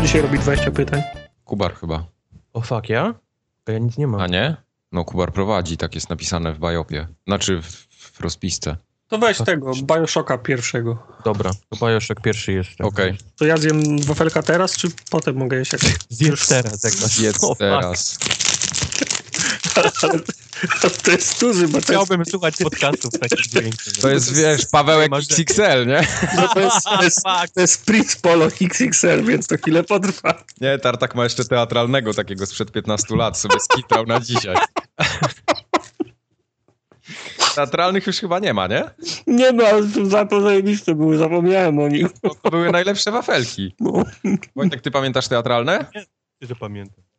Kto dzisiaj robi 20 pytań? Kubar chyba. O fuck, ja? To ja nic nie mam. A nie? No Kubar prowadzi, tak jest napisane w Biopie. Znaczy w, w rozpisce. To weź tego, Bioshocka pierwszego. Dobra, to Bioshock pierwszy jest. tak. Okej, To ja zjem wafelka teraz, czy potem mogę jeść jak... Zjedz teraz, jak masz. jedz O, fuck. teraz. to jest duży, bo to jest, Chciałbym słuchać podcastów takich dźwięków. To jest, wiesz, Pawełek XXL, nie? no to jest, to jest, to jest Prince Polo XXL, więc to chwilę potrwa. Nie, Tartak ma jeszcze teatralnego takiego sprzed 15 lat, sobie skitrał na dzisiaj. Teatralnych już chyba nie ma, nie? Nie no, ale to za to zajebiste były, zapomniałem o nich. To były najlepsze wafelki. No. Wojtek, ty pamiętasz teatralne? że pamiętam.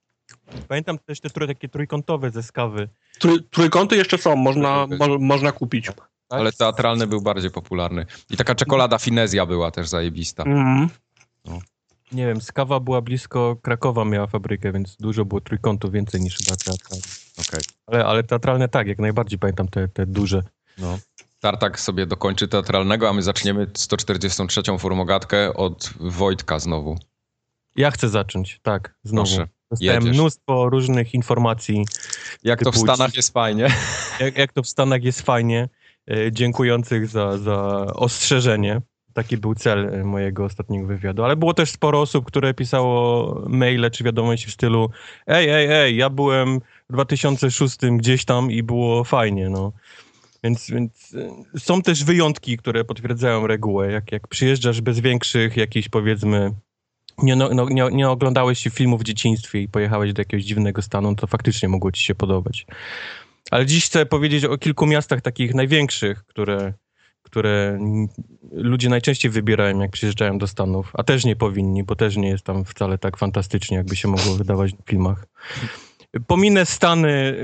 Pamiętam też te tro, takie trójkątowe ze skawy. Trój, trójkąty jeszcze są, można, mo, można kupić. Tak? Ale teatralny był bardziej popularny. I taka czekolada finezja była też zajebista. Mhm. Nie wiem, skawa była blisko Krakowa, miała fabrykę, więc dużo było trójkątów więcej niż chyba teatralne. Okej. Ale, ale teatralne tak, jak najbardziej pamiętam te, te duże. No. Tartak sobie dokończy teatralnego, a my zaczniemy 143 formogatkę od Wojtka znowu. Ja chcę zacząć, tak, znowu. Proszę, Dostałem jedziesz. mnóstwo różnych informacji, Jak to w Stanach jest fajnie. jak, jak to w Stanach jest fajnie, e, dziękujących za, za ostrzeżenie. Taki był cel e, mojego ostatniego wywiadu. Ale było też sporo osób, które pisało maile czy wiadomości w stylu ej, ej, ej, ja byłem w 2006 gdzieś tam i było fajnie, no. Więc, więc e, są też wyjątki, które potwierdzają regułę. Jak, jak przyjeżdżasz bez większych jakichś powiedzmy nie, no, no, nie, nie oglądałeś się filmów w dzieciństwie i pojechałeś do jakiegoś dziwnego stanu, to faktycznie mogło ci się podobać. Ale dziś chcę powiedzieć o kilku miastach takich największych, które, które ludzie najczęściej wybierają, jak przyjeżdżają do Stanów, a też nie powinni, bo też nie jest tam wcale tak fantastycznie, jakby się mogło wydawać w filmach. Pominę Stany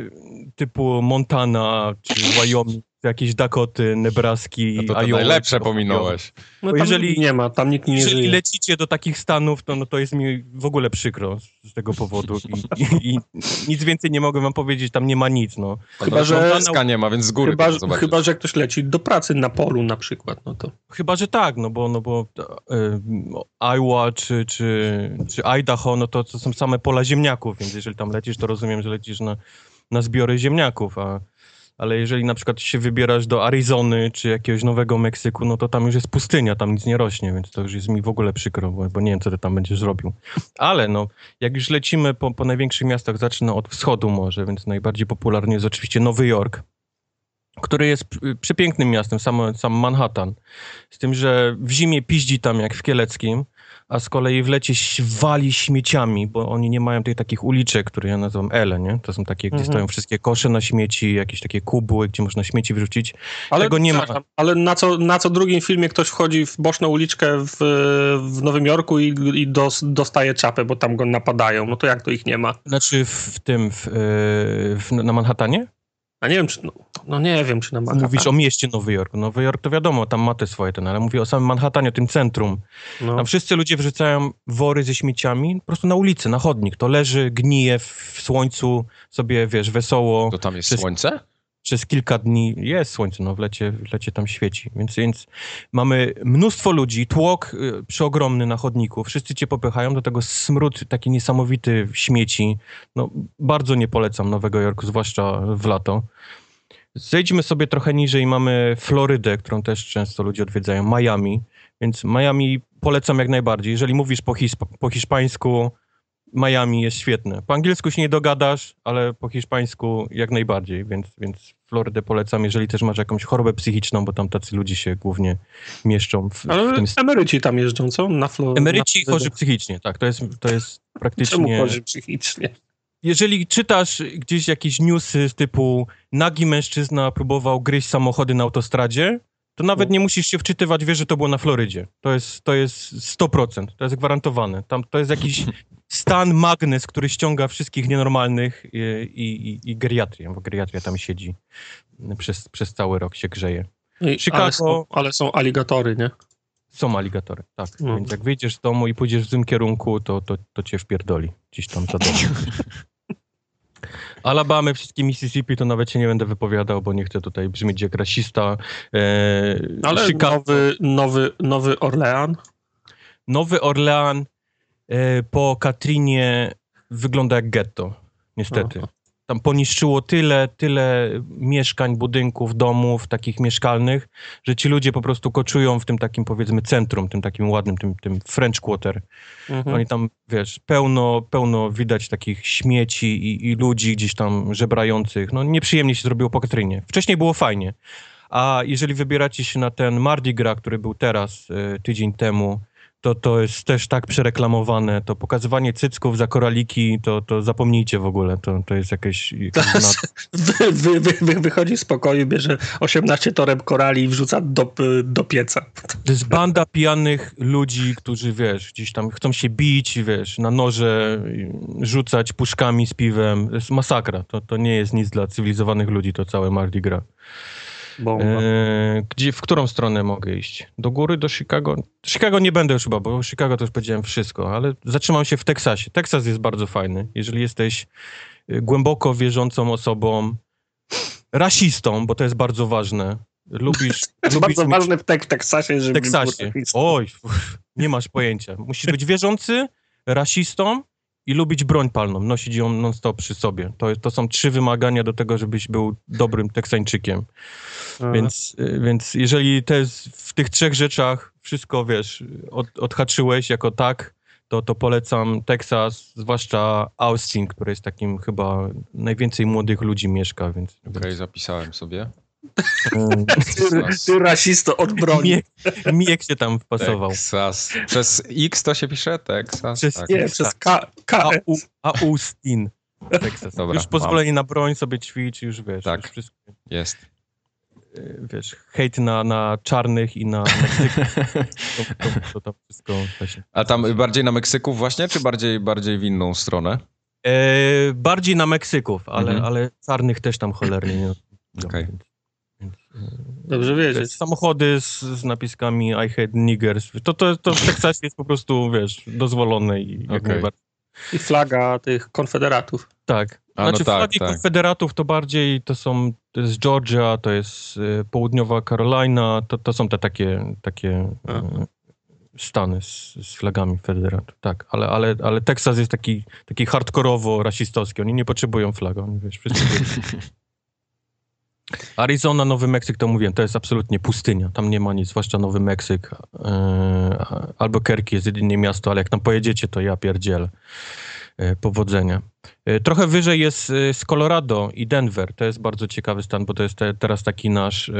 typu Montana, czy Wyoming, jakieś Dakoty, Nebraski, No to Iowa, najlepsze pominąłeś. No tam jeżeli- nie ma, tam nikt nie jeżeli żyje. lecicie do takich stanów, to, no to jest mi w ogóle przykro z, z tego powodu. I, i, I nic więcej nie mogę wam powiedzieć, tam nie ma nic. No. Chyba, że- Montana nie ma, więc z góry Chyba, że- chyba, że ktoś leci do pracy na polu na przykład, no to... Chyba, że tak, no bo, no bo e, Iowa czy, czy, czy Idaho, no to, to są same pola ziemniaków, więc jeżeli tam lecisz, to rozumiem, że lecisz na, na zbiory ziemniaków, a, ale jeżeli na przykład się wybierasz do Arizony czy jakiegoś Nowego Meksyku, no to tam już jest pustynia, tam nic nie rośnie, więc to już jest mi w ogóle przykro, bo, nie wiem, co ty tam będziesz robił. Ale no, jak już lecimy po, po największych miastach, zacznę od wschodu może, więc najbardziej popularny jest oczywiście Nowy Jork, który jest przepięknym miastem, sam, sam Manhattan. Z tym, że w zimie piździ tam jak w Kieleckim, a z kolei w lecie wali śmieciami, bo oni nie mają tych takich uliczek, które ja nazywam Ele, nie? To są takie, gdzie Mhm. stoją wszystkie kosze na śmieci, jakieś takie kubły, gdzie można śmieci wyrzucić. Ale, Tego nie ma. Ale na co, na co drugim filmie ktoś wchodzi w boczną uliczkę w, w Nowym Jorku i, i dos, dostaje czapę, bo tam go napadają. No to jak to ich nie ma? Znaczy w tym, w, e, w, na Manhattanie? A nie wiem, czy... No, no nie wiem, czy na Manhattan. Mówisz o mieście Nowy Jork. Nowy Jork to wiadomo, tam ma te swoje ten, ale mówię o samym Manhattanie, o tym centrum. No. Tam wszyscy ludzie wrzucają wory ze śmieciami po prostu na ulicy, na chodnik. To leży, gnije w słońcu, sobie, wiesz, wesoło. To tam jest Przez- słońce? Przez kilka dni jest słońce, no w lecie, w lecie tam świeci. Więc, więc mamy mnóstwo ludzi, tłok y, przeogromny na chodniku. Wszyscy cię popychają, do tego smród taki niesamowity śmieci. No, bardzo nie polecam Nowego Jorku, zwłaszcza w lato. Zejdźmy sobie trochę niżej, mamy Florydę, którą też często ludzie odwiedzają, Miami. Więc Miami polecam jak najbardziej. Jeżeli mówisz po, hisp- po hiszpańsku, Miami jest świetne. Po angielsku się nie dogadasz, ale po hiszpańsku jak najbardziej, więc, więc Florydę polecam, jeżeli też masz jakąś chorobę psychiczną, bo tam tacy ludzie się głównie mieszczą w, w Ale tym... emeryci tam jeżdżą, co? Na Flo- Emeryci na chorzy psychicznie, tak, to jest, to jest Czemu praktycznie... chorzy psychicznie? Jeżeli czytasz gdzieś jakieś newsy typu nagi mężczyzna próbował gryźć samochody na autostradzie, to nawet No. nie musisz się wczytywać, wiesz, że to było na Florydzie. To jest, to jest 100%, to jest gwarantowane. Tam, to jest jakiś stan magnes, który ściąga wszystkich nienormalnych i, i, i geriatrię, bo geriatria tam siedzi przez, przez cały rok, się grzeje. I- Chicago- Ale, są, ale są aligatory, nie? Są aligatory, tak. No. Więc jak wyjdziesz z domu i pójdziesz w złym kierunku, to, to, to cię wpierdoli gdzieś tam za. Alabamy, wszystkie Mississippi, to nawet się nie będę wypowiadał, bo nie chcę tutaj brzmieć jak rasista. E, Ale Chicago, nowy, nowy, nowy Orlean. Nowy Orlean e, po Katrinie wygląda jak getto, niestety. Aha. Tam poniszczyło tyle, tyle mieszkań, budynków, domów takich mieszkalnych, że ci ludzie po prostu koczują w tym takim powiedzmy centrum, tym takim ładnym, tym, tym French Quarter. Mhm. Oni tam, wiesz, pełno, pełno widać takich śmieci i, i ludzi gdzieś tam żebrających. No nieprzyjemnie się zrobiło po Katrynie. Wcześniej było fajnie. A jeżeli wybieracie się na ten Mardi Gras, który był teraz, y, tydzień temu, to to jest też tak przereklamowane. To pokazywanie cycków za koraliki, to, to zapomnijcie w ogóle. To, to jest jakieś... jakieś. Wy, wy, wy, wy, wychodzi z pokoju, bierze 18 toreb korali i wrzuca do, do pieca. To jest banda pijanych ludzi, którzy, wiesz, gdzieś tam chcą się bić, wiesz, na noże, rzucać puszkami z piwem. To jest masakra. To, to nie jest nic dla cywilizowanych ludzi, to całe Mardi Gras. E, gdzie, w którą stronę mogę iść? Do góry, do Chicago? Chicago nie będę już chyba, bo Chicago to już powiedziałem wszystko, ale zatrzymam się w Teksasie. Teksas jest bardzo fajny. Jeżeli jesteś y, głęboko wierzącą osobą, rasistą, bo to jest bardzo ważne. Lubisz. To jest lubisz bardzo ważne w, tek, w Teksasie, w żeby Teksasie. Oj, nie masz pojęcia. Musisz być wierzący, rasistą i lubić broń palną, nosić ją non-stop przy sobie. To, to są trzy wymagania do tego, żebyś był dobrym Teksańczykiem. Więc, y, więc jeżeli jest w tych trzech rzeczach wszystko, wiesz, od, odhaczyłeś jako tak, to, to polecam Teksas, zwłaszcza Austin, który jest takim chyba najwięcej młodych ludzi mieszka, więc... Okej, zapisałem sobie. Ty, ty rasisto od broni. Miek, miek się tam wpasował. Texas. Przez X to się pisze? Texas? Przez tak. Nie, Tak. przez K, K, A, u, Austin. Teksas. Dobra, już pozwolenie na broń sobie ćwicz, już wiesz, Tak. już wszystko, Jest. y, wiesz, hejt na, na czarnych i na Meksyków, to, to, to, to wszystko właśnie. A tam bardziej na Meksyków właśnie, czy bardziej, bardziej w inną stronę? E, bardziej na Meksyków, ale, Mhm. ale czarnych też tam cholernie nie. Okej. Więc, więc, e, Dobrze wiedzieć. samochody z, z napiskami I hate niggers, to, to, to w Teksasie jest po prostu, wiesz, dozwolone i jak najbardziej. I flaga tych konfederatów. Tak. A, no znaczy tak, flagi tak. konfederatów to bardziej to są, to jest Georgia, to jest y, południowa Carolina, to, to są te takie, takie y, stany z, z flagami federatów, tak. Ale, ale, ale Teksas jest taki, taki hardkorowo rasistowski, oni nie potrzebują flag, oni wiesz, wszyscy. Arizona, Nowy Meksyk, to mówiłem, to jest absolutnie pustynia. Tam nie ma nic, zwłaszcza Nowy Meksyk. Yy, Albuquerque jest jedynie miasto, ale jak tam pojedziecie, to ja pierdzielę. Yy, powodzenia. Yy, trochę wyżej jest z Colorado i Denver. To jest bardzo ciekawy stan, bo to jest te, teraz taki nasz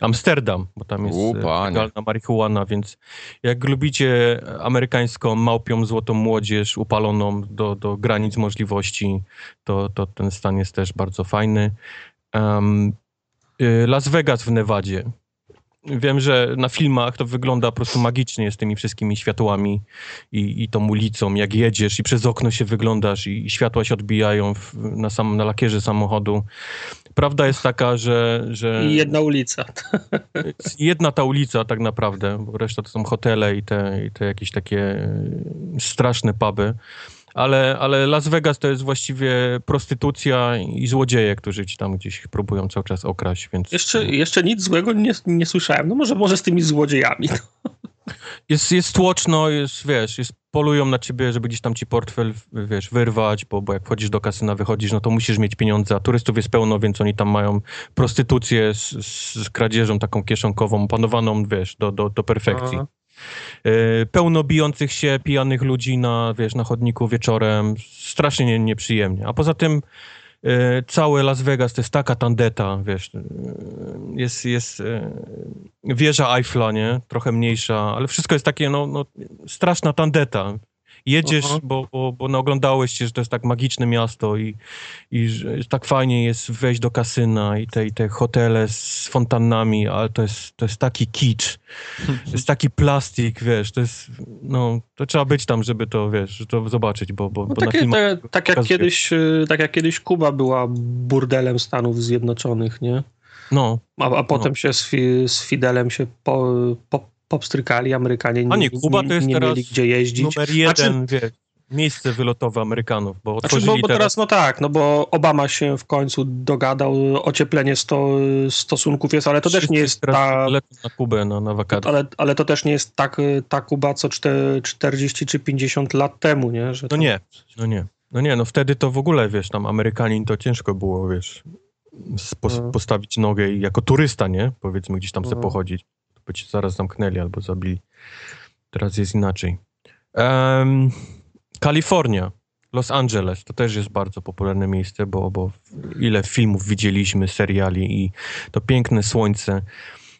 Amsterdam, bo tam jest U, legalna marihuana, więc jak lubicie amerykańską małpią złotą młodzież upaloną do, do granic możliwości, to, to ten stan jest też bardzo fajny. Y, Las Vegas w Nevadzie. Wiem, że na filmach to wygląda po prostu magicznie z tymi wszystkimi światłami i, i tą ulicą, jak jedziesz i przez okno się wyglądasz i, i światła się odbijają w, na, sam, na lakierze samochodu. Prawda jest taka, że... że I jedna ulica. jedna ta ulica tak naprawdę, bo reszta to są hotele i te, i te jakieś takie straszne puby. Ale, ale Las Vegas to jest właściwie prostytucja i złodzieje, którzy ci tam gdzieś próbują cały czas okraść, więc Jeszcze, jeszcze nic złego nie, nie słyszałem. No może, może z tymi złodziejami. jest, jest tłoczno, jest, wiesz, jest, polują na ciebie, żeby gdzieś tam ci portfel, wiesz, wyrwać, bo, bo jak wchodzisz do kasyna, wychodzisz, no to musisz mieć pieniądze, a turystów jest pełno, więc oni tam mają prostytucję z, z kradzieżą taką kieszonkową, panowaną, wiesz, do, do, do perfekcji. Aha. E, pełno bijących się, pijanych ludzi na, wiesz, na chodniku wieczorem. Strasznie nie, nieprzyjemnie. A poza tym e, całe Las Vegas to jest taka tandeta, wiesz. e, Jest, jest wieża Eiffla, nie? Trochę mniejsza, ale wszystko jest takie, no, no straszna tandeta. Jedziesz, Aha. bo, bo, bo naoglądałeś się, że to jest tak magiczne miasto i, i że tak fajnie jest wejść do kasyna i te, i te hotele z fontannami, ale to jest, to jest taki kicz. To jest taki plastik, wiesz, to jest, no, to trzeba być tam, żeby to, wiesz, to zobaczyć, bo, bo, No bo na takie, filmach... te, tak, jak kiedyś, y, tak jak kiedyś Kuba była burdelem Stanów Zjednoczonych, nie? No, A, a potem się z, z Fidelem się po, po, popstrykali, Amerykanie nie, A nie, Kuba nie, to jest nie teraz mieli gdzie jeździć. numer jeden, Znaczy, miejsce wylotowe Amerykanów, bo Znaczy, otworzyli bo, bo teraz, no tak, no bo Obama się w końcu dogadał, ocieplenie sto, stosunków jest, ale to też wszyscy nie jest teraz ta... na Kubę na, na wakacje. Ale, ale to też nie jest tak, ta Kuba co czte- 40 czy 50 lat temu, nie? Że No nie, no nie. No nie, no wtedy to w ogóle, wiesz, tam Amerykanin to ciężko było, wiesz, No. postawić nogę i jako turysta, nie? Powiedzmy, gdzieś tam sobie No. pochodzić. By cię zaraz zamknęli albo zabili. Teraz jest inaczej. Em, Kalifornia, Los Angeles, to też jest bardzo popularne miejsce, bo, bo ile filmów widzieliśmy, seriali i to piękne słońce.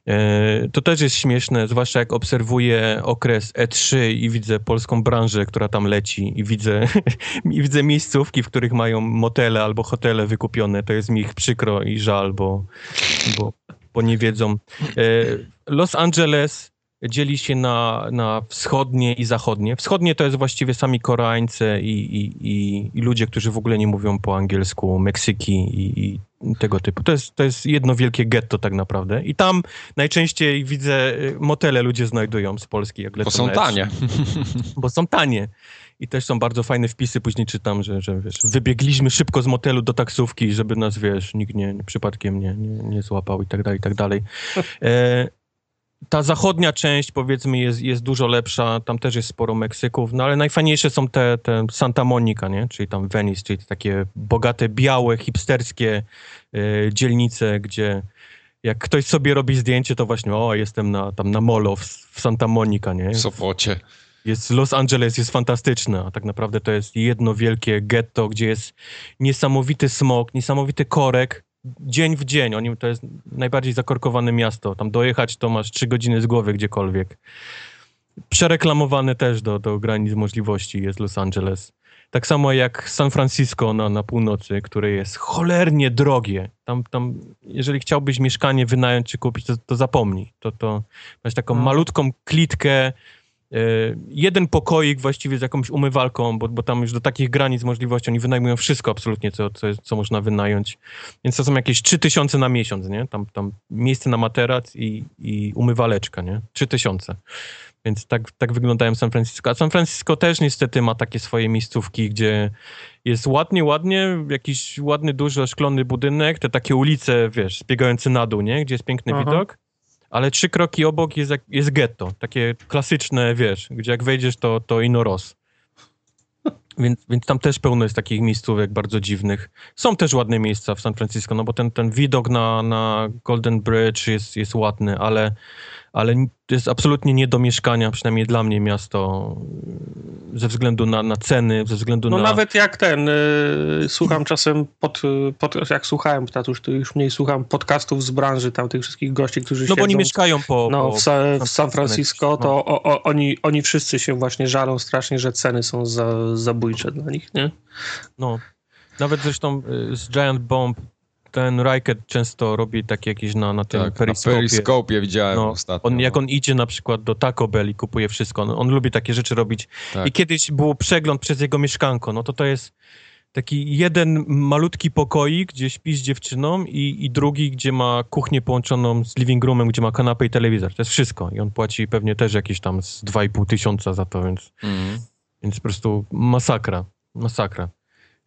E, To też jest śmieszne, zwłaszcza jak obserwuję okres E3 i widzę polską branżę, która tam leci i widzę, i widzę miejscówki, w których mają motele albo hotele wykupione. To jest mi ich przykro i żal, bo, bo, bo nie wiedzą. Los Angeles dzieli się na, na wschodnie i zachodnie. Wschodnie to jest właściwie sami Koreańcy i, i, i, i ludzie, którzy w ogóle nie mówią po angielsku, Meksyki i, i tego typu. To jest, to jest jedno wielkie getto tak naprawdę. I tam najczęściej widzę y, motele ludzie znajdują z Polski, jak lecą Bo są na E3. tanie. Bo są tanie. I też są bardzo fajne wpisy, później czytam, że, że wiesz, wybiegliśmy szybko z motelu do taksówki, żeby nas, wiesz, nikt nie, nie przypadkiem nie, nie, nie złapał i tak dalej, i tak dalej. E, ta zachodnia część, powiedzmy, jest, jest dużo lepsza, tam też jest sporo Meksyków, no ale najfajniejsze są te, te Santa Monica, nie? Czyli tam Venice, czyli takie bogate, białe, hipsterskie e, dzielnice, gdzie jak ktoś sobie robi zdjęcie, to właśnie, o, jestem na, tam na molo w, w Santa Monica, nie? W Sopocie. jest Los Angeles jest fantastyczne, a tak naprawdę to jest jedno wielkie getto, gdzie jest niesamowity smog, niesamowity korek, dzień w dzień. Oni, to jest najbardziej zakorkowane miasto. Tam dojechać to masz trzy godziny z głowy gdziekolwiek. Przereklamowane też do, do granic możliwości jest Los Angeles. Tak samo jak San Francisco na, na północy, które jest cholernie drogie. Tam, tam, jeżeli chciałbyś mieszkanie wynająć czy kupić, to, to zapomnij. To, to masz taką No. malutką klitkę, jeden pokoik właściwie z jakąś umywalką, bo, bo tam już do takich granic możliwości oni wynajmują wszystko absolutnie, co, co, jest, co można wynająć. Więc to są jakieś 3000 na miesiąc, nie? Tam, tam miejsce na materac i, i umywaleczka, nie? 3000. Więc tak, tak wyglądają San Francisco. A San Francisco też niestety ma takie swoje miejscówki, gdzie jest ładnie, ładnie, jakiś ładny, duży, oszklony budynek, te takie ulice, wiesz, zbiegające na dół, nie? Gdzie jest piękny Aha. widok. Ale trzy kroki obok jest, jest getto. Takie klasyczne, wiesz, gdzie jak wejdziesz, to, to ino roz. Więc, więc tam też pełno jest takich miejscówek bardzo dziwnych. Są też ładne miejsca w San Francisco, no bo ten, ten widok na, na Golden Bridge jest, jest ładny, ale, ale to jest absolutnie nie do mieszkania, przynajmniej dla mnie miasto, ze względu na, na ceny, ze względu No na... nawet jak ten, y, słucham czasem, pod, pod, jak słuchałem, teraz już, już mniej słucham podcastów z branży, tam tych wszystkich gości, którzy No bo oni mieszkają po... no, po w, Sa, w San Francisco, no. to o, o, oni, oni wszyscy się właśnie żalą strasznie, że ceny są za, zabójcze dla nich, nie? No, nawet zresztą y, z Giant Bomb ten Riket często robi takie jakieś na, na tym Tak, na periscopie. Periscope widziałem No, ostatnio. On, jak no. on idzie na przykład do Taco Bell i kupuje wszystko, on, on lubi takie rzeczy robić. Tak. I kiedyś był przegląd przez jego mieszkanko, no to to jest taki jeden malutki pokoik, gdzie śpi z dziewczyną i, i drugi, gdzie ma kuchnię połączoną z living roomem, gdzie ma kanapę i telewizor. To jest wszystko. I on płaci pewnie też jakieś tam z 2,5 tysiąca za to, więc Mhm. więc po prostu masakra, masakra.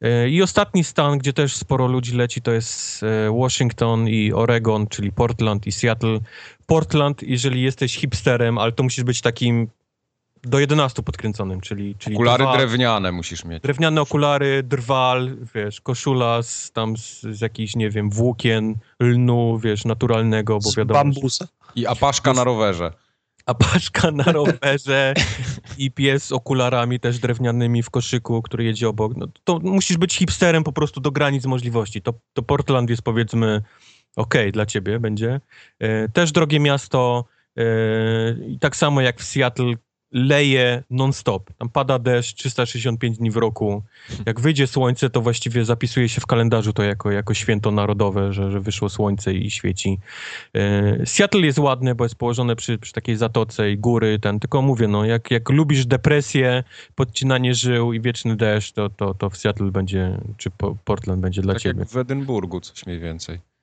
E, I ostatni stan, gdzie też sporo ludzi leci, to jest e, Washington i Oregon, czyli Portland i Seattle. Portland, jeżeli jesteś hipsterem, ale to musisz być takim do 11 podkręconym, czyli, czyli Okulary drwal, drewniane musisz mieć. drewniane okulary, drwal, wiesz, koszula z, tam z, z jakichś, nie wiem, włókien, lnu, wiesz, naturalnego, bo Z wiadomo, bambusa. I apaszka na rowerze. A paszka na rowerze i pies z okularami też drewnianymi w koszyku, który jedzie obok. No, to musisz być hipsterem po prostu do granic możliwości. To, to Portland jest powiedzmy okej dla ciebie będzie. E, też drogie miasto e, i tak samo jak w Seattle leje non-stop. Tam pada deszcz 365 dni w roku. Jak wyjdzie słońce, to właściwie zapisuje się w kalendarzu to jako, jako święto narodowe, że, że wyszło słońce i świeci. E, Seattle jest ładne, bo jest położone przy, przy takiej zatoce i góry, ten, tylko mówię, no, jak, jak lubisz depresję, podcinanie żył i wieczny deszcz, to, to, to w Seattle będzie, czy po, Portland będzie dla tak ciebie. jak w Edynburgu, coś mniej więcej.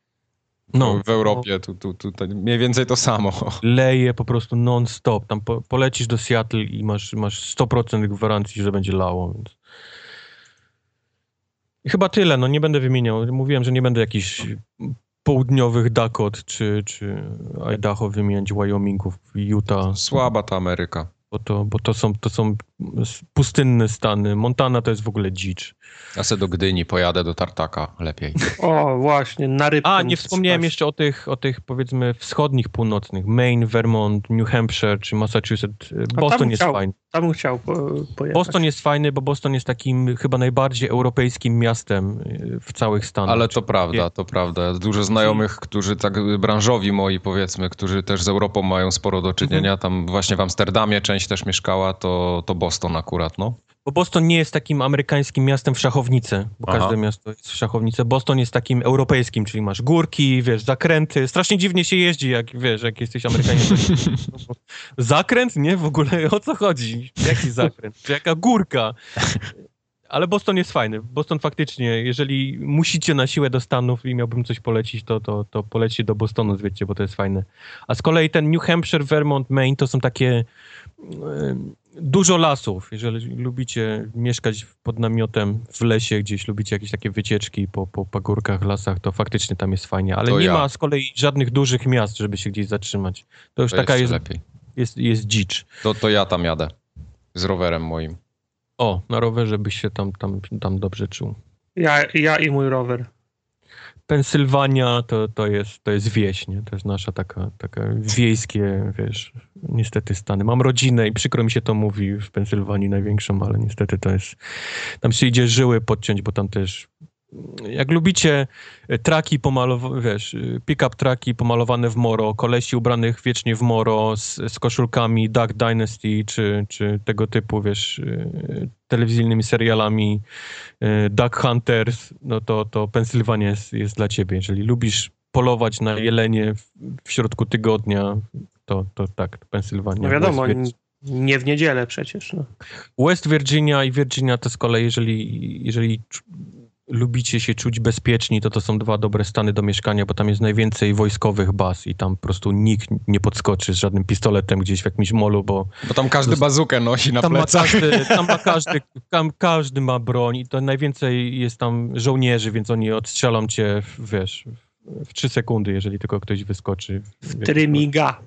No, w Europie tu, tu, tu, to mniej więcej to samo. leje po prostu non-stop. Tam po, polecisz do Seattle i masz, masz 100% gwarancji, że będzie lało. Więc... I chyba tyle, no nie będę wymieniał. Mówiłem, że nie będę jakichś południowych Dakot czy, czy Idaho wymieniać, Wyomingów, Utah, Słaba ta Ameryka. Bo to, bo to, są, to są pustynne stany. Montana to jest w ogóle dzicz. Ja se do Gdyni pojadę, do Tartaka lepiej. O, właśnie, na rybkę. A, nie wspomniałem spaść. jeszcze o tych, o tych powiedzmy wschodnich, północnych. Maine, Vermont, New Hampshire czy Massachusetts. Boston jest fajny. Tam bym chciał po, pojechać. Boston jest fajny, bo Boston jest takim chyba najbardziej europejskim miastem y, w całych Stanach. Ale to prawda, to prawda. Dużo znajomych, którzy tak branżowi moi powiedzmy, którzy też z Europą mają sporo do czynienia. Tam właśnie w Amsterdamie część też mieszkała, to, to Boston akurat, no. Bo Boston nie jest takim amerykańskim miastem w szachownicę, bo Aha. każde miasto jest w szachownicę. Boston jest takim europejskim, czyli masz górki, wiesz, zakręty. Strasznie dziwnie się jeździ, jak wiesz, jak jesteś Amerykaninem. Zakręt? Nie? W ogóle o co chodzi? Jaki zakręt? Czy jaka górka? Ale Boston jest fajny. Boston faktycznie, jeżeli musicie na siłę do Stanów i miałbym coś polecić, to, to, to polećcie do Bostonu, wiecie, bo to jest fajne. A z kolei ten New Hampshire, Vermont, Maine to są takie dużo lasów. Jeżeli lubicie mieszkać pod namiotem w lesie gdzieś, lubicie jakieś takie wycieczki po, po pagórkach, lasach, to faktycznie tam jest fajnie. Ale To nie ja. ma z kolei żadnych dużych miast, żeby się gdzieś zatrzymać. To już To taka jest, lepiej. jest, jest dzicz. To, to ja tam jadę. Z rowerem moim. O, na rowerze byś się tam, tam, tam dobrze czuł. Ja, ja i mój rower. Pensylwania to, to, jest, to jest wieś, nie? To jest nasza taka, taka wiejskie, wiesz, niestety Stany. Mam rodzinę i przykro mi się to mówi w Pensylwanii największą, ale niestety to jest, tam się idzie żyły podciąć, bo tam też jak lubicie e, traki pomalowane, wiesz, e, pick-up traki pomalowane w moro, kolesi ubranych wiecznie w moro z, z koszulkami Duck Dynasty, czy, czy tego typu, wiesz, e, telewizyjnymi serialami Duck Hunters, no to, to Pensylwania jest, jest dla ciebie. Jeżeli lubisz polować na jelenie w, w środku tygodnia, to, to tak, Pensylwania. No wiadomo, nie w niedzielę przecież. No. West Virginia i Virginia to z kolei, jeżeli, jeżeli lubicie się czuć bezpieczni, to to są dwa dobre stany do mieszkania, bo tam jest najwięcej wojskowych baz i tam po prostu nikt nie podskoczy z żadnym pistoletem gdzieś w jakimś molu, bo Bo tam każdy bazukę nosi na tam ma, plecach. każdy, tam ma każdy, tam każdy ma broń i to najwięcej jest tam żołnierzy, więc oni odstrzelą cię, w- wiesz, w- w trzy sekundy, jeżeli tylko ktoś wyskoczy. W trymiga.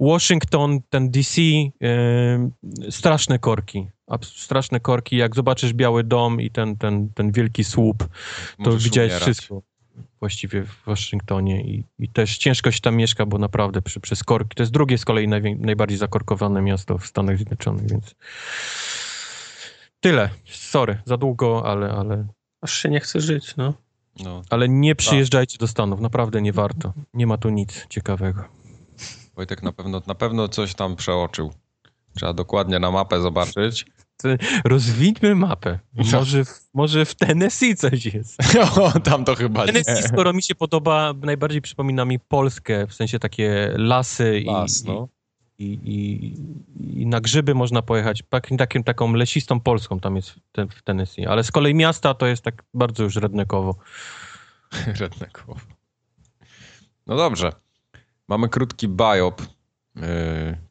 Washington, ten DC, em, straszne korki. Straszne korki. Jak zobaczysz Biały Dom i ten, ten, ten wielki słup, to Możesz widziałeś umierać. wszystko właściwie w Waszyngtonie i, i też ciężko się tam mieszka, bo naprawdę przy, przez korki. To jest drugie z kolei najwię- najbardziej zakorkowane miasto w Stanach Zjednoczonych, więc tyle. Sorry, za długo, ale, ale, Aż się nie chce żyć, no. No, ale nie przyjeżdżajcie do Stanów. Naprawdę nie warto. Nie ma tu nic ciekawego. Wojtek na pewno, na pewno coś tam przeoczył. Trzeba dokładnie na mapę zobaczyć. Rozwidźmy mapę. No. Może, w- może w Tennessee coś jest. o, tam to chyba nie. Tennessee, skoro mi się podoba, najbardziej przypomina mi Polskę, w sensie takie lasy i, Las, no. i, i, i na grzyby można pojechać. Takim, takim, taką lesistą Polską tam jest w, te, w Tennessee. Ale z kolei miasta to jest tak bardzo już rednekowo. Rednekowo. No dobrze. Mamy krótki biop, yy,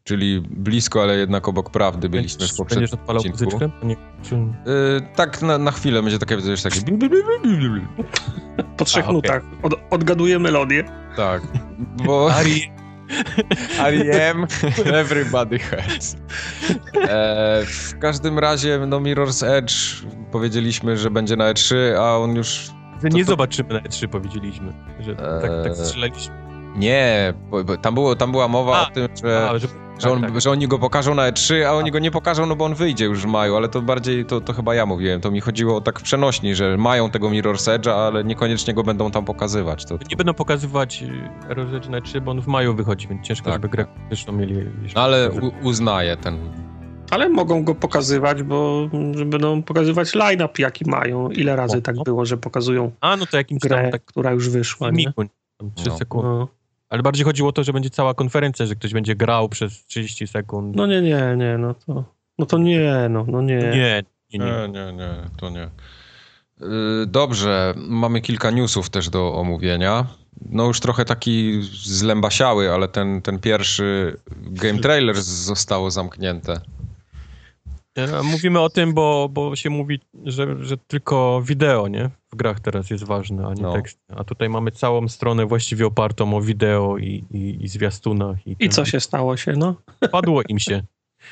czyli blisko, ale jednak obok prawdy byliśmy w Będziesz, poprzednim będziesz odpalał odcinku. muzyczkę? To nie, czy... Yy, tak na, na chwilę będzie takie, wiesz, takie... Po trzech A, nutach. Od, odgaduję melodię. Tak, bo... Ari, R.E.M. Everybody hurts. E, w każdym razie, no Mirror's Edge powiedzieliśmy, że będzie na E3, a on już... nie to- zobaczymy na E3, powiedzieliśmy. Że tak, tak Eee, strzelaliśmy. Nie, bo, bo tam, było, tam była mowa A, o tym, że... A, że, Że, on, tak, tak. że oni go pokażą na E3, a oni go nie pokażą, no bo on wyjdzie już w maju, ale to bardziej, to, to chyba ja mówiłem, to mi chodziło tak w przenośni, że mają tego Mirror's Edge'a, ale niekoniecznie go będą tam pokazywać. To, Nie będą pokazywać y, ROZ na 3, bo on w maju wychodzi, więc ciężko, Tak, żeby grę zresztą mieli no ale u, uznaję ten... Ale mogą go pokazywać, bo że będą pokazywać line-up, jaki mają. Ile razy O, tak było, że pokazują A, no to jakimś grę, tam tak która już wyszła. Nie? 3 No. sekundy. No. Ale bardziej chodziło o to, że będzie cała konferencja, że ktoś będzie grał przez 30 sekund. no nie, nie, nie, no to, no to nie, no, no nie. nie, nie, nie. Nie, nie, nie, to nie. Y, dobrze, mamy kilka newsów też do omówienia. No już trochę taki zlębasiały, ale ten, ten pierwszy game trailer zostało zamknięte. E, mówimy o tym, bo, bo się mówi, że, że tylko wideo, nie? W grach teraz jest ważne, a nie no. tekst. A tutaj mamy całą stronę właściwie opartą o wideo i, i, i zwiastunach. I, I co się stało się, no? Padło im się.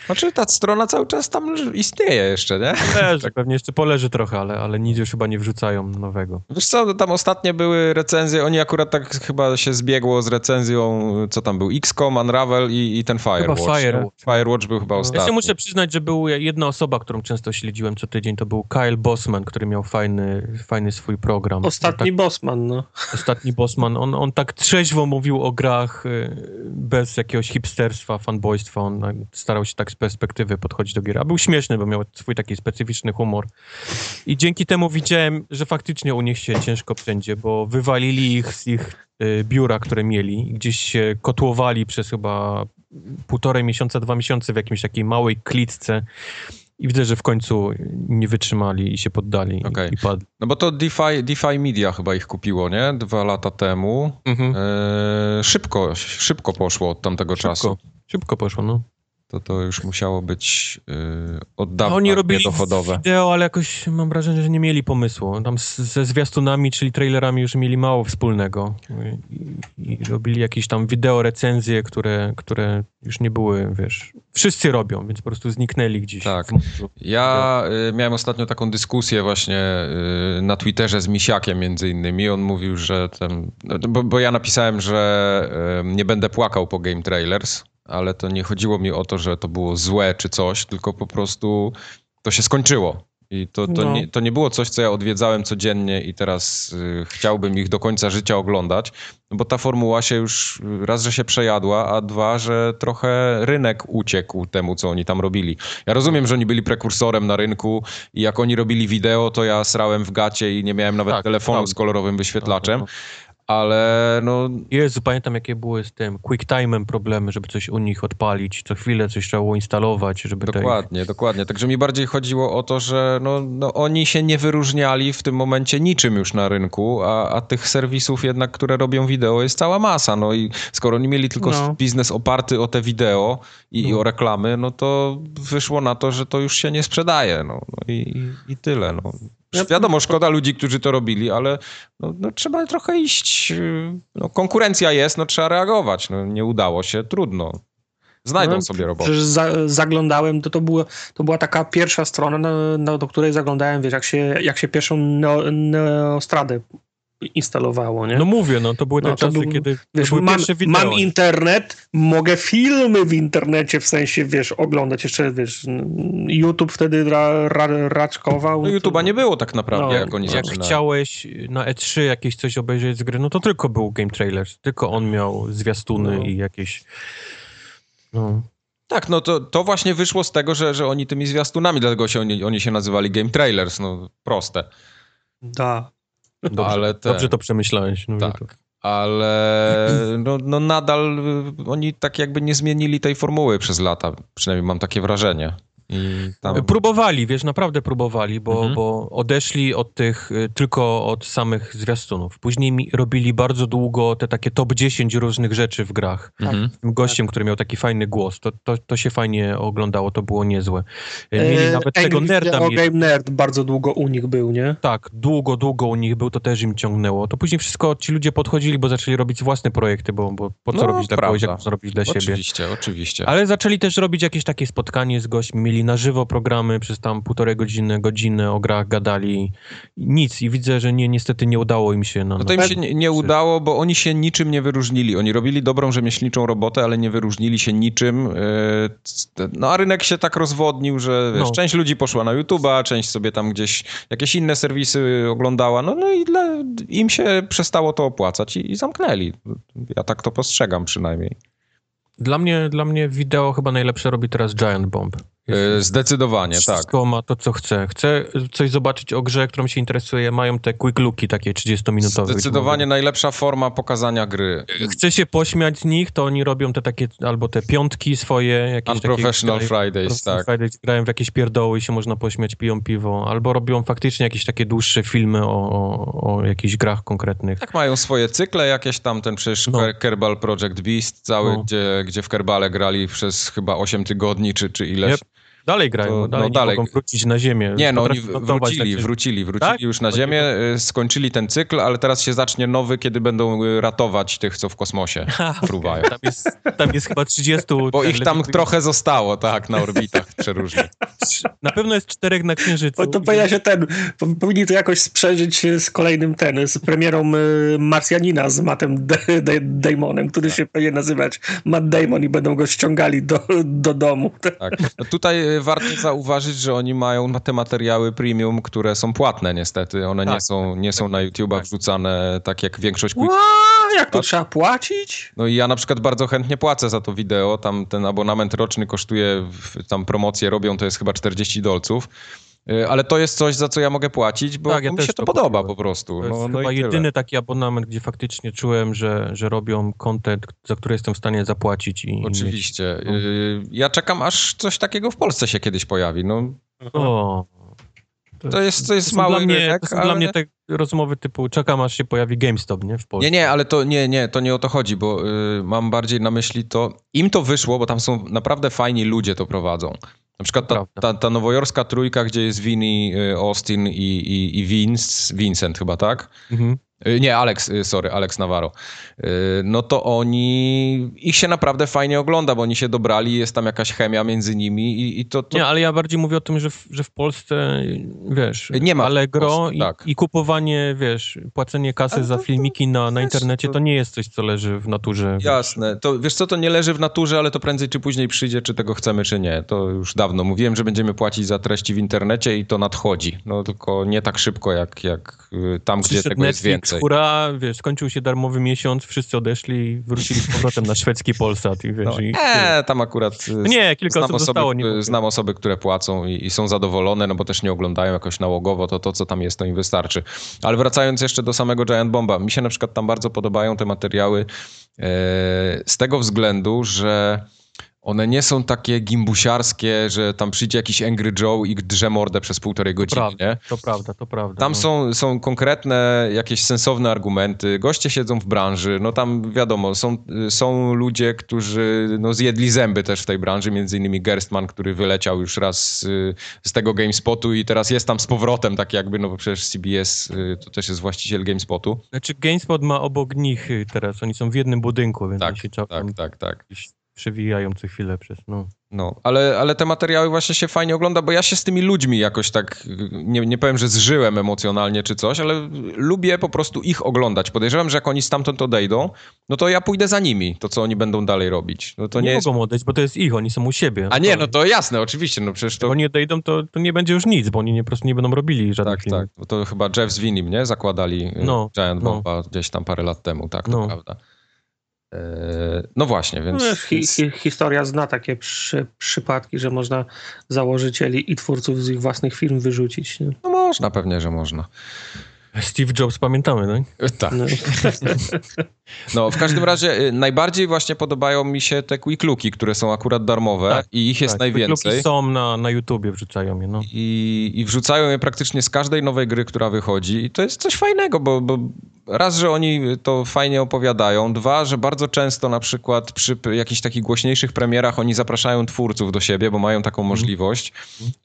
Znaczy ta strona cały czas tam istnieje jeszcze, nie? Leży, tak. pewnie jeszcze poleży trochę, ale, ale nic już chyba nie wrzucają nowego. Wiesz co, tam ostatnie były recenzje, oni akurat tak chyba się zbiegło z recenzją, co tam był, XCOM, Unravel i, i ten Firewatch. Chyba Firewatch. Firewatch był chyba ostatni. Ja się muszę przyznać, że był jedna osoba, którą często śledziłem co tydzień, to był Kyle Bossman, który miał fajny, fajny swój program. Ostatni tak, Bossman, no. Ostatni Bossman. On, on tak trzeźwo mówił o grach y, bez jakiegoś hipsterstwa, fanboystwa. On starał się tak z perspektywy podchodzić do gier. A był śmieszny, bo miał swój taki specyficzny humor. I dzięki temu widziałem, że faktycznie u nich się ciężko wszędzie, bo wywalili ich z ich y, biura, które mieli. Gdzieś się kotłowali przez chyba półtorej miesiąca, dwa miesiące w jakimś takiej małej klitce. I widzę, że w końcu nie wytrzymali i się poddali okay. i, padli. No bo to DeFi, DeFi Media chyba ich kupiło, nie? Dwa lata temu. Mhm. E, szybko, szybko poszło od tamtego szybko. czasu. Szybko poszło, no to to już musiało być yy, od dawna Oni robili dochodowe. wideo, ale jakoś mam wrażenie, że nie mieli pomysłu. Tam z, ze zwiastunami, czyli trailerami już mieli mało wspólnego. I, I, robili jakieś tam wideo recenzje, które, które już nie były, wiesz... Wszyscy robią, więc po prostu zniknęli gdzieś. Tak. Ja y, miałem ostatnio taką dyskusję właśnie y, na Twitterze z Misiakiem między innymi. On mówił, że ten... Bo, bo ja napisałem, że y, nie będę płakał po Game Trailers, ale to nie chodziło mi o to, że to było złe czy coś, tylko po prostu to się skończyło. I to, to, no. nie, to nie było coś, co ja odwiedzałem codziennie i teraz y, chciałbym ich do końca życia oglądać, no bo ta formuła się już raz, że się przejadła, a dwa, że trochę rynek uciekł temu, co oni tam robili. Ja rozumiem, że oni byli prekursorem na rynku i jak oni robili wideo, to ja srałem w gacie i nie miałem nawet tak, telefonu tak. z kolorowym wyświetlaczem. Tak, ale no... Jezu, pamiętam jakie były z tym QuickTime'em problemy, żeby coś u nich odpalić, co chwilę coś trzeba było instalować, żeby... Dokładnie, ich... dokładnie. Także mi bardziej chodziło o to, że no, no, oni się nie wyróżniali w tym momencie niczym już na rynku, a, a tych serwisów jednak, które robią wideo jest cała masa, no i skoro oni mieli tylko no. biznes oparty o te wideo i, no. i, o reklamy, no to wyszło na to, że to już się nie sprzedaje, no, no i, i tyle, no. Wiadomo, szkoda ludzi, którzy to robili, ale no, no, trzeba trochę iść. Y, no, konkurencja jest, no trzeba reagować. No, nie udało się, trudno. Znajdą no, sobie robotę. Przecież za, zaglądałem, to, to, było, to była taka pierwsza strona, no, no, do której zaglądałem, wiesz, jak się, jak się pierwszą Neostradę instalowało, nie? No mówię, no to były te no, czasy, był, kiedy wiesz, mam, mam, internet, mogę filmy w internecie, w sensie, wiesz, oglądać jeszcze, wiesz, YouTube wtedy ra, ra, raczkował. No YouTube'a to... nie było tak naprawdę, no, jak oni Jak zaczynali. chciałeś na E3 jakieś coś obejrzeć z gry, no to tylko był Game Trailers, tylko on miał zwiastuny no. i jakieś... No. Tak, no to, to właśnie wyszło z tego, że, że oni tymi zwiastunami, dlatego się oni, oni się nazywali Game Trailers, no proste. Da. Dobrze, ale te... dobrze to przemyślałeś. No tak, to. ale no, no nadal oni tak jakby nie zmienili tej formuły przez lata. Przynajmniej mam takie wrażenie. Tam... Próbowali, wiesz, naprawdę próbowali, bo, mhm. bo odeszli od tych, y, tylko od samych zwiastunów. Później robili bardzo długo te takie top 10 różnych rzeczy w grach. Mhm. Tym gościem, który miał taki fajny głos, to, to, to się fajnie oglądało, to było niezłe. Y, mieli e, nawet tego nerda. O Game Nerd bardzo długo u nich był, nie? Tak, długo, długo u nich był, to też im ciągnęło. To później wszystko ci ludzie podchodzili, bo zaczęli robić własne projekty, bo, bo po co no, robić dla kogoś, jak zrobić dla siebie. Oczywiście, oczywiście. Ale zaczęli też robić jakieś takie spotkanie z gośćmi, mieli na żywo programy przez tam półtorej godziny, godzinę o grach gadali. Nic i widzę, że nie, niestety nie udało im się. No, no to im się nie, nie udało, bo oni się niczym nie wyróżnili. Oni robili dobrą rzemieślniczą robotę, ale nie wyróżnili się niczym. E, no a rynek się tak rozwodnił, że wiesz, no. część ludzi poszła na YouTube'a, część sobie tam gdzieś jakieś inne serwisy oglądała, no, no i dla, im się przestało to opłacać i, i zamknęli. Ja tak to postrzegam przynajmniej. Dla mnie, dla mnie wideo chyba najlepsze robi teraz Giant Bomb. E, Zdecydowanie, tak. Wszystko ma to, co chce. Chce coś zobaczyć o grze, którą się interesuje, mają te quick looki takie 30-minutowe. Zdecydowanie najlepsza forma pokazania gry. Chce się pośmiać z nich, to oni robią te takie, albo te piątki swoje. Jakieś Unprofessional takie, Fridays, tak. Fridays, grają w jakieś pierdoły i się można pośmiać, piją piwo. Albo robią faktycznie jakieś takie dłuższe filmy o, o, o jakichś grach konkretnych. Tak mają swoje cykle jakieś tam, ten przecież No. Ker- Kerbal Project Beast cały, No. gdzie, gdzie w Kerbale grali przez chyba 8 tygodni, czy, czy ileś. Yep. Dalej grają, To- no, dalej, no nie dalej. mogą wrócić na ziemię. Nie, no oni wrócili, wrócili, wrócili Tak? już na ziemię, y, skończyli ten cykl, ale teraz się zacznie nowy, kiedy będą y, ratować tych, co w kosmosie fruwają. Tam jest, tam jest chyba 30. Bo ich tam trochę zostało, tak, na orbitach przeróżnych. Na pewno jest czterech na Księżycu. Bo to powinien się ten, po- powinni to jakoś sprzężyć z kolejnym ten, z premierą y, Marsjanina z Mattem Damonem, który się powinien nazywać Matt Damon i będą go ściągali do, do domu. Tak. No tutaj y, warto zauważyć, że oni mają te materiały premium, które są płatne niestety. One nie Tak, są, nie są na YouTube'a wrzucane tak jak większość Ła, jak to trzeba płacić? No i ja na przykład bardzo chętnie płacę za to wideo. Tam ten abonament roczny kosztuje, tam promocje robią, to jest chyba 40 dolców. Y, Ale to jest coś, za co ja mogę płacić, bo, Tak, ja mi się to to podoba kupiłem. po prostu. To jest No, no chyba i tyle. jedyny taki abonament, gdzie faktycznie czułem, że, że robią content, za który jestem w stanie zapłacić. I, i Oczywiście. No. Y, Ja czekam, aż coś takiego w Polsce się kiedyś pojawi. No, Mieć... O, to jest, to jest są mały dla mnie, rynek, to ale... dla mnie te rozmowy typu czekam, aż się pojawi GameStop, nie? W Polsce. Nie, nie, ale to nie, nie, to nie o to chodzi, bo y, mam bardziej na myśli to, im to wyszło, bo tam są naprawdę fajni ludzie to prowadzą. Na przykład ta, ta, ta nowojorska trójka, gdzie jest Vinny, Austin i, i, i Vince, Vincent chyba, tak? Mhm. Y, Nie, Alex, y, sorry, Alex Navarro. Y, No to oni, ich się naprawdę fajnie ogląda, bo oni się dobrali, jest tam jakaś chemia między nimi i, i to, to Nie, ale ja bardziej mówię o tym, że w, że w Polsce, wiesz, Nie ma Allegro Polsce, i, tak. i kupowanie, wiesz, płacenie kasy za to- to- filmiki na, na wiesz, internecie, to- to nie jest coś, co leży w naturze. wiesz. Jasne. To wiesz co, to nie leży w naturze, ale to prędzej czy później przyjdzie, czy tego chcemy, czy nie. To już dawno mówiłem, że będziemy płacić za treści w internecie i to nadchodzi. No tylko nie tak szybko, jak, jak tam, gdzie Przyszedł tego jest Netflix, więcej. hura, wiesz, skończył się darmowy miesiąc, wszyscy odeszli i wrócili z powrotem na szwedzki Polsat i wiesz, No, i... nie, tam akurat y, Nie, kilka znam osób osoby, zostało, nie mówię. znam osoby, które płacą i, i są zadowolone, no bo też nie oglądają jakoś nałogowo, to to, co tam jest, to im wystarczy. Ale wracając jeszcze do samego Giant Bomba, mi się na przykład tam bardzo podobają te materiały e, z tego względu, że one nie są takie gimbusiarskie, że tam przyjdzie jakiś Angry Joe i drze mordę przez półtorej To godziny, prawda, nie? to prawda, to prawda. Tam no. są, są konkretne, jakieś sensowne argumenty. Goście siedzą w branży. No tam wiadomo, są, są ludzie, którzy no, zjedli zęby też w tej branży. Między innymi Gerstmann, który wyleciał już raz y, z tego GameSpotu i teraz jest tam z powrotem, tak jakby, no bo przecież CBS y, to też jest właściciel GameSpotu. Znaczy GameSpot ma obok nich y, teraz, oni są w jednym budynku, więc Tak, się czasem Tak, tak, tak. Przewijają co chwilę przez, no. No, ale, ale te materiały właśnie się fajnie ogląda, bo ja się z tymi ludźmi jakoś tak, nie, nie powiem, że zżyłem emocjonalnie czy coś, ale lubię po prostu ich oglądać. Podejrzewam, że jak oni stamtąd odejdą, no to ja pójdę za nimi, to co oni będą dalej robić. No to nie nie, jest... mogą odejść, bo to jest ich, oni są u siebie. A nie, no to jasne, oczywiście, no przecież Jak to... oni odejdą, to, to nie będzie już nic, bo oni nie, po prostu nie będą robili żadnych Tak, filmów. tak, bo to chyba Jeff z Winim, nie? Zakładali y, No, Giant no. Bomba gdzieś tam parę lat temu, tak, to No. prawda. Eee, No właśnie, więc... No, hi, hi, historia zna takie przy, przypadki, że można założycieli i twórców z ich własnych firm wyrzucić. Nie? No można, pewnie, że można. Steve Jobs pamiętamy, no? Tak. No. No, w każdym razie y, najbardziej właśnie podobają mi się te quick looki, które są akurat darmowe Tak, i ich jest tak, najwięcej. Kluki są na, na YouTubie, wrzucają je, no. I, I wrzucają je praktycznie z każdej nowej gry, która wychodzi. I to jest coś fajnego, bo, bo raz, że oni to fajnie opowiadają, dwa, że bardzo często na przykład przy jakichś takich głośniejszych premierach oni zapraszają twórców do siebie, bo mają taką możliwość.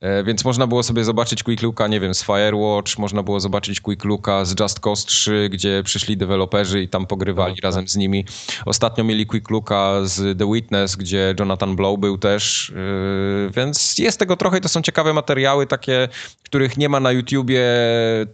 E, więc można było sobie zobaczyć Quick Looka, nie wiem, z Firewatch, można było zobaczyć Quick Looka z Just Cause 3, gdzie przyszli deweloperzy i tam pogrywali Tak, razem z nimi. Ostatnio mieli Quick Looka z The Witness, gdzie Jonathan Blow był też, yy, więc jest tego trochę i to są ciekawe materiały takie, których nie ma na YouTubie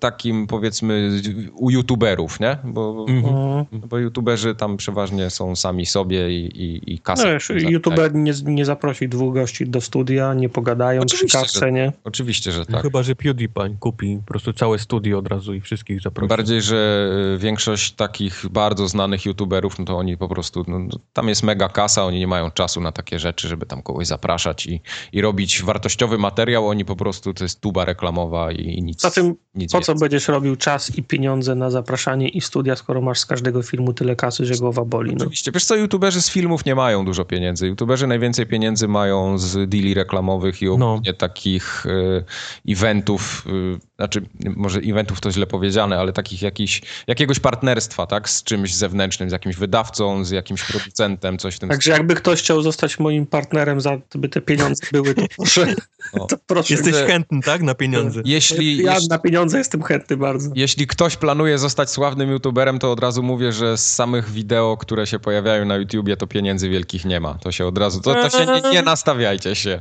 takim powiedzmy u YouTuberów, nie? Bo. Mm. bo YouTuberzy tam przeważnie są sami sobie i, i, i kasę. No wiesz, za- youtuber nie, nie zaprosi dwóch gości do studia, nie pogadają Oczywiście, przy kawce, nie? Oczywiście, że No tak. Chyba, że PewDiePie kupi po prostu całe studio od razu i wszystkich Tym zaprosi. bardziej, że y, większość takich bardzo znanych youtuberów, no to oni po prostu, no, tam jest mega kasa, oni nie mają czasu na takie rzeczy, żeby tam kogoś zapraszać i, i robić wartościowy materiał, oni po prostu, to jest tuba reklamowa i, i nic, Za tym, nic po co więcej. będziesz robił czas i pieniądze na zapraszanie i studia, skoro masz z każdego filmu tyle kasy, że głowa boli. No. Oczywiście. Wiesz co, youtuberzy z filmów nie mają dużo pieniędzy. YouTuberzy najwięcej pieniędzy mają z deali reklamowych i ogólnie takich y, eventów, y, znaczy może eventów to źle powiedziane, ale takich jakiś, jakiegoś partnerstwa, tak, z czymś zewnętrznym, z jakimś wydawcą, z jakimś producentem, coś w tym Także jakby ktoś chciał zostać moim partnerem, za by te pieniądze były, to proszę. No. To proszę. Jesteś że- chętny, tak? Na pieniądze. Jeśli, Ja jeśli, na pieniądze jestem chętny bardzo. jeśli ktoś planuje zostać sławnym youtuberem, to od razu mówię, że z samych wideo, które się pojawiają na YouTubie, to pieniędzy wielkich nie ma. To się od razu, to, to się nie, nie nastawiajcie się.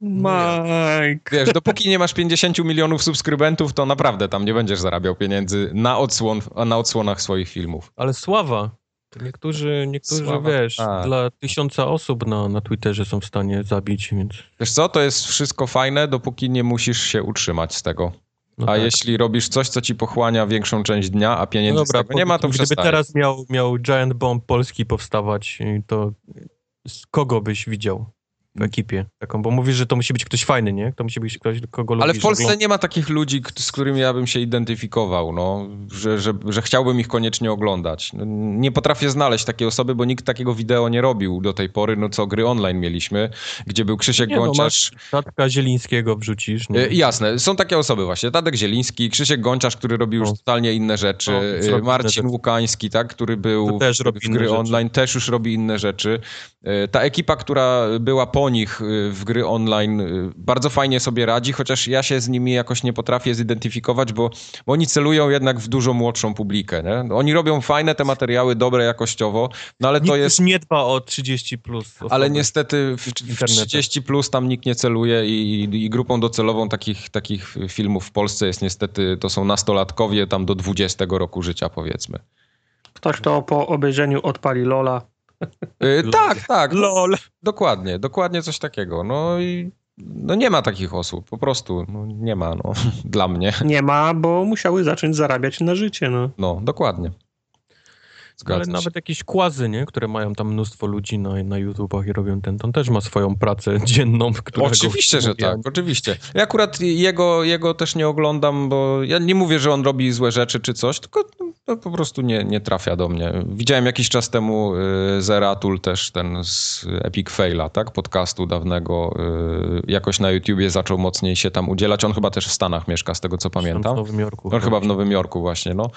Mike. Wiesz, dopóki nie masz 50 milionów subskrybentów, to naprawdę tam nie będziesz zarabiał pieniędzy na, odsłon, na odsłonach swoich filmów. Ale sława. To niektórzy, niektórzy Sława, wiesz, tak. dla tysiąca osób na, na Twitterze są w stanie zabić, więc... Wiesz co, to jest wszystko fajne, dopóki nie musisz się utrzymać z tego. No a tak. jeśli robisz coś, co ci pochłania większą część dnia, a No pieniędzy z tego nie ma, to gdyby przestań. teraz miał, miał Giant Bomb Polski powstawać, to z kogo byś widział w ekipie taką? Bo mówisz, że to musi być ktoś fajny, nie? To musi być ktoś, kogo lubisz Ale w Polsce nie ma takich ludzi, z którymi ja bym się identyfikował, no, że, że, że chciałbym ich koniecznie oglądać. No, Nie potrafię znaleźć takiej osoby, bo nikt takiego wideo nie robił do tej pory, no co gry online mieliśmy, gdzie był Krzysiek Nie, no, Gonciarz. Tatka Zielińskiego wrzucisz, nie? E, Jasne, są takie osoby właśnie. Tadek Zieliński, Krzysiek Gonciarz, który robi już No. totalnie inne rzeczy. No, Marcin. Łukański, tak, który był w- w gry online, też już robi inne rzeczy. E, Ta ekipa, która była po nich e, w gry online, e, bardzo fajnie sobie radzi, chociaż ja się z nimi jakoś nie potrafię zidentyfikować, bo, bo oni celują jednak w dużo młodszą publikę. Nie? Oni robią fajne te materiały, dobre jakościowo, no ale Nikt to już jest... nie dba o 30 plus osoby. Ale niestety w, w internecie. 30 plus tam nikt nie celuje i, i grupą docelową takich, takich filmów w Polsce jest niestety, to są nastolatkowie tam do 20 roku życia powiedzmy. Ktoś, kto po obejrzeniu odpali Lola. Y, tak, tak, no, LOL. dokładnie, dokładnie coś takiego. No i no nie ma takich osób, po prostu no, nie ma, no, dla mnie. Nie ma, bo musiały zacząć zarabiać na życie. No. No, dokładnie. Zgadza Ale nawet jakieś kłazy, nie? Które mają tam mnóstwo ludzi na, na YouTubach i robią ten, to on też ma swoją pracę dzienną, która go Oczywiście, że tak, oczywiście. Ja akurat jego, jego też nie oglądam, bo ja nie mówię, że on robi złe rzeczy czy coś, tylko no, po prostu nie, nie trafia do mnie. Widziałem jakiś czas temu y, Zeratul też, ten z Epic Faila, tak, podcastu dawnego, y, jakoś na YouTubie zaczął mocniej się tam udzielać. On chyba też w Stanach mieszka, z tego co pamiętam. W Nowym Jorku. On chyba w Nowym Jorku właśnie, no.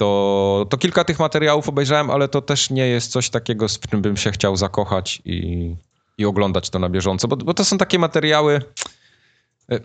To, to kilka tych materiałów obejrzałem, ale to też nie jest coś takiego, z czym bym się chciał zakochać i, i oglądać to na bieżąco, bo, bo to są takie materiały... e, e,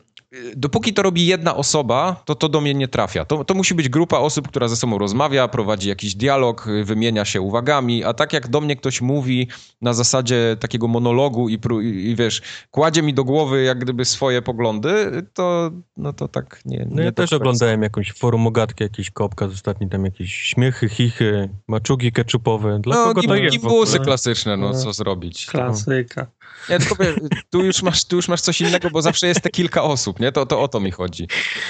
Dopóki to robi jedna osoba, to to do mnie nie trafia. To, to musi być grupa osób, która ze sobą rozmawia, prowadzi jakiś dialog, y, wymienia się uwagami, a tak jak do mnie ktoś mówi na zasadzie takiego monologu i, i, i wiesz, kładzie mi do głowy jak gdyby swoje poglądy, to, no to tak nie, No nie ja do też oglądałem jakąś forum ogatkę, jakiś kopka, ostatni tam jakieś śmiechy, chichy, maczugi keczupowe. Dla No, kogo to gim, jest? w gimbusy klasyczne, no No. co zrobić. Klasyka. Nie, tylko wiesz, tu już, masz, tu już masz coś innego, bo zawsze jest te kilka osób, nie? To, to o to mi chodzi.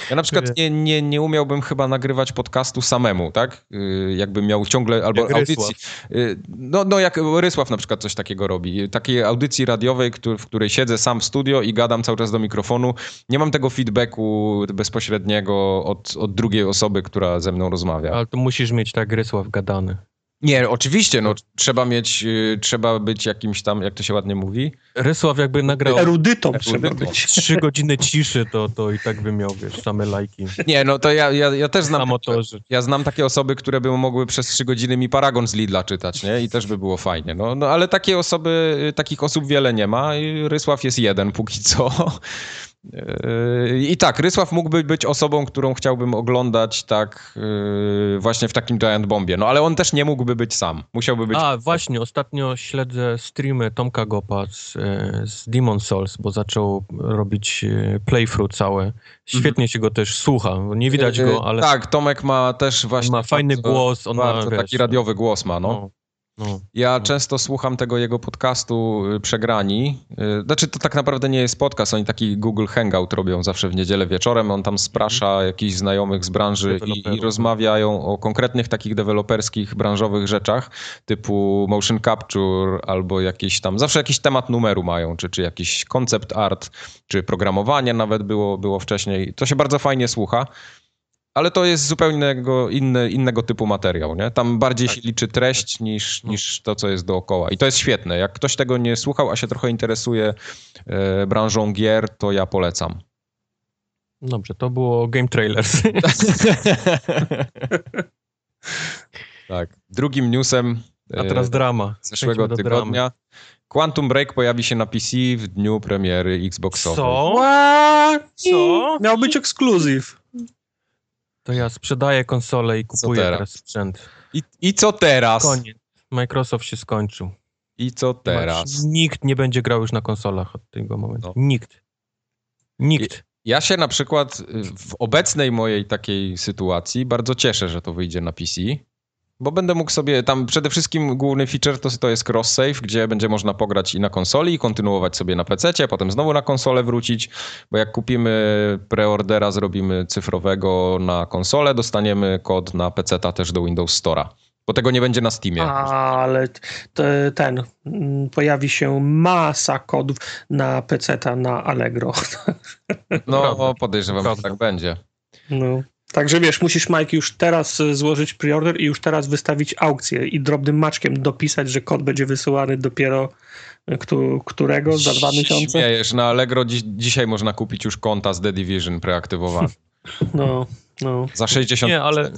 Ja na przykład nie, nie, nie umiałbym chyba nagrywać podcastu samemu, tak? Yy, Jakbym miał ciągle, albo Jak audycji. Rysław. Yy, No, no jak Rysław na przykład coś takiego robi. Takiej audycji radiowej, w której siedzę sam w studio i gadam cały czas do mikrofonu. Nie mam tego feedbacku bezpośredniego od, od drugiej osoby, która ze mną rozmawia. Ale tu musisz mieć tak Rysław gadany. Nie, oczywiście, no trzeba mieć, yy, trzeba być jakimś tam, jak to się ładnie mówi, Rysław jakby nagrał Erudytą trzeba być. trzy godziny ciszy, to, to i tak by miał, wiesz, same lajki. Nie, no to ja, ja, ja też znam. Na motorze. Ja znam takie osoby, które by mogły przez trzy godziny mi paragon z Lidla czytać, nie? I też by było fajnie. No, no ale takie osoby, y, takich osób wiele nie ma. I Rysław jest jeden póki co. Yy, I tak, Rysław mógłby być osobą, którą chciałbym oglądać tak yy, właśnie w takim Giant Bombie. No ale on też nie mógłby być sam. Musiałby być. A, właśnie, ostatnio śledzę streamy Tomka Gopa z, e, z Demon Souls, bo zaczął robić playthrough całe. Świetnie się go też słucha, nie widać Yy, go, ale Tak, Tomek ma też właśnie. ma fajny bardzo- głos, on bardzo ma, wiesz, taki radiowy głos ma, no. no. No. Ja często słucham tego jego podcastu y, Przegrani. Y, znaczy, to tak naprawdę nie jest podcast, oni taki Google Hangout robią zawsze w niedzielę wieczorem. On tam sprasza mhm. jakichś znajomych z branży i, i, rozmawiają o konkretnych takich deweloperskich, branżowych rzeczach, typu motion capture albo jakiś tam, zawsze jakiś temat numeru mają, czy, czy jakiś concept art, czy programowanie nawet było, było wcześniej. To się bardzo fajnie słucha ale to jest zupełnie inny, innego typu materiał, nie? Tam bardziej tak. się liczy treść niż, no. niż to, co jest dookoła. I to jest świetne. Jak ktoś tego nie słuchał, a się trochę interesuje e, branżą gier, to ja polecam. Dobrze, to było Game Trailers. tak. Drugim newsem a teraz drama. Zeszłego tygodnia. Dramy. Quantum Break pojawi się na PC w dniu premiery Xboxowej. Co? What? Co? Miał być ekskluzyw. To ja sprzedaję konsolę i kupuję teraz? teraz? sprzęt. I, I co teraz? Koniec. Microsoft się skończył. I co teraz? Nikt nie będzie grał już na konsolach od tego momentu. No. Nikt. Nikt. Ja się na przykład w obecnej mojej takiej sytuacji bardzo cieszę, że to wyjdzie na PC, bo będę mógł sobie, tam przede wszystkim główny feature to, to jest cross-save, gdzie będzie można pograć i na konsoli, i kontynuować sobie na PC, a potem znowu na konsolę wrócić, bo jak kupimy preordera, zrobimy cyfrowego na konsolę, dostaniemy kod na PC też do Windows Store'a. Bo tego nie będzie na Steamie. Ale ten, mm, pojawi się masa kodów na PC, na Allegro. No, podejrzewam, że tak będzie. No. Także wiesz, musisz Mike już teraz e, złożyć preorder i już teraz wystawić aukcję i drobnym maczkiem dopisać, że kod będzie wysyłany dopiero e, którego za dwa miesiące. Śmiejesz, na Allegro dziś, dzisiaj można kupić już konta z The Division preaktywowane. No, no. Za 60 Nie, ale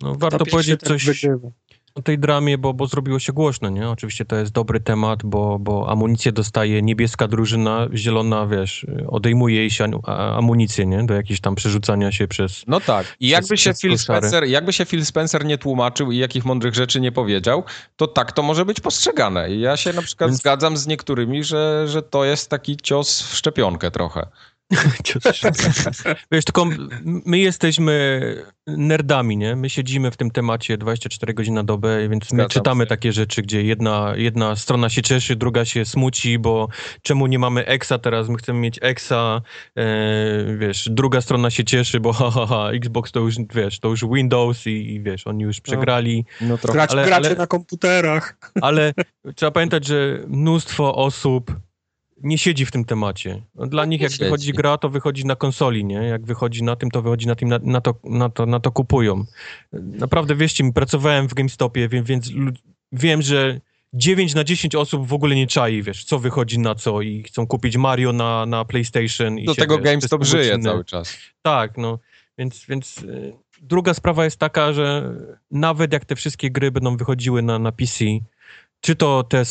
no, warto powiedzieć coś, wygrywa o tej dramie, bo, bo zrobiło się głośno, nie? Oczywiście to jest dobry temat, bo, bo amunicję dostaje niebieska drużyna, zielona, wiesz, odejmuje jej się amunicję, nie? Do jakiejś tam przerzucania się przez... No tak. I jakby się, Phil Spencer, jakby się Phil Spencer nie tłumaczył i jakich mądrych rzeczy nie powiedział, to tak to może być postrzegane. I ja się na przykład Więc... zgadzam z niektórymi, że, że to jest taki cios w szczepionkę trochę. Wiesz, tylko my jesteśmy nerdami, nie? My siedzimy w tym temacie 24 godziny na dobę, więc Zgadzam my czytamy się. takie rzeczy, gdzie jedna, jedna strona się cieszy, druga się smuci, bo czemu nie mamy Exa teraz, my chcemy mieć Exa, e, wiesz, druga strona się cieszy, bo ha, ha, ha, Xbox to już, wiesz, to już Windows i, i wiesz, oni już no. przegrali. No, no trochę. Ale, gracze ale, na komputerach. Ale trzeba pamiętać, że mnóstwo osób nie siedzi w tym temacie. No, dla nich jak wychodzi gra, to wychodzi na konsoli, nie? Jak wychodzi na tym, to wychodzi na tym, na, na, to, na, to, na to kupują. Naprawdę, wierzcie mi, pracowałem w GameStopie, więc, więc wiem, że 9 na 10 osób w ogóle nie czai, wiesz, co wychodzi na co i chcą kupić Mario na, na PlayStation. Do tego wiesz, GameStop żyje cały czas. Tak, no. Więc, więc y, druga sprawa jest taka, że nawet jak te wszystkie gry będą wychodziły na, na PC, czy to te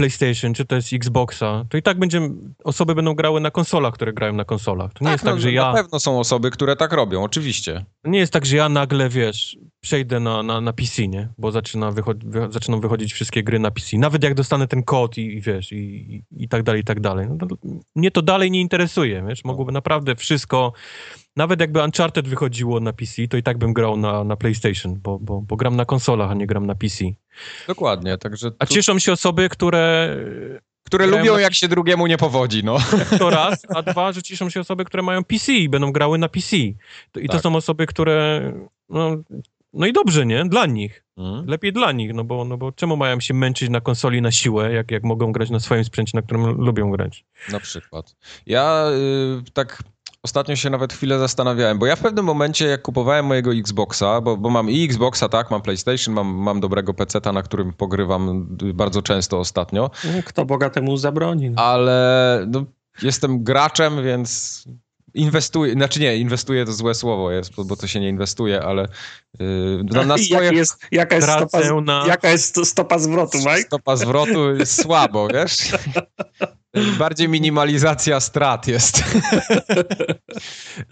PlayStation, czy to jest Xboxa, to i tak będzie, osoby będą grały na konsolach, które grają na konsolach. To nie tak, jest tak, no, że ja... Na pewno są osoby, które tak robią, oczywiście. Nie jest tak, że ja nagle, wiesz, przejdę na, na, na PC, nie? Bo zaczyna wychod- wy- zaczną wychodzić wszystkie gry na PC. Nawet jak dostanę ten kod i, i wiesz, i, i, i, tak dalej, i tak dalej. No to, mnie to dalej nie interesuje, wiesz? Mogłoby naprawdę wszystko nawet jakby Uncharted wychodziło na PC, to i tak bym grał na, na PlayStation, bo, bo, bo gram na konsolach, a nie gram na PC. Dokładnie, także... Tu... A cieszą się osoby, które... Które lubią, na... jak się drugiemu nie powodzi, no. To raz, a dwa, że cieszą się osoby, które mają PC i będą grały na PC. I tak. to są osoby, które... No, no i dobrze, nie? Dla nich. Hmm. Lepiej dla nich, no bo, no bo czemu mają się męczyć na konsoli na siłę, jak, jak mogą grać na swoim sprzęcie, na którym lubią grać? Na przykład. Ja y, tak Ostatnio się nawet chwilę zastanawiałem, bo ja w pewnym momencie, jak kupowałem mojego Xboxa, bo, bo mam i Xboxa, tak, mam PlayStation, mam, mam dobrego PC-ta, na którym pogrywam bardzo często ostatnio. No, kto Boga temu zabroni. No. Ale no, jestem graczem, więc inwestuję, znaczy nie, inwestuję to złe słowo jest, bo, bo to się nie inwestuje, ale yy, na, na swoje... jest, jaka, jest stopa, na... jaka jest stopa zwrotu, Mike? Stopa zwrotu jest słabo, wiesz? Bardziej minimalizacja strat jest.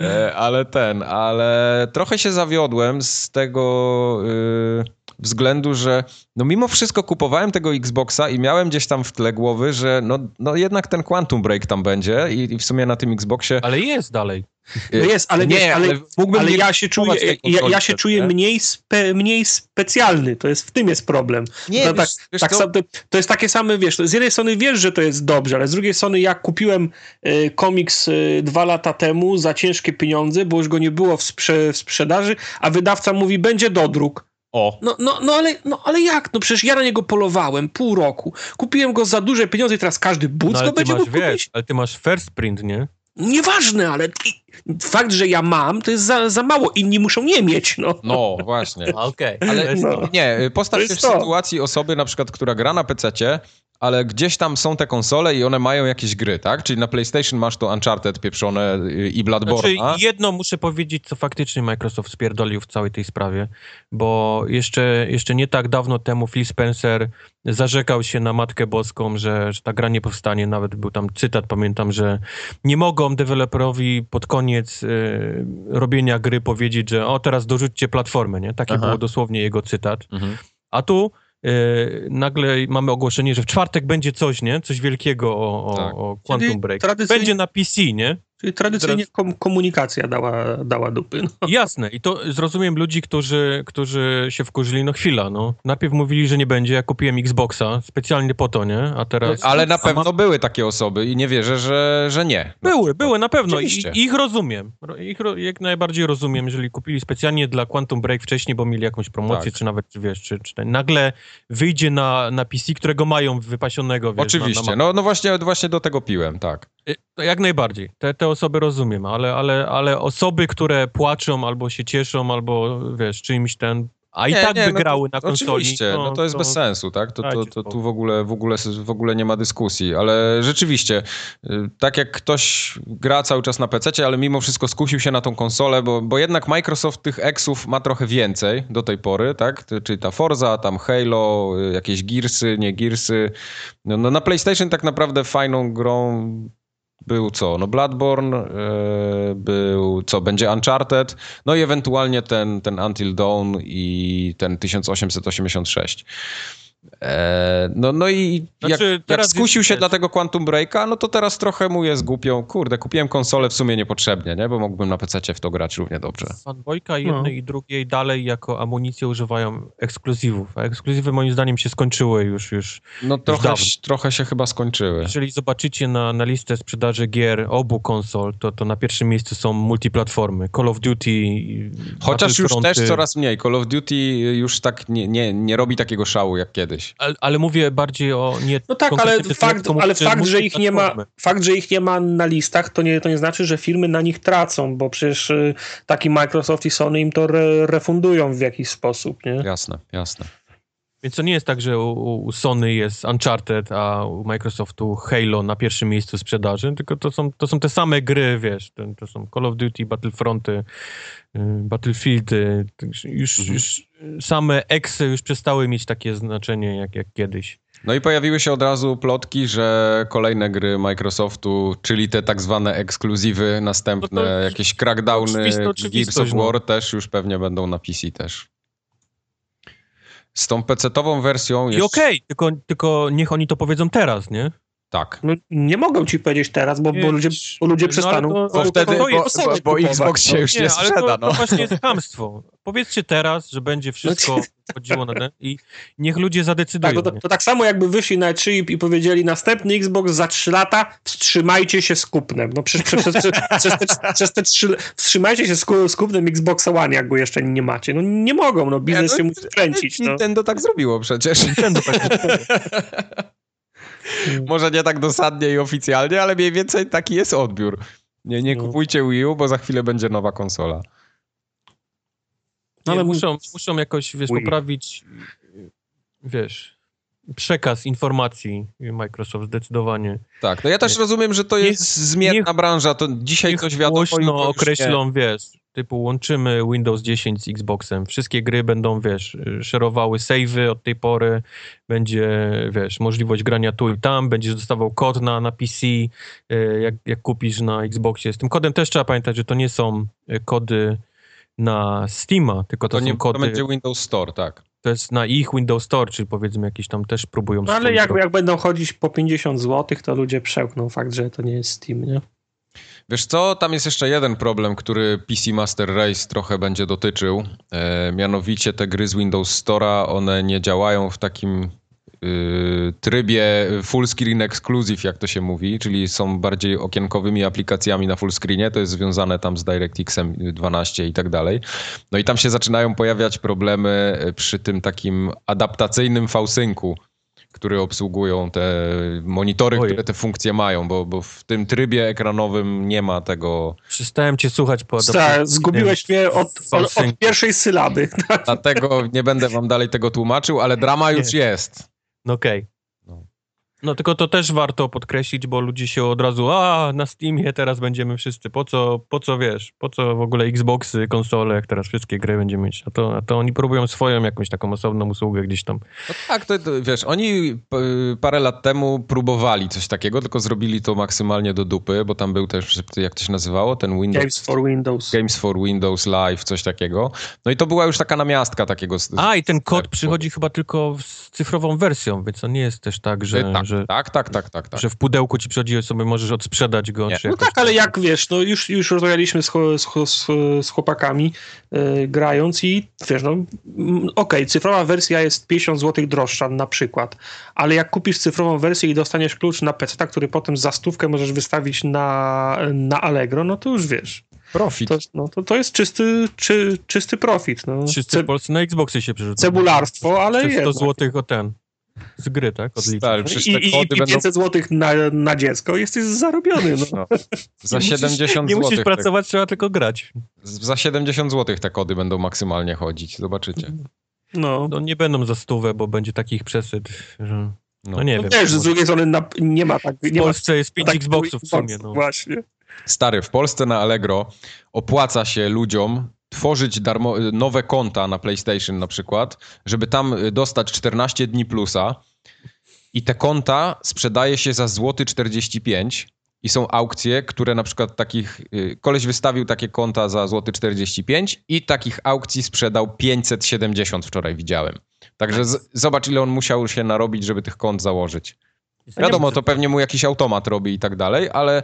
E, ale ten, ale trochę się zawiodłem z tego yy, względu, że no mimo wszystko kupowałem tego Xboxa i miałem gdzieś tam w tle głowy, że no, no jednak ten Quantum Break tam będzie i, i w sumie na tym Xboxie... Ale jest dalej. No jest, ale nie, wiesz, ale, ale mógłbym ale ja się czuję, ja, ja się czuję nie? mniej, spe, mniej specjalny. To jest w tym jest problem. Nie, to, wiesz, tak, wiesz tak co? sam- to, to jest takie same, wiesz, z jednej strony wiesz, że to jest dobrze, ale z drugiej strony jak kupiłem e, komiks e, dwa lata temu za ciężkie pieniądze, bo już go nie było w, sprze, w sprzedaży, a wydawca mówi, będzie dodruk. O, No, no, no, ale, no ale jak? No przecież ja na niego polowałem pół roku. Kupiłem go za duże pieniądze i teraz każdy but No, go będzie masz, mógł kupić. wiesz, ale ty masz first print, nie? Nieważne, ale fakt, że ja mam, to jest za, za mało. Inni muszą nie mieć, no. no właśnie. Okej. Ale No. nie, postaw się w to. sytuacji osoby na przykład, która gra na PC-cie, ale gdzieś tam są te konsole i one mają jakieś gry, tak? Czyli na PlayStation masz to Uncharted pieprzone i Bloodborne. Znaczy, jedno muszę powiedzieć, co faktycznie Microsoft spierdolił w całej tej sprawie, bo jeszcze, jeszcze nie tak dawno temu Phil Spencer zarzekał się na Matkę Boską, że, że ta gra nie powstanie. Nawet był tam cytat, pamiętam, że nie mogą deweloperowi pod koniec y, robienia gry powiedzieć, że o, teraz dorzućcie platformę, nie? Taki Aha. było dosłownie jego cytat. Mhm. A tu y, nagle mamy ogłoszenie, że w czwartek będzie coś, nie? Coś wielkiego o, o, Tak. o Quantum Czyli Break. tradycyjnie- Będzie na PC, nie? Czyli tradycyjnie kom, komunikacja dała, dała dupy. No. Jasne. I to zrozumiem ludzi, którzy, którzy się wkurzyli. No chwila, no. Najpierw mówili, że nie będzie, ja kupiłem Xboxa specjalnie po to, nie? A teraz... Ale na a pewno ma- były takie osoby i nie wierzę, że, że nie. Były, były, na pewno. I, Oczywiście. ich rozumiem. Ro- Ich ro, jak najbardziej rozumiem, jeżeli kupili specjalnie dla Quantum Break wcześniej, bo mieli jakąś promocję, Tak. czy nawet, czy wiesz, czy, czy ten, nagle wyjdzie na, na PC, którego mają wypasionego, wiesz, Oczywiście, Na, na, no, no właśnie, właśnie do tego piłem, tak. Y, to Jak najbardziej. Te, te osoby rozumiem, ale, ale, ale osoby, które płaczą albo się cieszą, albo wiesz, czymś ten. A i Nie, tak nie, by no, grały na konsoli. Oczywiście, no to jest bez sensu, tak? To, to, to tu w ogóle, w, ogóle, w ogóle nie ma dyskusji, ale rzeczywiście, y, tak jak ktoś gra cały czas na PC, ale mimo wszystko skusił się na tą konsolę, bo, bo jednak Microsoft tych eksów ma trochę więcej do tej pory, tak? Czyli ta Forza, tam Halo, y, jakieś Gearsy, nie Gearsy. No, no na PlayStation tak naprawdę fajną grą był co? No Bloodborne, e, był co? Będzie Uncharted, no i ewentualnie ten, ten Until Dawn i ten 1886. E, no, no i Znaczy, jak, jak teraz skusił się dla tego Quantum Breaka, no to teraz trochę mu jest głupią. Kurde, kupiłem konsolę w sumie niepotrzebnie, nie? Bo mógłbym na PC w to grać równie dobrze. Fanboyka jednej i drugiej dalej jako amunicję używają ekskluzywów, a ekskluzywy moim zdaniem się skończyły już, już. No trochę, dawno. trochę się chyba skończyły. Jeżeli zobaczycie na, na listę sprzedaży gier obu konsol, to, to na pierwszym miejscu są multiplatformy. Call of Duty, Chociaż już też coraz mniej. Call of Duty już tak nie, nie, nie robi takiego szału jak kiedyś. Ale, ale mówię bardziej o nie No tak, ale fakt, tylko ale mówię, fakt, że ich nie ma, fakt, że ich nie ma na listach, to nie, to nie znaczy, że firmy na nich tracą, bo przecież y, taki Microsoft i Sony im to re, refundują w jakiś sposób, nie? Jasne, jasne. Więc to nie jest tak, że u, Sony jest Uncharted, a u Microsoftu Halo na pierwszym miejscu sprzedaży, tylko to są, to są te same gry, wiesz, to, są Call of Duty, Battlefronty, y, Battlefieldy, już, Mhm. już same eksy już przestały mieć takie znaczenie jak, jak kiedyś. No i pojawiły się od razu plotki, że kolejne gry Microsoftu, czyli te tak zwane ekskluzywy następne, No to jakieś crackdowny Gears of no. War też już pewnie będą na PC też. Z tą PC-tową wersją I jest... okej, tylko, tylko niech oni to powiedzą teraz, nie? Tak. No, nie mogą ci powiedzieć teraz, bo, bo ludzie, bo ludzie No, przestaną. ale to- Bo wtedy, to bo, jest- bo, bo Xbox się no. już nie, ale sprzeda, to, no. to właśnie jest chamstwo. Powiedzcie teraz, że będzie wszystko chodziło na ten i niech ludzie zadecydują. Tak, to, nie? to tak samo jakby wyszli na E3 i, i powiedzieli następny Xbox za 3 lata, wstrzymajcie się z kupnem. No przez, przez, przez, przez, te, przez te 3 wstrzymajcie się z, z kupnem Xboxa One, jak go jeszcze nie macie. No nie mogą, no biznes Nie, się no, musi kręcić. No. Nintendo tak zrobiło przecież. Nintendo tak Może nie tak dosadnie i oficjalnie, ale mniej więcej taki jest odbiór. Nie, nie No. kupujcie Wii U, bo za chwilę będzie nowa konsola. No, ale muszą, muszą jakoś, wiesz, poprawić, wiesz, przekaz informacji Microsoft zdecydowanie. Tak, no ja też Niech- rozumiem, że to niech- jest zmienna niech- branża. To dzisiaj Niech coś wiadomo. głośno określą, wiesz, typu łączymy Windows 10 z Xboxem. Wszystkie gry będą, wiesz, szerowały savey od tej pory, będzie, wiesz, możliwość grania tu i tam, będziesz dostawał kod na, na PC, y, jak, jak kupisz na Xboxie. Z tym kodem też trzeba pamiętać, że to nie są y, kody na Steama, tylko to, To, nie, są to kody, będzie Windows Store, tak. to jest na ich Windows Store, czyli powiedzmy jakieś tam też próbują... No ale jak, jak będą chodzić po 50 zł, to ludzie przełkną fakt, że to nie jest Steam, nie? Wiesz co, tam jest jeszcze jeden problem, który PC Master Race trochę będzie dotyczył. E, mianowicie te gry z Windows Store'a, one nie działają w takim y, trybie full screen exclusive, jak to się mówi, czyli są bardziej okienkowymi aplikacjami na full screenie, to jest związane tam z DirectX 12 i tak dalej. No i tam się zaczynają pojawiać problemy przy tym takim adaptacyjnym V-Syncu, które obsługują te monitory, które te funkcje mają, bo, bo w tym trybie ekranowym nie ma tego. Przestałem cię słuchać po Tak, zgubiłeś mnie od, od, od pierwszej sylaby. Dlatego nie będę wam dalej tego tłumaczył, ale drama już jest. No okej. No. No tylko to też warto podkreślić, bo ludzie się od razu, a na Steamie teraz będziemy wszyscy, po co, po co wiesz, po co w ogóle Xboxy, konsole, jak teraz wszystkie gry będziemy mieć, a to, a to oni próbują swoją jakąś taką osobną usługę gdzieś tam. No tak, to, to wiesz, oni p- parę lat temu próbowali coś takiego, tylko zrobili to maksymalnie do dupy, bo tam był też, jak to się nazywało, ten Windows... Games for Windows. Games for Windows Live, coś takiego. No i to była już taka namiastka takiego... A i ten kod tak, przychodzi chyba tylko z cyfrową wersją, więc to nie jest też tak, że, tak, że, tak, tak, tak, tak, tak. że w pudełku ci przychodzi sobie możesz odsprzedać go. No tak, ale jak wiesz, no już, już rozmawialiśmy z, z, z, z chłopakami e, grając i wiesz, no mm, okej, cyfrowa wersja jest 50 zł droższa na przykład, ale jak kupisz cyfrową wersję i dostaniesz klucz na PC, który potem za stówkę możesz wystawić na, na Allegro, no to już wiesz. Profit. To, no, to, to jest czysty, czy, czysty profit. No. Wszyscy Ce, w Polsce na Xboxy się przerzucają. cebularstwo, ale Przez 100 jednak. złotych o ten. Z gry, tak? Odliczę. Stary, przecież I, te i, kody i będą... 500 zł na, na dziecko jesteś zarobiony. No. No, za Nie musisz- 70 Nie zł. musisz pracować, trzeba tylko grać. Za 70 zł te kody będą maksymalnie chodzić, zobaczycie. No. No nie będą za stówę, bo będzie takich przesyd, że... No, No. nie No wiem. też, z drugiej strony na, nie ma tak. w Nie ma Polsce jest 5 tak Xboxów w sumie. No. Właśnie. Stary, w Polsce na Allegro opłaca się ludziom tworzyć darmo, nowe konta na PlayStation na przykład, żeby tam y, dostać 14 dni plusa i te konta sprzedaje się za złoty 45 i są aukcje, które na przykład takich, y, koleś wystawił takie konta za złoty 45 i takich aukcji sprzedał 570 wczoraj widziałem. Także z, zobacz ile on musiał się narobić, żeby tych kont założyć. Wiadomo, to pewnie mu jakiś automat robi i tak dalej, ale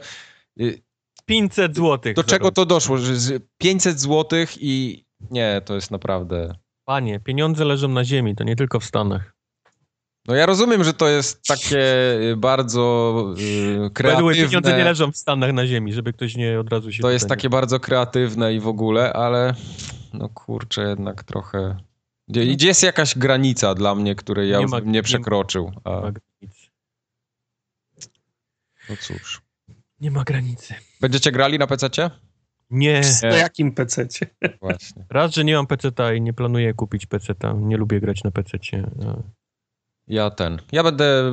y, 500 złotych. do czego to doszło? Że z 500 zł i nie, to jest naprawdę. Panie, pieniądze leżą na ziemi, to nie tylko w Stanach. No ja rozumiem, że to jest takie y, bardzo y, By the way, pieniądze nie kreatywne. leżą w Stanach na ziemi, żeby ktoś nie od razu się... To jest takie bardzo kreatywne i w ogóle, ale no kurczę, jednak trochę. Gdzie, gdzie jest jakaś granica dla mnie, której ja Nie ma- bym nie nie- przekroczył? A, Nie ma granicy. no cóż. Nie ma granicy. Będziecie grali na PC? Nie. Na jakim PC-cie? Właśnie. Raz, że nie mam PC-ta i nie planuję kupić PC-ta. Nie lubię grać na PC-cie. No. Ja ten. Ja będę.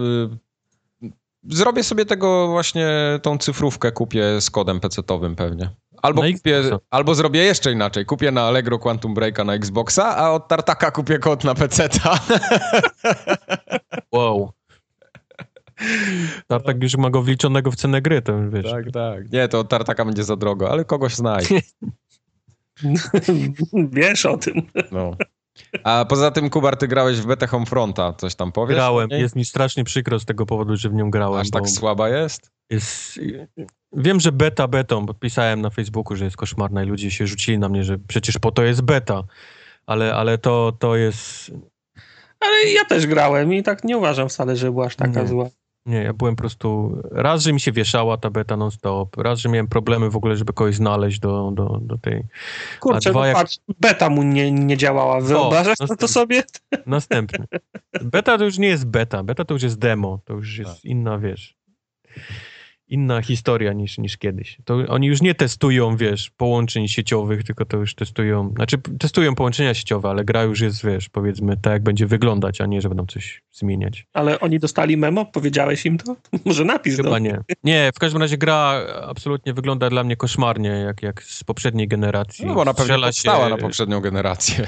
y, Zrobię sobie tego właśnie tą cyfrówkę, kupię z kodem PC-owym pewnie. Albo, Na kupię, Xboxa. albo zrobię jeszcze inaczej. Kupię na Allegro Quantum Breaka na Xboxa, a od Tartaka kupię kod na PC-ta. Wow. Tartak już ma go wliczonego w cenę gry, to już wiesz. tak, tak. Nie, to Tartaka będzie za drogo, ale kogoś znaj. Wiesz o tym. No. A poza tym, Kubar, ty grałeś w betę Homefronta. Coś tam powiesz? Grałem. Jest mi strasznie przykro z tego powodu, że w nią grałem. Aż tak słaba jest? jest... Wiem, że beta betą, bo pisałem na Facebooku, że jest koszmarna i ludzie się rzucili na mnie, że przecież po to jest beta. Ale, ale to, to jest... Ale ja też grałem i tak nie uważam wcale, że była aż taka Nie. zła. Nie, ja byłem po prostu... Raz, że mi się wieszała ta beta non-stop. Raz, że miałem problemy w ogóle, żeby kogoś znaleźć do, do, do tej... Kurczę, A dwa no jak- patrz, beta mu nie, nie działała. Wyobrażasz no to, sobie? Następny. Beta to już nie jest beta, beta to już jest demo, to już jest Tak. inna, wiesz, inna historia niż, niż kiedyś. To oni już nie testują, wiesz, połączeń sieciowych, tylko to już testują, znaczy testują połączenia sieciowe, ale gra już jest, wiesz, powiedzmy, tak jak będzie wyglądać, a nie, że będą coś zmieniać. Ale oni dostali memo? Powiedziałeś im to? Może napisz. Chyba no. nie. Nie, w każdym razie gra absolutnie wygląda dla mnie koszmarnie, jak, jak z poprzedniej generacji. No bo na pewno powstała się- na poprzednią generację.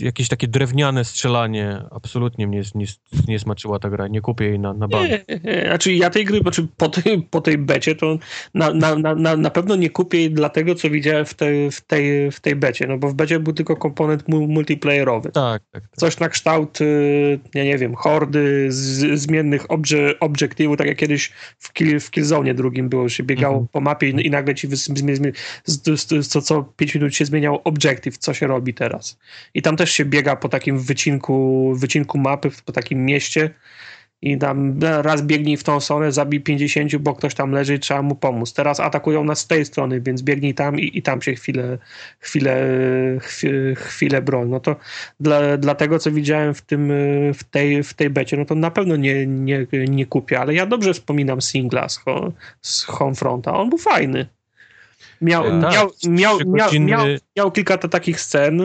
Jakieś takie drewniane strzelanie. Absolutnie mnie nie, nie smaczyła ta gra. Nie kupię jej na, na bank. Nie, nie, Znaczy ja tej gry, znaczy po, tej, po tej becie to na, na, na, na pewno nie kupię jej dlatego, co widziałem w tej, w, tej, w tej becie, no bo w becie był tylko komponent multiplayerowy. Tak, tak. tak. Coś na kształt, y, ja nie wiem, hordy, z, zmiennych obje, obiektywów, tak jak kiedyś w, kill, w Killzone drugim było, się biegało mhm. po mapie i, i nagle ci co, co 5 minut się zmieniał obiektyw, co się robi teraz. I tam też się biega po takim wycinku, wycinku mapy, po takim mieście i tam raz biegnij w tą stronę, zabij 50, bo ktoś tam leży i trzeba mu pomóc. Teraz atakują nas z tej strony, więc biegnij tam i, i tam się chwilę, chwilę, chwilę, broń. No to dla, dla tego, co widziałem w, tym, w, tej, w tej becie, no to na pewno nie, nie, nie kupię, ale ja dobrze wspominam singla z, z Homefronta. On był fajny. Miał, tak, miał, miał, miał, miał, miał, kilka takich scen,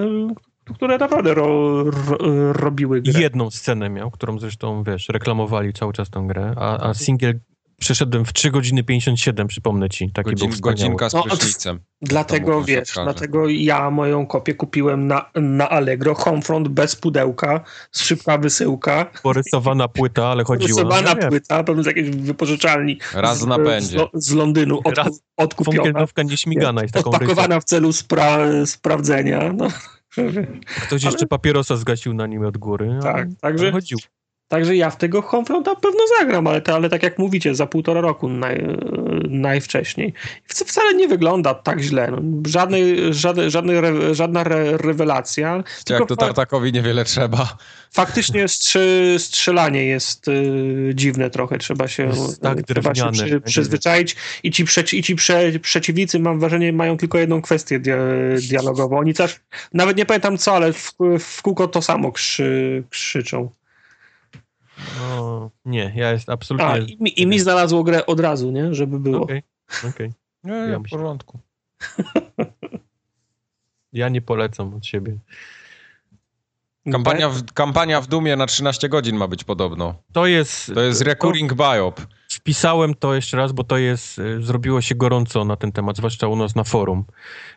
które naprawdę ro, ro, robiły grę. Jedną scenę miał, którą zresztą, wiesz, reklamowali cały czas tą grę, a, a single przeszedłem w 3 godziny 57, przypomnę ci. Taki Godzin, był godzinka z no, prysznicem. No, dlatego, wiesz, dlatego ja moją kopię kupiłem na, na Allegro, Homefront bez pudełka, szybka wysyłka. Porysowana płyta, ale chodziło. Porysowana no, płyta, pewnie z jakiejś wypożyczalni. Raz na napędzie. Z, z Londynu od, Raz, odkupiona. Funkielnówka nieśmigana jest taką Odpakowana rysą. w celu spra sprawdzenia. No. Ktoś jeszcze Ale... papierosa zgasił na nim od góry. Tak, także, chodził. Także ja w tego Homefronta pewno zagram, ale, to, ale tak jak mówicie, za półtora roku naj, najwcześniej. Wcale nie wygląda tak źle. No, żadnej, żadnej, żadnej re, żadna re, rewelacja. Jak to Tartakowi niewiele trzeba. Faktycznie strzy, strzelanie jest y, dziwne trochę. Trzeba się, tak trzeba się przy, przyzwyczaić i ci, przeci, i ci prze, przeciwnicy, mam wrażenie, mają tylko jedną kwestię dia, dialogową. Oni też, nawet nie pamiętam co, ale w, w kółko to samo krzy, krzyczą. No, nie, ja jest absolutnie... A, i, mi, i mi znalazło grę od razu, nie? Żeby było. Okej, okay. okay. Nie, ja w porządku. ja nie polecam od siebie. Kampania w, kampania w Dumie na 13 godzin ma być podobno. To jest... To jest recurring to, biop. Wpisałem to jeszcze raz, bo to jest... Y, zrobiło się gorąco na ten temat, zwłaszcza u nas na forum,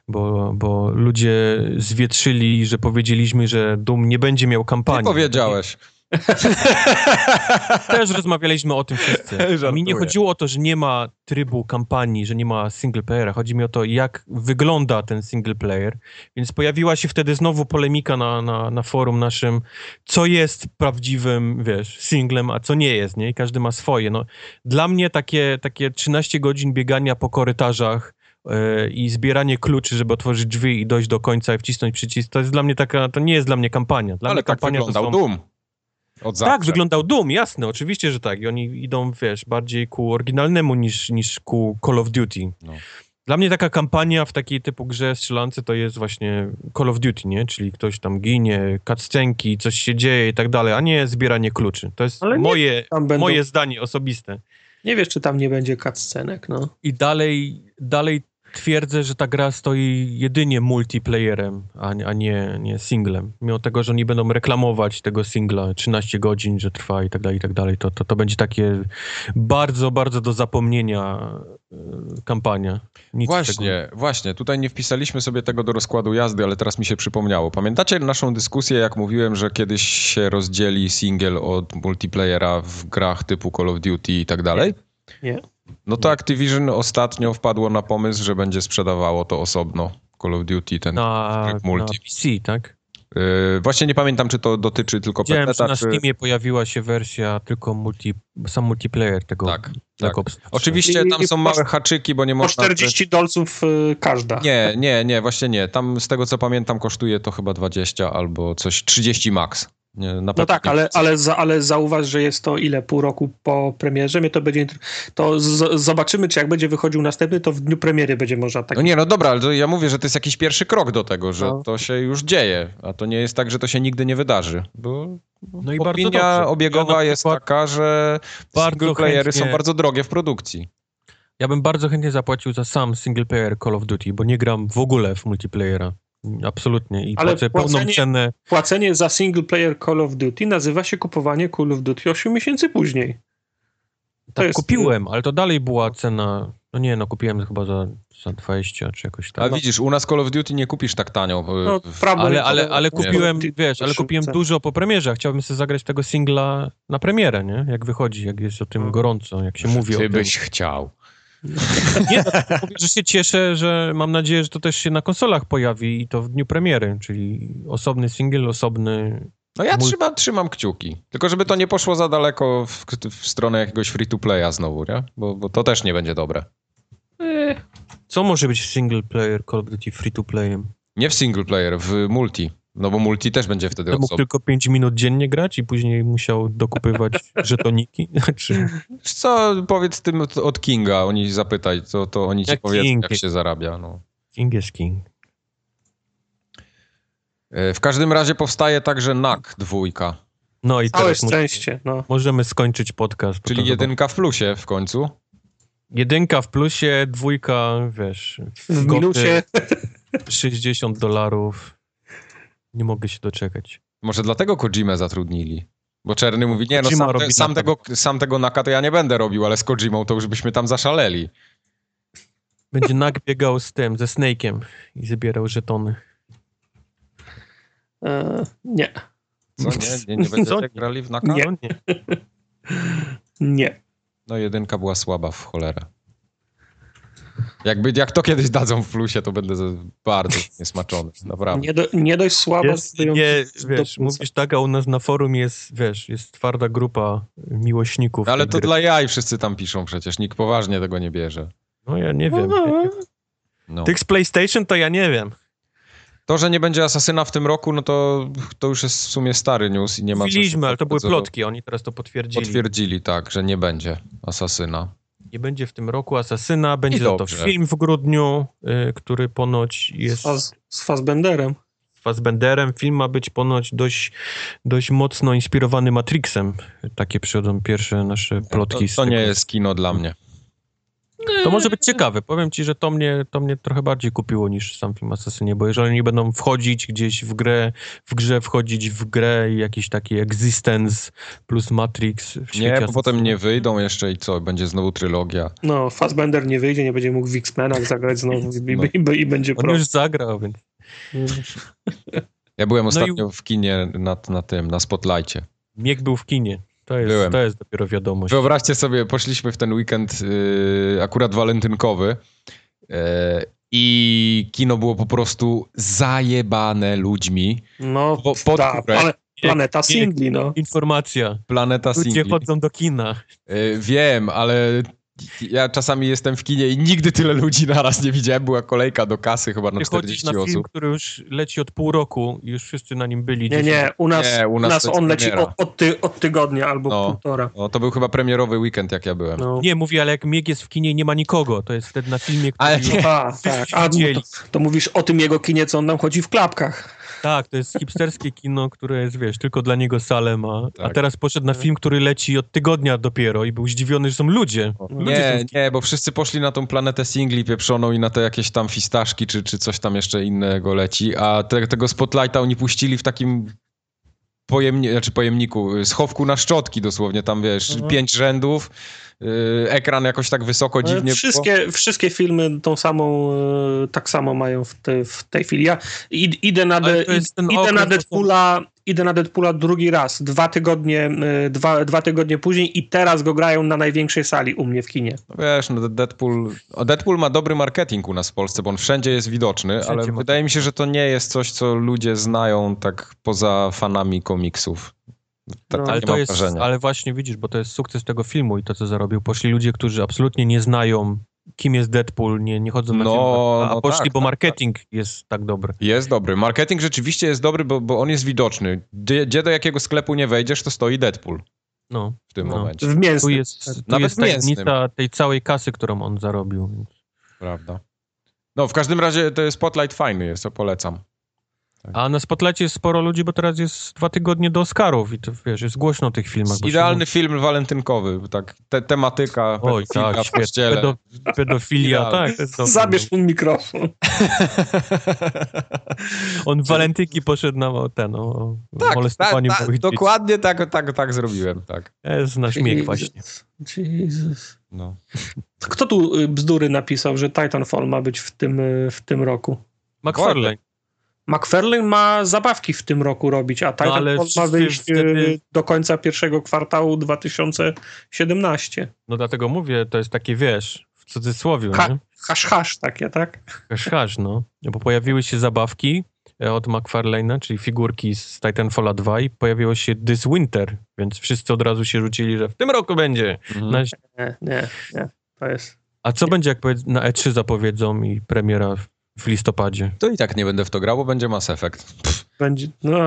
bo, bo ludzie zwietrzyli, że powiedzieliśmy, że Dum nie będzie miał kampanii. Ty powiedziałeś. Też rozmawialiśmy o tym wszyscy. Żartuję. Mi nie chodziło o to, że nie ma trybu kampanii, że nie ma single playera. Chodzi mi o to, jak wygląda ten single player. Więc pojawiła się wtedy znowu polemika na, na, na forum naszym, co jest prawdziwym, wiesz, singlem, a co nie jest, nie? I każdy ma swoje. No, dla mnie takie, takie 13 godzin biegania po korytarzach yy, i zbieranie kluczy, żeby otworzyć drzwi i dojść do końca i wcisnąć przycisk, to jest dla mnie taka, to nie jest dla mnie kampania. Dla Ale mnie tak kampania wyglądał to są... Doom. Tak, wyglądał Doom, jasne, oczywiście, że tak. I oni idą, wiesz, bardziej ku oryginalnemu niż, niż ku Call of Duty. No. Dla mnie taka kampania w takiej typu grze strzelance to jest właśnie Call of Duty, nie? Czyli ktoś tam ginie, cutscenki, coś się dzieje i tak dalej, a nie zbieranie kluczy. To jest moje, będą... moje zdanie osobiste. Nie wiesz, czy tam nie będzie cutscenek, no. I dalej, dalej twierdzę, że ta gra stoi jedynie multiplayerem, a, a nie, nie singlem. Mimo tego, że oni będą reklamować tego singla 13 godzin, że trwa i tak dalej, i tak dalej, to, to, to będzie takie bardzo, bardzo do zapomnienia y, kampania. Nic właśnie, właśnie. Tutaj nie wpisaliśmy sobie tego do rozkładu jazdy, ale teraz mi się przypomniało. Pamiętacie naszą dyskusję, jak mówiłem, że kiedyś się rozdzieli single od multiplayera w grach typu Call of Duty i tak dalej? Nie. No to Activision ostatnio wpadło na pomysł, że będzie sprzedawało to osobno. Call of Duty, ten na, multi. Na PC, tak? Yy, właśnie nie pamiętam, czy to dotyczy tylko Widziałem, PC. Na czy... Steamie pojawiła się wersja tylko multi, sam multiplayer tego tak, tak. Oczywiście tam są małe haczyki, bo nie można... Po 40 dolców yy, każda. Nie, nie, nie, właśnie nie. Tam z tego co pamiętam kosztuje to chyba 20 albo coś, 30 max. No tak, ale, ale, za, ale zauważ, że jest to ile? Pół roku po premierze? Mnie to będzie. To z, zobaczymy, czy jak będzie wychodził następny, to w dniu premiery będzie można tak. No nie, no dobra, ale ja mówię, że to jest jakiś pierwszy krok do tego, że no. to się już dzieje. A to nie jest tak, że to się nigdy nie wydarzy. Bo no i opinia obiegowa ja jest taka, że single playery chętnie... są bardzo drogie w produkcji. Ja bym bardzo chętnie zapłacił za sam single player Call of Duty, bo nie gram w ogóle w multiplayera. Absolutnie. I Ale płacę płacenie, pełną cenę. Płacenie za single player Call of Duty nazywa się kupowanie Call of Duty 8 miesięcy później. To tak, jest... kupiłem, ale to dalej była cena No nie, no kupiłem chyba za, za 20 czy jakoś tak. A widzisz, u nas Call of Duty nie kupisz tak tanio. No, w- prawda, Ale, nie, ale, ale kupiłem, to- wiesz, ale kupiłem dużo po premierze, a chciałbym sobie zagrać tego singla na premierę, nie? Jak wychodzi, jak jest o tym No. gorąco, jak się mówi o Ty tym. byś chciał. Nie, no, mówię, że się cieszę, że mam nadzieję, że to też się na konsolach pojawi i to w dniu premiery, czyli osobny single, osobny... No ja trzymam, trzymam kciuki. Tylko żeby to nie poszło za daleko w, w stronę jakiegoś free-to-playa znowu, nie? Bo, bo to też nie będzie dobre. Co może być single player Call of Duty free to playem? Nie w single player, w multi. No bo multi też będzie wtedy mógł tylko 5 minut dziennie grać i później musiał dokupywać żetoniki? Wiesz Co, powiedz tym od, Kinga, oni zapytaj, to, to oni ci Jak powiedzą, King. jak się zarabia. No. King jest King. E, W każdym razie powstaje także NAK dwójka, No i Całe teraz szczęście, no. możemy skończyć podcast. czyli jedynka w plusie w końcu. Jedynka w plusie, dwójka, wiesz... W goty, minucie 60 dolarów. Nie mogę się doczekać. Może dlatego Kojimę zatrudnili. Bo Czerny mówi, nie no, sam, te, sam, tego, sam tego naka to ja nie będę robił, ale z Kojimą to już byśmy tam zaszaleli. Będzie Nak biegał z tym, ze Snake'iem i zabierał żetony. e, nie, Co, nie? Nie, nie Co będziecie nie? grali w naka? Nie. No nie. nie. No jedynka była słaba w cholerę. Jakby, jak to kiedyś dadzą w plusie, to będę bardzo niesmaczony, naprawdę. Nie, do, nie dość słaba, Jest, nie, wiesz, mówisz tak, a u nas na forum jest, wiesz, jest twarda grupa miłośników. Ale to gry. dla jaj wszyscy tam piszą przecież, nikt poważnie tego nie bierze. No ja nie wiem. No. Tych z PlayStation to ja nie wiem. To, że nie będzie Asasyna w tym roku, no to, to już jest w sumie stary news i nie ma Mówiliśmy, ale to były plotki, oni teraz to potwierdzili. Potwierdzili, tak, że nie będzie Asasyna. Nie będzie w tym roku Asasyna, będzie za to film w grudniu, y, który ponoć z, jest Faz, z Fassbenderem. z Fassbenderem. Film ma być ponoć dość, dość mocno inspirowany Matrixem. Takie przychodzą pierwsze nasze plotki. To, z to nie jest kino dla mnie. To może być ciekawe. Powiem ci, że to mnie, to mnie trochę bardziej kupiło niż sam film Asasynie, bo jeżeli oni będą wchodzić gdzieś w grę, w grze wchodzić w grę i jakiś taki Existence plus Matrix Nie, bo potem nie wyjdą jeszcze i co, będzie znowu trylogia. No, Fassbender nie wyjdzie, nie będzie mógł w X-Menach zagrać znowu i, No. i, i, i będzie On pro. już zagrał, więc... Ja byłem No ostatnio w kinie na, na tym, na Spotlightie. Miek był w kinie. To jest, Byłem. to jest dopiero wiadomość. Wyobraźcie sobie, poszliśmy w ten weekend yy, akurat walentynkowy yy, i kino było po prostu zajebane ludźmi. No, Po- pod ta, plane, planeta singli, no. Informacja. Planeta Ludzie Singli. chodzą do kina. Yy, wiem, ale ja czasami jestem w kinie i nigdy tyle ludzi naraz nie widziałem. Była kolejka do kasy chyba na Ty chodzisz 40 na film, osób. który już leci od pół roku i już wszyscy na nim byli. Nie, 10 nie, u nas, Nie, u nas nas on leci od, od, ty, od tygodnia albo No. półtora. No, to był chyba premierowy weekend, jak ja byłem. No. Nie, mówię, ale jak Mieg jest w kinie i nie ma nikogo, to jest wtedy na filmie, który... Ale nie. A, tak. A, no widzieli. to, to mówisz o tym jego kinie, co on nam chodzi w klapkach. Tak, to jest hipsterskie kino, które jest, wiesz, tylko dla niego salę ma. A Tak. teraz poszedł na film, który leci od tygodnia dopiero i był zdziwiony, że są ludzie. Ludzie są Nie, w nie, bo wszyscy poszli na tą planetę singli pieprzoną i na te jakieś tam fistaszki, czy, czy coś tam jeszcze innego leci, a te, tego Spotlighta oni puścili w takim pojemni, znaczy pojemniku, y, schowku na szczotki dosłownie, tam wiesz, Mhm. pięć rzędów, yy, ekran jakoś tak wysoko, Ale dziwnie było. wszystkie, wszystkie filmy tą samą, e, tak samo mają w, te, w tej chwili. Ja id, idę na, de, ten idę okres, na Deadpoola, idę na Deadpoola drugi raz, dwa tygodnie, dwa, dwa tygodnie później i teraz go grają na największej sali u mnie w kinie. No wiesz, no Deadpool, Deadpool ma dobry marketing u nas w Polsce, bo on wszędzie jest widoczny, Wszędzie ale ma wydaje mi się, że to nie jest coś, co ludzie znają tak poza fanami komiksów. Tak, No. Ale to jest, wrażenie. ale właśnie widzisz, bo to jest sukces tego filmu i to, co zarobił. Poszli ludzie, którzy absolutnie nie znają, kim jest Deadpool, nie, nie chodzą na No, film, a, a no poszli, tak, bo tak, marketing jest tak dobry. Jest dobry. Marketing rzeczywiście jest dobry, bo, bo on jest widoczny. Gdzie, gdzie do jakiego sklepu nie wejdziesz, to stoi Deadpool No, w tym No. momencie. W tu mięsnym. jest, tu Nawet jest w mięsnym. tajemnica tej całej kasy, którą on zarobił. Prawda. No, w każdym razie to Spotlight fajny jest, to polecam. Tak. A na Spotlightie jest sporo ludzi, bo teraz jest dwa tygodnie do Oscarów i to wiesz, jest głośno o tych filmach. bo się Idealny film walentynkowy, tak, te, tematyka Oj, pedofilia tak, w kościele. Pedo, pedofilia, Idealny. tak. Zabierz mu mikrofon. On w walentynki poszedł na ten, o, tak, molestowaniu tak, małych dzieci. dokładnie tak, tak, tak zrobiłem, tak. Jest na śmiech właśnie. Jesus. No. Kto tu y, bzdury napisał, że Titanfall ma być w tym, y, w tym roku? McFarlane. McFarlane ma zabawki w tym roku robić, a Titanfall ale ma wyjść wtedy- y, do końca pierwszego kwartału 2017. No dlatego mówię, to jest takie, wiesz, w cudzysłowie, Ha, nie? hasz, hasz takie, tak? Hasz, hasz, no. Bo pojawiły się zabawki e, od McFarlane'a, czyli figurki z Titanfalla 2 i pojawiło się This Winter, więc wszyscy od razu się rzucili, że w tym roku będzie. Mhm. Na, Nie, nie, nie. To jest... a co będzie, jak na E3 zapowiedzą i premiera w, listopadzie? To i tak nie będę w to grał, bo będzie Mass Effect. Będzie, no,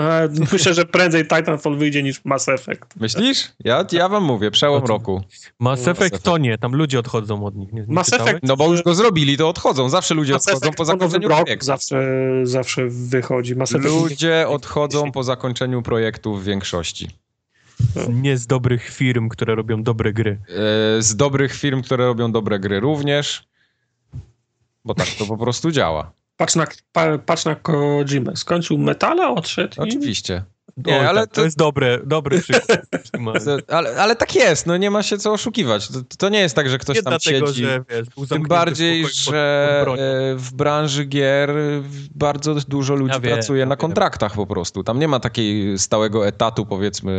myślę, że prędzej Titanfall wyjdzie niż Mass Effect. Myślisz? Ja, ja wam mówię, przełom roku. Mass Mass Effect to nie, tam ludzie odchodzą od nich. Nie, nie Mass czytałeś? Effect- No bo już go zrobili, to odchodzą. Zawsze ludzie Mass odchodzą Effect po zakończeniu roku projektu. zawsze, zawsze wychodzi. Mass Effect Ludzie odchodzą po zakończeniu projektu w większości. Nie z dobrych firm, które robią dobre gry. E, Z dobrych firm, które robią dobre gry również. Bo tak to po prostu działa. Patrz na, pa, patrz na Kojimę. Skończył metala, odszedł i... Oczywiście. Nie, Nie, ale tak, to... to- jest dobre, dobry przykład. Ale, ale tak jest, no nie ma się co oszukiwać. To, to nie jest tak, że ktoś Nie tam dlatego, siedzi. że wiesz, był Tym bardziej, w że e, w branży gier bardzo dużo ludzi Ja wiem, pracuje ja na wiem. kontraktach po prostu. Tam nie ma takiej stałego etatu, powiedzmy.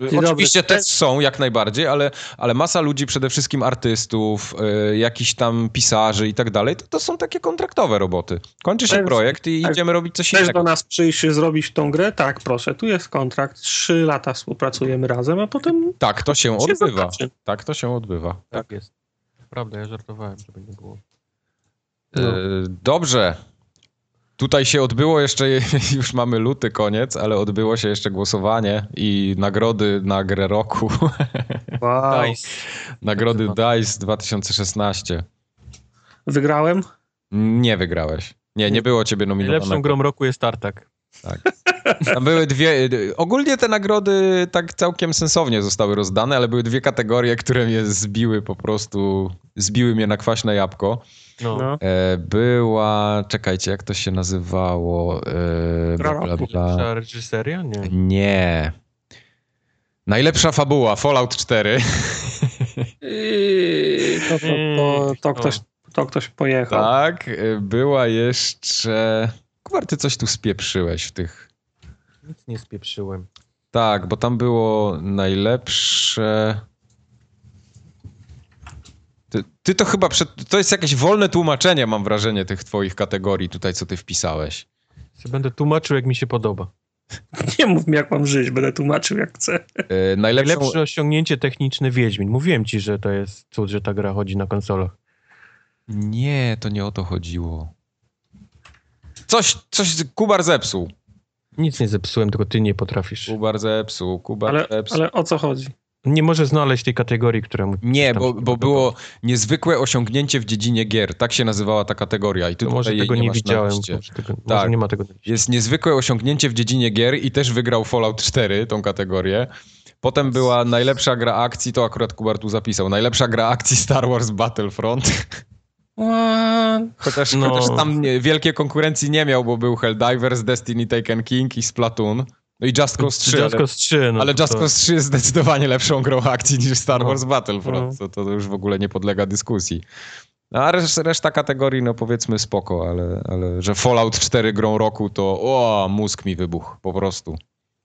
Dzień Oczywiście dobry. też są jak najbardziej, ale, ale masa ludzi, przede wszystkim artystów, y, jakichś tam pisarzy i tak dalej, to, to są takie kontraktowe roboty. Kończy się Też- projekt i tak. idziemy robić coś Chcesz do innego. nas przyjść zrobić tą grę? Tak, proszę, tu jest kontrakt, trzy lata współpracujemy razem, a potem Tak, to się się odbywa. zobaczy. Tak, to się odbywa. Tak jest. Prawda, ja żartowałem, żeby nie było. No. Dobrze. Tutaj się odbyło jeszcze, już mamy luty koniec, ale odbyło się jeszcze głosowanie i nagrody na grę roku. Wow. Dice. nagrody DICE 2016. Wygrałem? Nie wygrałeś. Nie, nie było ciebie nominowanego. Najlepszą grą roku jest Tartak. Tam były dwie. Ogólnie te nagrody tak całkiem sensownie zostały rozdane, ale były dwie kategorie, które mnie zbiły po prostu. Zbiły mnie na kwaśne jabłko. No. No. E, była. Czekajcie, jak to się nazywało? E, bla, bla, reżyseria? Nie. Nie. Najlepsza fabuła Fallout 4. Yy, to, to, to, to, O. ktoś, to ktoś pojechał. tak. e, Była jeszcze. Kubar, ty coś tu spieprzyłeś w tych. Nic nie spieprzyłem. Tak, bo tam było najlepsze. Ty, ty to chyba przed, to jest jakieś wolne tłumaczenie, mam wrażenie, tych twoich kategorii tutaj, co ty wpisałeś. Ja Będę tłumaczył, jak mi się podoba. Nie mów mi, jak mam żyć, będę tłumaczył, jak chcę. E, najlepszą, Najlepsze osiągnięcie techniczne Wiedźmin. Mówiłem ci, że to jest cud, że ta gra chodzi na konsolach. Nie, to nie o to chodziło. Coś, coś Kubar zepsuł. Nic nie zepsułem, tylko ty nie potrafisz. Kubar zepsuł, Kubar Ale, zepsuł. ale o co chodzi? Nie może znaleźć tej kategorii, która mu Nie, bo, bo było niezwykłe osiągnięcie w dziedzinie gier. Tak się nazywała ta kategoria. I ty To może tutaj jej tego nie, masz na widziałem. Może, tego, Tak. może nie ma tego. Jest niezwykłe osiągnięcie w dziedzinie gier i też wygrał Fallout 4, tą kategorię. Potem była najlepsza gra akcji, to akurat Kubar tu zapisał. Najlepsza gra akcji Star Wars Battlefront. Chociaż, No. chociaż tam nie, wielkiej konkurencji nie miał, bo był Helldivers, Destiny Taken King i Splatoon. No i Just Cause 3, Just ale, Cause 3, no ale Just to- Cause 3 jest zdecydowanie lepszą grą akcji niż Star No. Wars Battlefront. To, to już w ogóle nie podlega dyskusji. No, a resz, reszta kategorii, no powiedzmy spoko, ale, ale że Fallout 4 grą roku, to o, mózg mi wybuchł, po prostu.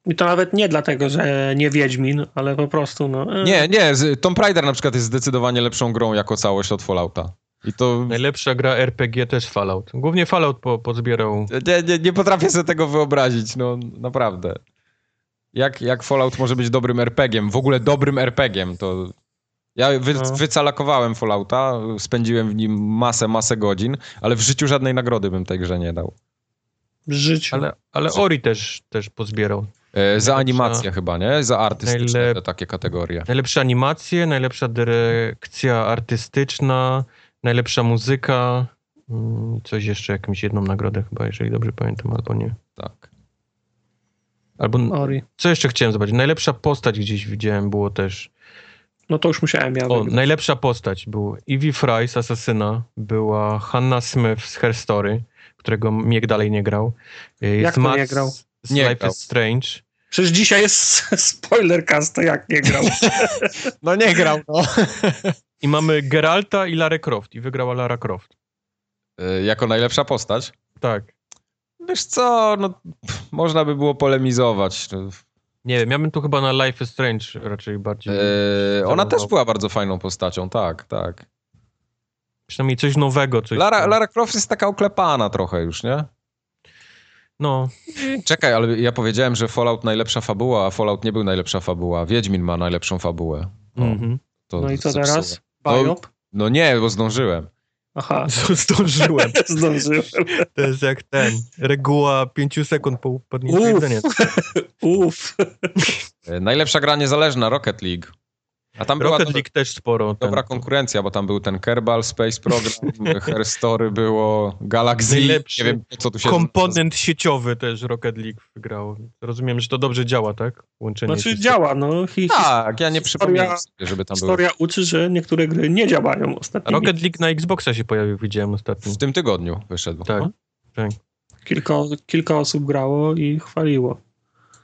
I to nawet nie dlatego, że nie Wiedźmin, ale po prostu no... e, Nie, nie, Tomb Raider na przykład jest zdecydowanie lepszą grą jako całość od Fallouta. I to... Najlepsza gra RPG też Fallout. Głównie Fallout po, pozbierał. Nie, nie, nie potrafię sobie tego wyobrazić, no naprawdę. Jak, jak Fallout może być dobrym RPG-iem? W ogóle dobrym RPG-iem, to... Ja wy, No. wycalakowałem Fallouta, spędziłem w nim masę, masę godzin, ale w życiu żadnej nagrody bym tej grze nie dał. W życiu. Ale, ale Ori też, też pozbierał. E, za animację chyba, nie? Za artystyczne Najlep- takie kategorie. Najlepsze animacje, najlepsza dyrekcja artystyczna, najlepsza muzyka Mm, Coś jeszcze, jakąś jedną nagrodę chyba, jeżeli dobrze pamiętam, albo nie. Tak. Albo Ori. co jeszcze chciałem zobaczyć? Najlepsza postać gdzieś widziałem było też. No to już musiałem ja O, wygrać. najlepsza postać był Evie Fry z Asasyna, była Hannah Smith z Her Story, którego Miek dalej nie grał. Jest Jak to Matt nie grał? Z Nie Life grał. is Strange. Przecież dzisiaj jest spoiler cast, to jak nie grał. No nie grał, no. I mamy Geralta i Lara Croft. I wygrała Lara Croft. Y, jako najlepsza postać? Tak. Wiesz co, no pff, można by było polemizować. No, Nie wiem, ja bym tu chyba na Life is Strange raczej bardziej... y, ona też była bardzo fajną postacią, tak, tak. Przynajmniej coś nowego. Coś Lara. Lara Croft jest taka oklepana trochę już, nie? No, Czekaj, ale ja powiedziałem, że Fallout najlepsza fabuła, a Fallout nie był najlepsza fabuła. Wiedźmin ma najlepszą fabułę. O, mhm. to No i co zepsuło. teraz? No, Biop? No nie, bo zdążyłem. Aha, zdążyłem. zdążyłem. To jest jak ten. Reguła 5 sekund po upadnięciu jedzenia. Uff. E, Najlepsza gra niezależna, Rocket League. A tam była Rocket do, League też sporo. ten- dobra konkurencja, bo tam był ten Kerbal, Space Program, Her Story było, Galaxy, Najlepszy nie wiem co tu się... Komponent sieciowy też Rocket League wygrał. Rozumiem, że to dobrze działa, tak? Łączenie Znaczy z- działa, no. Hi, Tak, ja nie przypominam sobie, żeby tam było. Historia uczy, że niektóre gry nie działają ostatnio. Rocket League na Xboxa się pojawił, widziałem ostatnio. W tym tygodniu wyszedł. Tak. No, tak. Kilka, kilka osób grało i chwaliło.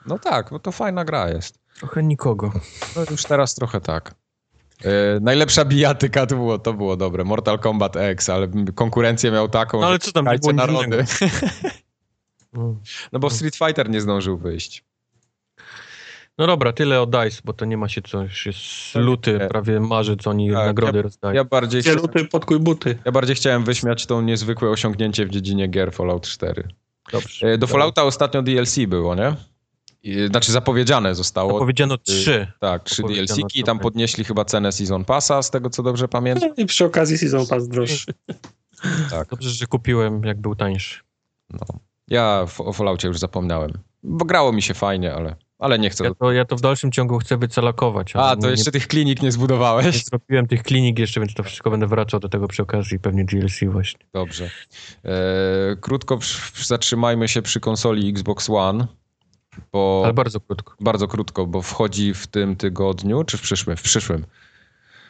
no tak, bo to fajna gra jest. Trochę nikogo. No już teraz trochę tak. E, najlepsza bijatyka to było, to było dobre. Mortal Kombat X, ale konkurencję miał taką, No ale co tam, było narody. No. No bo Street Fighter nie zdążył wyjść. no dobra, tyle o DICE, bo to nie ma się co, już jest luty, Nie. prawie marzec, oni Tak, nagrody rozdają. Ja bardziej, Gdzie luty, podkuj buty. ja bardziej chciałem wyśmiać to niezwykłe osiągnięcie w dziedzinie gier Fallout 4. Dobrze. E, Do Fallouta ostatnio DLC było, nie? Znaczy zapowiedziane zostało. Powiedziano trzy. Tak, trzy Zapowiedziano DLC-ki i tam podnieśli chyba cenę Season Passa, z tego co dobrze pamiętam. I przy okazji Season Pass droższy. Tak. Dobrze, że kupiłem, jak był tańszy. No. Ja o Falloutie już zapomniałem. Bo grało mi się fajnie, ale, ale nie chcę. Ja to, ja to w dalszym ciągu chcę wycelakować. A, to nie- jeszcze tych klinik nie Nie, zbudowałeś? nie zrobiłem tych klinik jeszcze, więc to wszystko będę wracał do tego przy okazji, pewnie DLC właśnie. Dobrze. E, krótko zatrzymajmy się przy konsoli Xbox One, bo Ale bardzo krótko. bardzo krótko, bo wchodzi w tym tygodniu, czy w przyszłym? W przyszłym.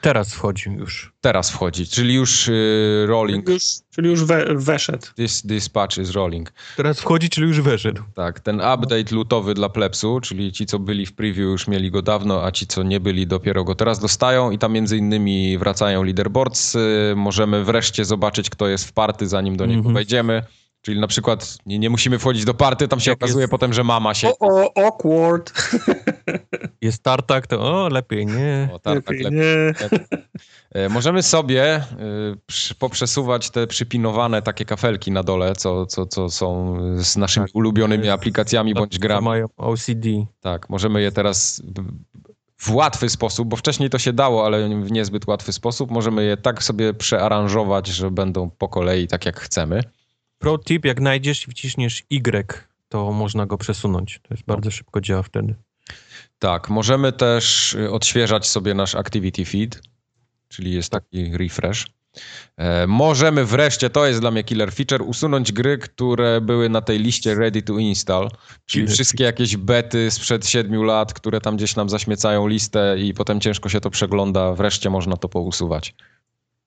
Teraz wchodzi już. Teraz wchodzi, czyli już y, rolling. Już, czyli już we, weszedł. This, this patch is rolling. Teraz wchodzi, czyli już weszedł. Tak, ten update lutowy dla plepsu, czyli ci, co byli w preview już mieli go dawno, a ci, co nie byli, dopiero go teraz dostają i tam między innymi wracają leaderboards. y, Możemy wreszcie zobaczyć, kto jest w party, zanim do niego Mhm. wejdziemy. Czyli na przykład nie, nie musimy wchodzić do party, tam się Jak okazuje jest- potem, że mama się... O, o, awkward. Jest tartak, to o, lepiej nie. O, tak, tak, Lepiej lepiej. nie. E, Możemy sobie y, przy, poprzesuwać te przypinowane takie kafelki na dole, co, co, co są z naszymi Tak. ulubionymi aplikacjami bądź Co grami. mają OCD. Tak, możemy je teraz w- w łatwy sposób, bo wcześniej to się dało, ale w niezbyt łatwy sposób, możemy je tak sobie przearanżować, że będą po kolei tak jak chcemy. Pro tip, jak znajdziesz i wciśniesz Y, to można go przesunąć. To jest bardzo szybko działa wtedy. Tak, możemy też y, odświeżać sobie nasz Activity Feed, czyli jest taki refresh. E, możemy wreszcie, to jest dla mnie killer feature, usunąć gry, które były na tej liście ready to install, czyli wszystkie jakieś bety sprzed 7 lat, które tam gdzieś nam zaśmiecają listę i potem ciężko się to przegląda, wreszcie można to pousuwać.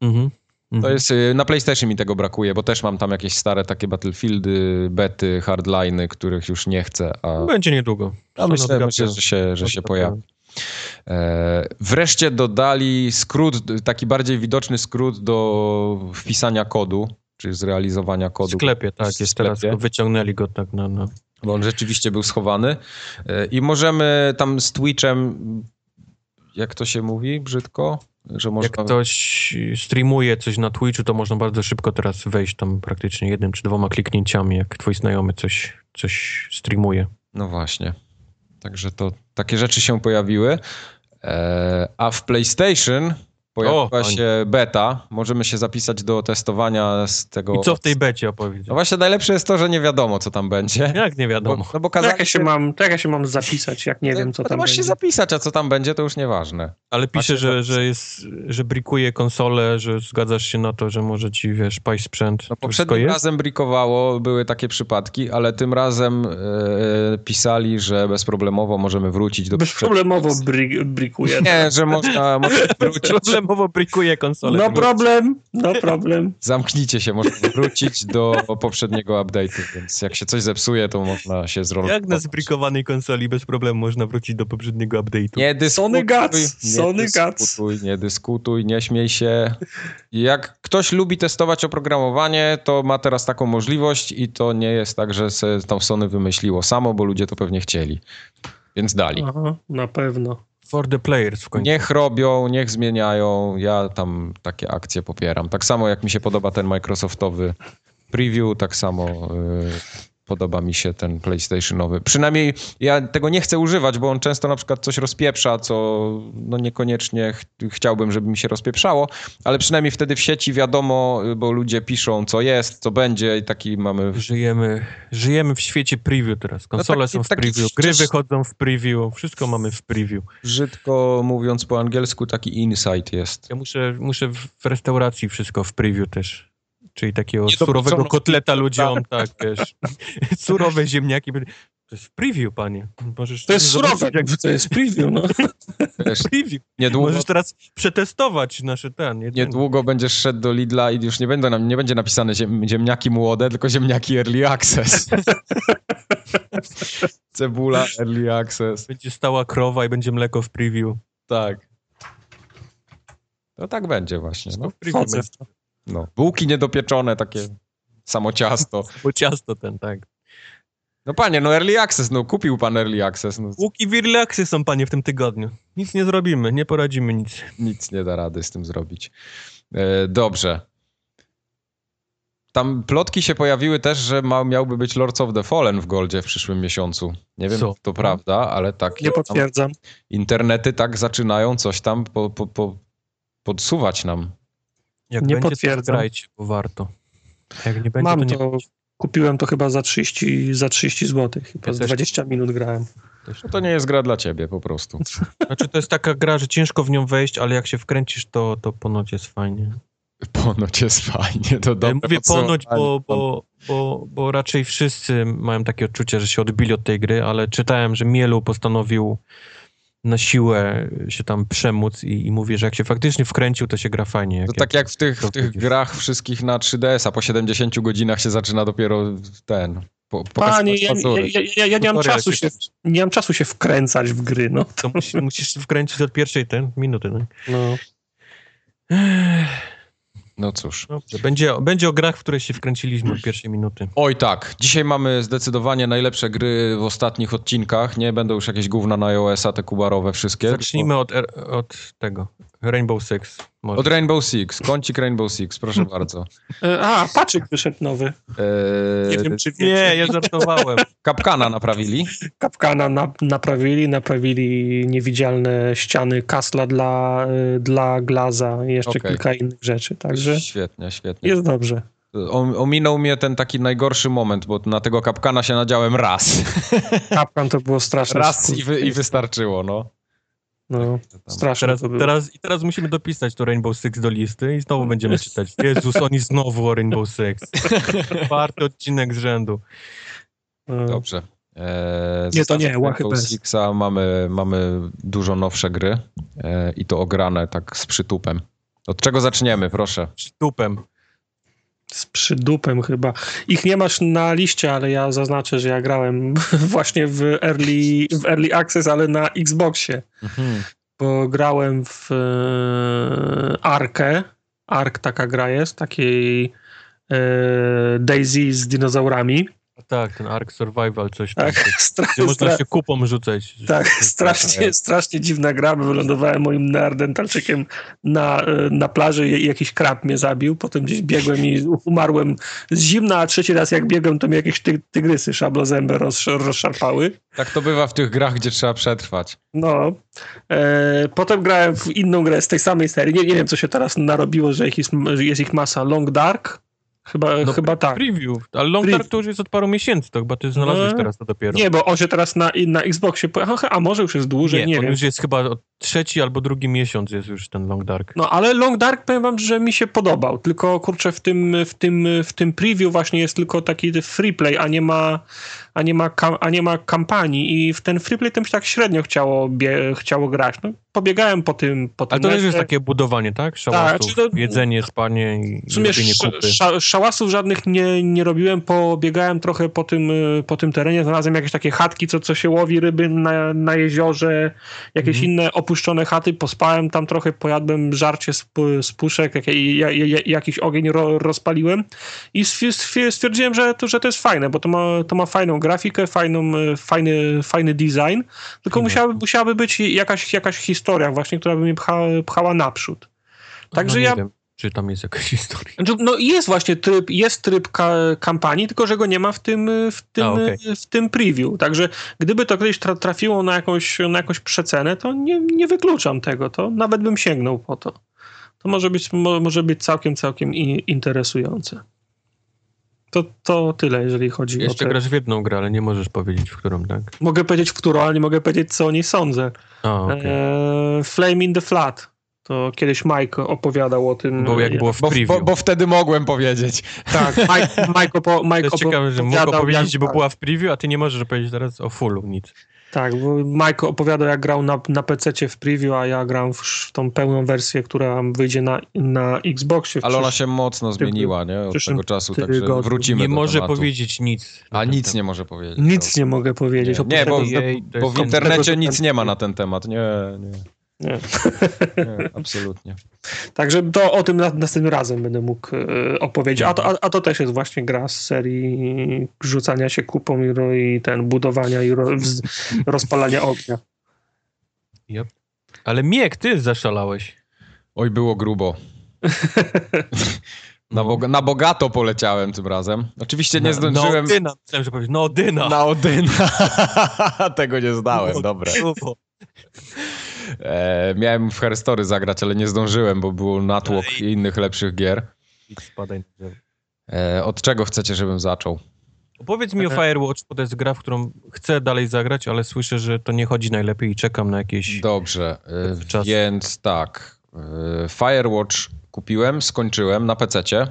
Mhm. To Mhm. jest, y, na PlayStation mi tego brakuje, bo też mam tam jakieś stare takie Battlefieldy, bety, hardliny, których już nie chcę, a, Będzie niedługo. a myślę, myślę, że się, że się pojawi. E, wreszcie dodali skrót, taki bardziej widoczny skrót do wpisania kodu, czy zrealizowania W kodu. sklepie, w tak, jest teraz, sklepie. wyciągnęli go tak na, na... Bo on rzeczywiście był schowany. E, I możemy tam z Twitchem, jak to się mówi brzydko, że można... Jak ktoś streamuje coś na Twitchu, to można bardzo szybko teraz wejść tam praktycznie jednym czy dwoma kliknięciami, jak twój znajomy coś, coś streamuje. No właśnie. Także to takie rzeczy się pojawiły. E, a w PlayStation Pojawiła się beta, możemy się zapisać do testowania z tego. I co w tej becie opowiedzieć? No właśnie najlepsze jest to, że nie wiadomo, co tam będzie. Jak nie wiadomo? Bo, no bo to, jak ja się mam, to jak ja się mam zapisać, jak nie to, wiem, co to tam masz będzie. się zapisać, a co tam będzie, to już nieważne. Ale pisze, że, że jest, że brikuje konsolę, że zgadzasz się na to, że może ci, wiesz, paść sprzęt. No To poprzednim razem brikowało, były takie przypadki, ale tym razem e, pisali, że bezproblemowo możemy wrócić do Bezproblemowo bri brikuje. Nie, że można, można wrócić. Problemowo brikuje konsolę. No problem, no problem. Zamknijcie się, można wrócić do poprzedniego update'u, więc jak się coś zepsuje, to można się zrobić. Jak na zbrikowanej konsoli bez problemu można wrócić do poprzedniego update'u? Nie dyskutuj, Sony Guts, nie Sony Guts. dyskutuj, nie dyskutuj, nie śmiej się. Jak ktoś lubi testować oprogramowanie, to ma teraz taką możliwość i to nie jest tak, że se tam Sony wymyśliło samo, bo ludzie to pewnie chcieli. Więc dali. Aha, na pewno. For the players w końcu. Niech robią, niech zmieniają. Ja tam takie akcje popieram. Tak samo jak mi się podoba ten Microsoftowy preview, tak samo y, podoba mi się ten PlayStationowy. Przynajmniej ja tego nie chcę używać, bo on często na przykład coś rozpieprza, co no niekoniecznie ch chciałbym, żeby mi się rozpieprzało, ale przynajmniej wtedy w sieci wiadomo, bo ludzie piszą, co jest, co będzie i taki mamy... Żyjemy, żyjemy w świecie preview teraz. Konsole taki- są w taki preview, gry wychodzą w preview, wszystko mamy w preview. Brzydko mówiąc po angielsku, taki insight jest. Ja muszę, muszę w restauracji wszystko w preview też. Czyli takiego surowego kotleta ludziom, tak, wiesz. Surowe ziemniaki. To jest w preview, panie. Możesz To jest surowe, Jak to jest preview, no. Wiesz, preview. niedługo, Możesz teraz przetestować nasze ten. Niedługo będziesz szedł do Lidla i już nie, będą, nie będzie napisane ziem, ziemniaki młode, tylko ziemniaki early access. Cebula early access. Będzie stała krowa i będzie mleko w preview. Tak. No tak będzie właśnie. No. w w. No. Bułki niedopieczone, takie samo ciasto. Bo ciasto ten, tak. No panie, no early access, no kupił pan early access, no Łuki wirlaksy są, panie, w tym tygodniu. Nic nie zrobimy, nie poradzimy nic. nic nie da rady z tym zrobić. E, dobrze. Tam plotki się pojawiły też, że ma, miałby być Lords of the Fallen w Goldzie w przyszłym miesiącu. Nie wiem, Co? czy to prawda, ale tak. Nie potwierdzam. internety tak zaczynają coś tam po, po, po, podsuwać nam. Jak Nie będzie, potwierdzam. to grajcie, bo warto. Jak nie będzie, Mam to nie to, kupiłem to chyba za 30, za 30 zł. Chyba Ja z też 20 minut grałem. No to nie jest gra dla ciebie po prostu. Znaczy to jest taka gra, że ciężko w nią wejść, ale jak się wkręcisz, to, to ponoć jest fajnie. Ponoć jest fajnie, to Ja dobre mówię ponoć, bo, bo, bo, bo raczej wszyscy mają takie odczucie, że się odbili od tej gry, ale czytałem, że Mielu postanowił na siłę się tam przemóc i, i mówi, że jak się faktycznie wkręcił, to się gra fajnie. To tak jak w tych, w tych grach wszystkich na 3DS-a, po 70 godzinach się zaczyna dopiero ten... Po, Panie, ja, ja, ja, ja, nie mam czasu się, nie mam czasu się wkręcać w gry, no. To musisz, musisz się wkręcić od pierwszej ten, minuty. No. no. No cóż. Dobrze, będzie, będzie o grach, w które się wkręciliśmy od pierwszej minuty. Oj tak, dzisiaj mamy zdecydowanie najlepsze gry w ostatnich odcinkach. Nie będą już jakieś gówna na iOS-a, te kubarowe wszystkie. Zacznijmy od, od tego, Rainbow Six. Może. Od Rainbow Six, kącik Rainbow Six, proszę bardzo. E, A, paczyk wyszedł nowy. Eee, Nie wiem, czy wiecie. Nie, ja żartowałem. Kapkana naprawili. Kapkana na, naprawili, naprawili niewidzialne ściany kasla dla, y, dla glaza i jeszcze Okej. kilka innych rzeczy, także Świetnie, świetnie. jest dobrze. Ominął mnie ten taki najgorszy moment, bo na tego kapkana się nadziałem raz. Kapkan to było straszne. Raz i, wy, i wystarczyło, no. No, straszne Teraz, to było. teraz, I teraz musimy dopisać to Rainbow Six do listy i znowu będziemy czytać. Jezus, oni znowu o Rainbow Six. Czwarty odcinek z rzędu. No. Dobrze. Eee, Nie, to nie, łachy Rainbow bez. Sixa mamy, mamy dużo nowsze gry eee, i to ograne tak z przytupem. Od czego zaczniemy, proszę? Przytupem. Z przydupem chyba. Ich nie masz na liście, ale ja zaznaczę, że ja grałem właśnie w early, w early access, ale na Xboxie. Mhm. Bo grałem w e, Arkę. Ark taka gra jest, takiej e, Daisy z dinozaurami. Tak, ten Ark Survival, coś tam. Tak, coś, stra, gdzie można się kupą rzucać. tak strasznie, strasznie dziwna gra, bo wylądowałem moim neandertalczykiem na, e, na plaży i jakiś krab mnie zabił, potem gdzieś biegłem i umarłem z zimna, a trzeci raz jak biegłem, to mi jakieś ty, tygrysy szablozębe roz, rozszarpały. Tak to bywa w tych grach, gdzie trzeba przetrwać. No. E, potem grałem w inną grę z tej samej serii. Nie, nie wiem, co się teraz narobiło, że ich jest, że jest ich masa. Long Dark? Chyba, No, chyba tak. Preview, ale Long. Dark to już jest od paru miesięcy, to chyba ty znalazłeś No, teraz to dopiero. Nie, bo on się teraz na, na Xboxie, po- a, może już jest dłużej, nie, on wiem. już jest chyba od trzeci albo drugi miesiąc jest już ten Long Dark. No ale Long Dark powiem wam, że mi się podobał, tylko kurczę w tym, w tym, w tym preview właśnie jest tylko taki free play, a nie ma, a nie ma, a nie ma kampanii i w ten free play to mi się tak średnio chciało, chciało grać. No, pobiegałem po tym, po tym Ale to też jest takie budowanie, tak? Szałasów, czy to- jedzenie, spanie i W sumie sz, kupy. sza, szałasów żadnych nie, nie robiłem, pobiegałem trochę po tym, y, po tym terenie, znalazłem jakieś takie chatki, co, co się łowi ryby na, na jeziorze, jakieś Mhm. inne opuszczone chaty, pospałem tam trochę, pojadłem żarcie z, z puszek, jak, ja, ja, jakiś ogień ro, rozpaliłem i stwier- stwier- stwierdziłem, że to, że to jest fajne, bo to ma, to ma fajną grafikę, fajną, y, fajny, fajny design, tylko Mhm. musiałaby, musiałaby być jakaś, jakaś historia właśnie, która by mnie pcha, pchała naprzód. Także no, nie ja wiem, czy tam jest jakaś historia. znaczy, No jest właśnie tryb, jest tryb ka kampanii, tylko że go nie ma w tym, w tym, A, okej. w tym preview. Także gdyby to kiedyś tra trafiło na jakąś, na jakąś przecenę, to nie, nie wykluczam tego. To nawet bym sięgnął po to. To może być, mo może być całkiem, całkiem interesujące. To, to tyle, jeżeli chodzi Jeszcze o te... grasz w jedną grę, ale nie możesz powiedzieć, w którą, tak? Mogę powiedzieć w którą, ale nie mogę powiedzieć, co o niej sądzę. A, okej. Eee, Flame in the Flat. To kiedyś Mike opowiadał o tym. Bo jak było w Bo, preview. bo, bo wtedy mogłem powiedzieć. Tak, Mike, Mike, opo, Mike to jest ciekawe, że mógł opowiedzieć, jak- bo była w preview, a ty nie możesz powiedzieć teraz o fullu nic. Tak, bo Mike opowiadał, jak grał na, na PC w preview, a ja gram w, tą pełną wersję, która wyjdzie na, na Xboxie. w Ale ona się mocno zmieniła, nie? Od tego czasu, tygodniu. także wrócimy Nie do może tematu. powiedzieć nic. A nic nie może powiedzieć. Nic nie mogę powiedzieć. Nie, nie, bo, Jej, bo w internecie nic nie ma na ten temat. Nie, nie, nie. nie absolutnie. Także to o tym na, następnym razem będę mógł e, opowiedzieć. A to, a, a to też jest właśnie gra z serii rzucania się kupą i, ro- i ten budowania i ro, wz, rozpalania ognia. Yep. Ale Miek, ty zaszalałeś. Oj, było grubo. Na, boga, na bogato poleciałem tym razem. Oczywiście nie zdążyłem... No Odyna. Myślałem, że powiesz, no Odyna. Na Odyna. Tego nie zdałem, dobre. E, miałem w Herstory zagrać, ale nie zdążyłem, bo był natłok innych lepszych gier. Idź spadaj na drzewo. E, od czego chcecie, żebym zaczął? Opowiedz mi o Firewatch, bo to jest gra, w którą chcę dalej zagrać, ale słyszę, że to nie chodzi najlepiej i czekam na jakieś... Dobrze, e, Czas. więc tak. e, Firewatch kupiłem, skończyłem na PC-cie.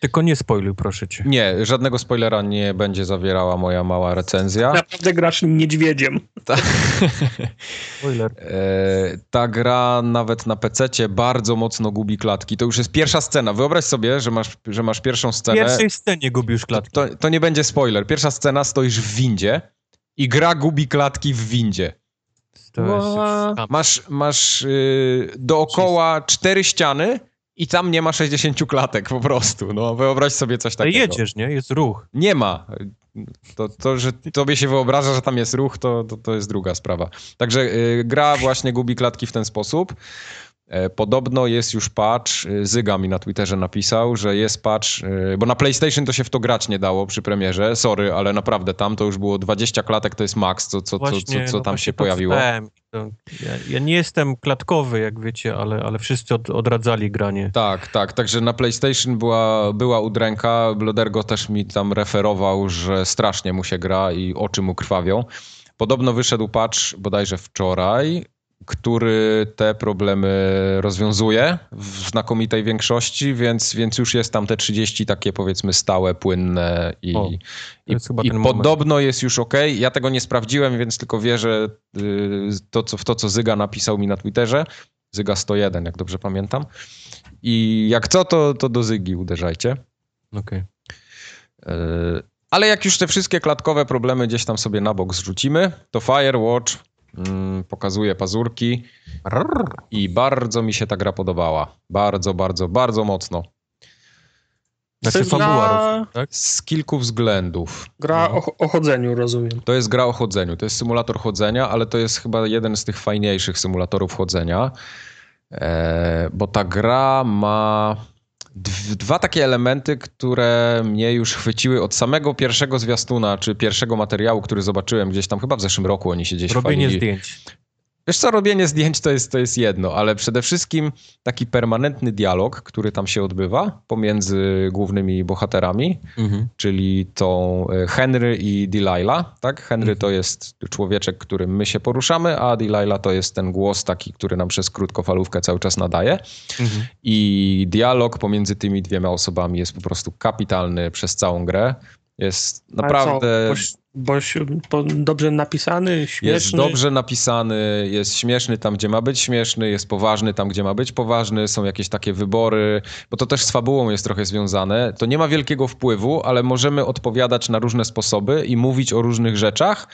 Tylko nie spoiluj, proszę cię. Nie, żadnego spoilera nie będzie zawierała moja mała recenzja. Naprawdę grasz niedźwiedziem. Spoiler. E, ta gra nawet na PC bardzo mocno gubi klatki. To już jest pierwsza scena. Wyobraź sobie, że masz, że masz pierwszą W scenę. pierwszej scenie gubisz klatki. To, to nie będzie spoiler. Pierwsza scena, stoisz w windzie i gra gubi klatki w windzie. To jest już Ła. skam. Masz, masz yy, dookoła cztery ściany i tam nie ma 60 klatek po prostu. No, wyobraź sobie coś Ale takiego. jedziesz, nie? Jest ruch. Nie ma. To, to, że tobie się wyobraża, że tam jest ruch, to, to, to jest druga sprawa. Także y, gra właśnie gubi klatki w ten sposób. E, Podobno jest już patch, y, Zyga mi na Twitterze napisał, że jest patch, y, bo na PlayStation to się w to grać nie dało przy premierze, sorry, ale naprawdę tam to już było 20 klatek, to jest max, co, co, co, co, Właśnie, co no tam właśnie się pojawiło. ja, ja nie jestem klatkowy, jak wiecie, ale, ale wszyscy od, odradzali granie. Tak, tak, także na PlayStation była, była udręka, Blodergo też mi tam referował, że strasznie mu się gra i oczy mu krwawią. Podobno wyszedł patch bodajże wczoraj, który te problemy rozwiązuje w znakomitej większości, więc, więc już jest tam te 30 takie powiedzmy stałe, płynne i, O, i, i moment. podobno jest już ok. Ja tego nie sprawdziłem, więc tylko wierzę y, to, co, w to, co Zyga napisał mi na Twitterze. Zyga 101, jak dobrze pamiętam. I jak co, to, to do Zygi uderzajcie. Okej. Yy, Ale jak już te wszystkie klatkowe problemy gdzieś tam sobie na bok zrzucimy, to Firewatch pokazuje pazurki i bardzo mi się ta gra podobała. Bardzo, bardzo, bardzo mocno. Znaczy fabuła, tak? Z kilku względów. Gra o, o chodzeniu, rozumiem. To jest gra o chodzeniu. To jest symulator chodzenia, ale to jest chyba jeden z tych fajniejszych symulatorów chodzenia, e, bo ta gra ma dwa takie elementy, które mnie już chwyciły od samego pierwszego zwiastuna, czy pierwszego materiału, który zobaczyłem gdzieś tam, chyba w zeszłym roku oni się gdzieś Robienie chwalili. zdjęć. Wiesz co, robienie zdjęć to jest, to jest jedno, ale przede wszystkim taki permanentny dialog, który tam się odbywa pomiędzy głównymi bohaterami, Mhm. czyli tą e, Henry i Delilah, tak? Henry Mhm. to jest człowieczek, którym my się poruszamy, a Delilah to jest ten głos taki, który nam przez krótkofalówkę cały czas nadaje. Mhm. I dialog pomiędzy tymi dwiema osobami jest po prostu kapitalny przez całą grę. Jest naprawdę... Co, po, dobrze napisany, śmieszny. Jest dobrze napisany, jest śmieszny tam, gdzie ma być śmieszny, jest poważny tam, gdzie ma być poważny, są jakieś takie wybory, bo to też z fabułą jest trochę związane. To nie ma wielkiego wpływu, ale możemy odpowiadać na różne sposoby i mówić o różnych rzeczach.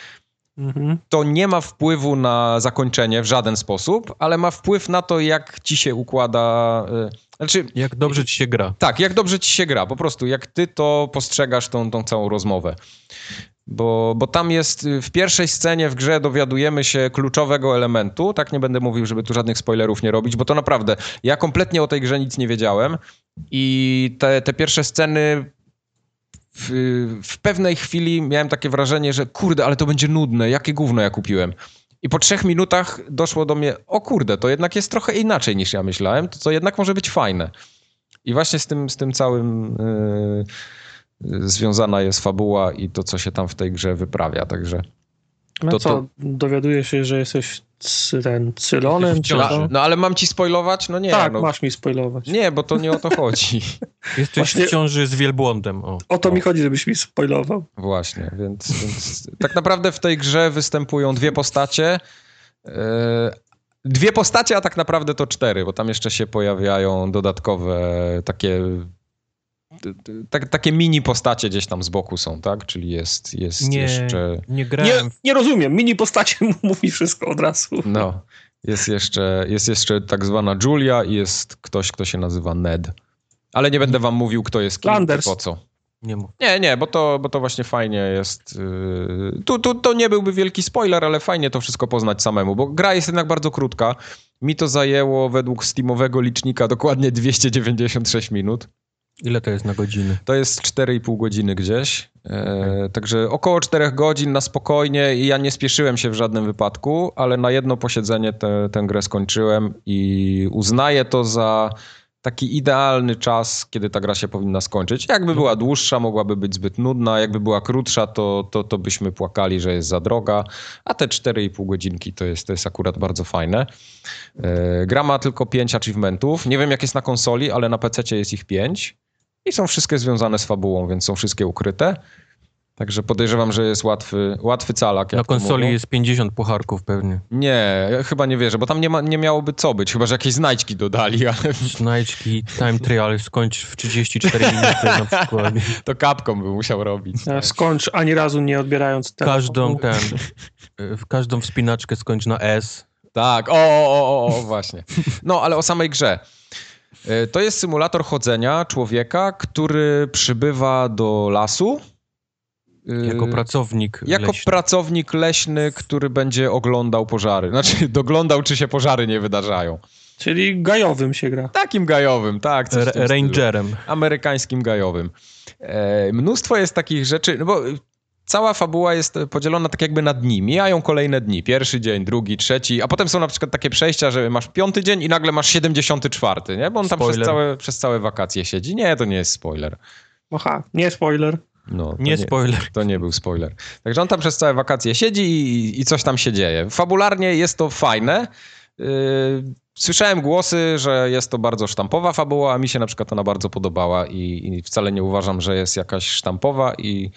Mhm. To nie ma wpływu na zakończenie w żaden sposób, ale ma wpływ na to, jak ci się układa. y, Znaczy, Jak dobrze ci się gra. tak, jak dobrze ci się gra, po prostu jak ty to postrzegasz tą, tą całą rozmowę. Bo, bo tam jest y, w pierwszej scenie w grze dowiadujemy się kluczowego elementu. Tak nie będę mówił, żeby tu żadnych spoilerów nie robić, bo to naprawdę ja kompletnie o tej grze nic nie wiedziałem. I te, te pierwsze sceny w, w pewnej chwili miałem takie wrażenie, że kurde, ale to będzie nudne, jakie gówno ja kupiłem. I po trzech minutach doszło do mnie, o kurde, to jednak jest trochę inaczej niż ja myślałem, to, to jednak może być fajne. I właśnie z tym, z tym całym yy, związana jest fabuła i to, co się tam w tej grze wyprawia, także... No To- co, to- dowiadujesz się, że jesteś ten cylonem, czy Wciąż. No, no ale mam ci spoilować? No nie, tak, no, masz mi spoilować. nie, bo to nie o to chodzi. Jesteś Właśnie- w ciąży z wielbłądem. O. O to mi chodzi, żebyś mi spoilował. Właśnie, więc, więc tak naprawdę w tej grze występują dwie postacie. Yy, Dwie postacie, a tak naprawdę to cztery, bo tam jeszcze się pojawiają dodatkowe takie tak, takie mini postacie gdzieś tam z boku są, tak? Czyli jest, jest Nie, jeszcze... nie Nie, grałem. w- nie rozumiem, mini postacie mówi wszystko od razu. No, jest jeszcze, jest jeszcze tak zwana Julia i jest ktoś, kto się nazywa Ned. Ale nie będę wam mówił, kto jest kim, Landers. po co. Nie mów. Nie, nie, bo to, bo to właśnie fajnie jest. Yy, tu, tu to nie byłby wielki spoiler, ale fajnie to wszystko poznać samemu, bo gra jest jednak bardzo krótka. Mi to zajęło według Steamowego licznika dokładnie 296 minut. Ile to jest na godziny? To jest 4,5 godziny gdzieś. E, także około 4 godzin na spokojnie i ja nie spieszyłem się w żadnym wypadku, ale na jedno posiedzenie tę tę grę skończyłem i uznaję to za taki idealny czas, kiedy ta gra się powinna skończyć. Jakby była dłuższa, mogłaby być zbyt nudna, jakby była krótsza, to, to, to byśmy płakali, że jest za droga, a te 4,5 godzinki to jest, to jest akurat bardzo fajne. E, gra ma tylko 5 achievementów. Nie wiem jak jest na konsoli, ale na PC jest ich 5. I są wszystkie związane z fabułą, więc są wszystkie ukryte. Także podejrzewam, że jest łatwy, łatwy calak. Na konsoli mówią. jest 50 pucharków pewnie. Nie, ja chyba nie wierzę, bo tam nie, ma, nie miałoby co być, chyba że jakieś znajdźki dodali, ale Znajdźki, time trial skończ w 34 minuty na przykład. to kapką by musiał robić. Skończ ani razu nie odbierając telefonu. Każdą ten, każdą wspinaczkę skończ na S. Tak, o, o, o, o, właśnie. No, ale o samej grze. Y, To jest symulator chodzenia człowieka, który przybywa do lasu. y, Jako pracownik Jako leśny. pracownik leśny, który będzie oglądał pożary. Znaczy, doglądał, czy się pożary nie wydarzają. Czyli gajowym się gra. Takim gajowym, tak. Coś w R- tym stylu. rangerem. Amerykańskim gajowym. E, mnóstwo jest takich rzeczy, no bo cała fabuła jest podzielona tak jakby na dni. Mijają kolejne dni. Pierwszy dzień, drugi, trzeci, a potem są na przykład takie przejścia, że masz piąty dzień i nagle masz 74, nie? Bo on tam przez całe, przez całe wakacje siedzi. Nie, to nie jest spoiler. Aha, nie spoiler. No, to Nie spoiler. To nie był spoiler. Także on tam przez całe wakacje siedzi i, i coś tam się dzieje. Fabularnie jest to fajne. Yy, Słyszałem głosy, że jest to bardzo sztampowa fabuła, a mi się na przykład ona bardzo podobała i, i wcale nie uważam, że jest jakaś sztampowa i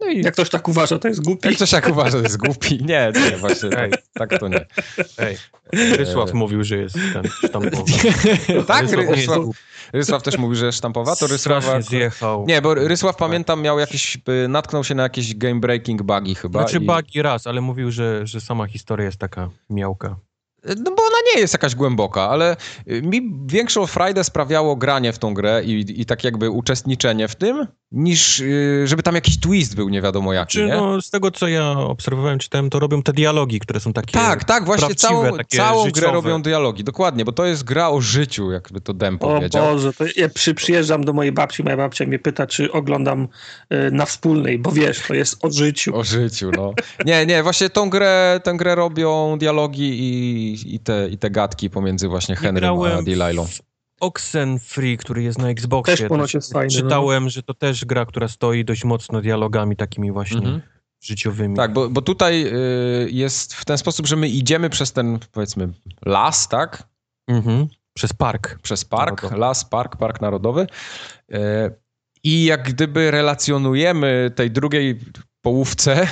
no i Jak ktoś tak uważa, to jest głupi. jak ktoś tak uważa, że jest głupi. Nie, nie, właśnie tak, tak to nie. Ej, Rysław mówił, że jest ten sztampowy. tak, Rysław Rysław. Rysław też mówi, że jest sztampowa, to. Strasznie zjechał. Nie, bo Rysław pamiętam miał jakiś, natknął się na jakieś game breaking bugi chyba. Znaczy i- bagi raz, ale mówił, że, że sama historia jest taka miałka. No bo ona nie jest jakaś głęboka, ale mi większą frajdę sprawiało granie w tą grę i, i tak jakby uczestniczenie w tym, niż y, żeby tam jakiś twist był nie wiadomo jaki, Czy nie? no, z tego, co ja obserwowałem, czytałem, to robią te dialogi, które są takie Tak, tak, właśnie całą, całą grę robią dialogi, dokładnie, bo to jest gra o życiu, jakby to Dem O powiedział. Boże, to ja przy, przyjeżdżam do mojej babci, moja babcia mnie pyta, czy oglądam y, na wspólnej, bo wiesz, to jest o życiu. O życiu, no. Nie, nie, właśnie tą grę, tę grę robią dialogi i, i, te, i te gadki pomiędzy właśnie Nie Henrym a w Oxenfree, który jest na Xboxie. Też ponoć jest fajny, no. Czytałem, że to też gra, która stoi dość mocno dialogami takimi właśnie Mhm. życiowymi. Tak, bo, bo tutaj y, jest w ten sposób, że my idziemy przez ten, powiedzmy, las, tak? Mhm. Przez park. Przez park, Narodowy. las, park, park narodowy. Y, I jak gdyby relacjonujemy tej drugiej połówce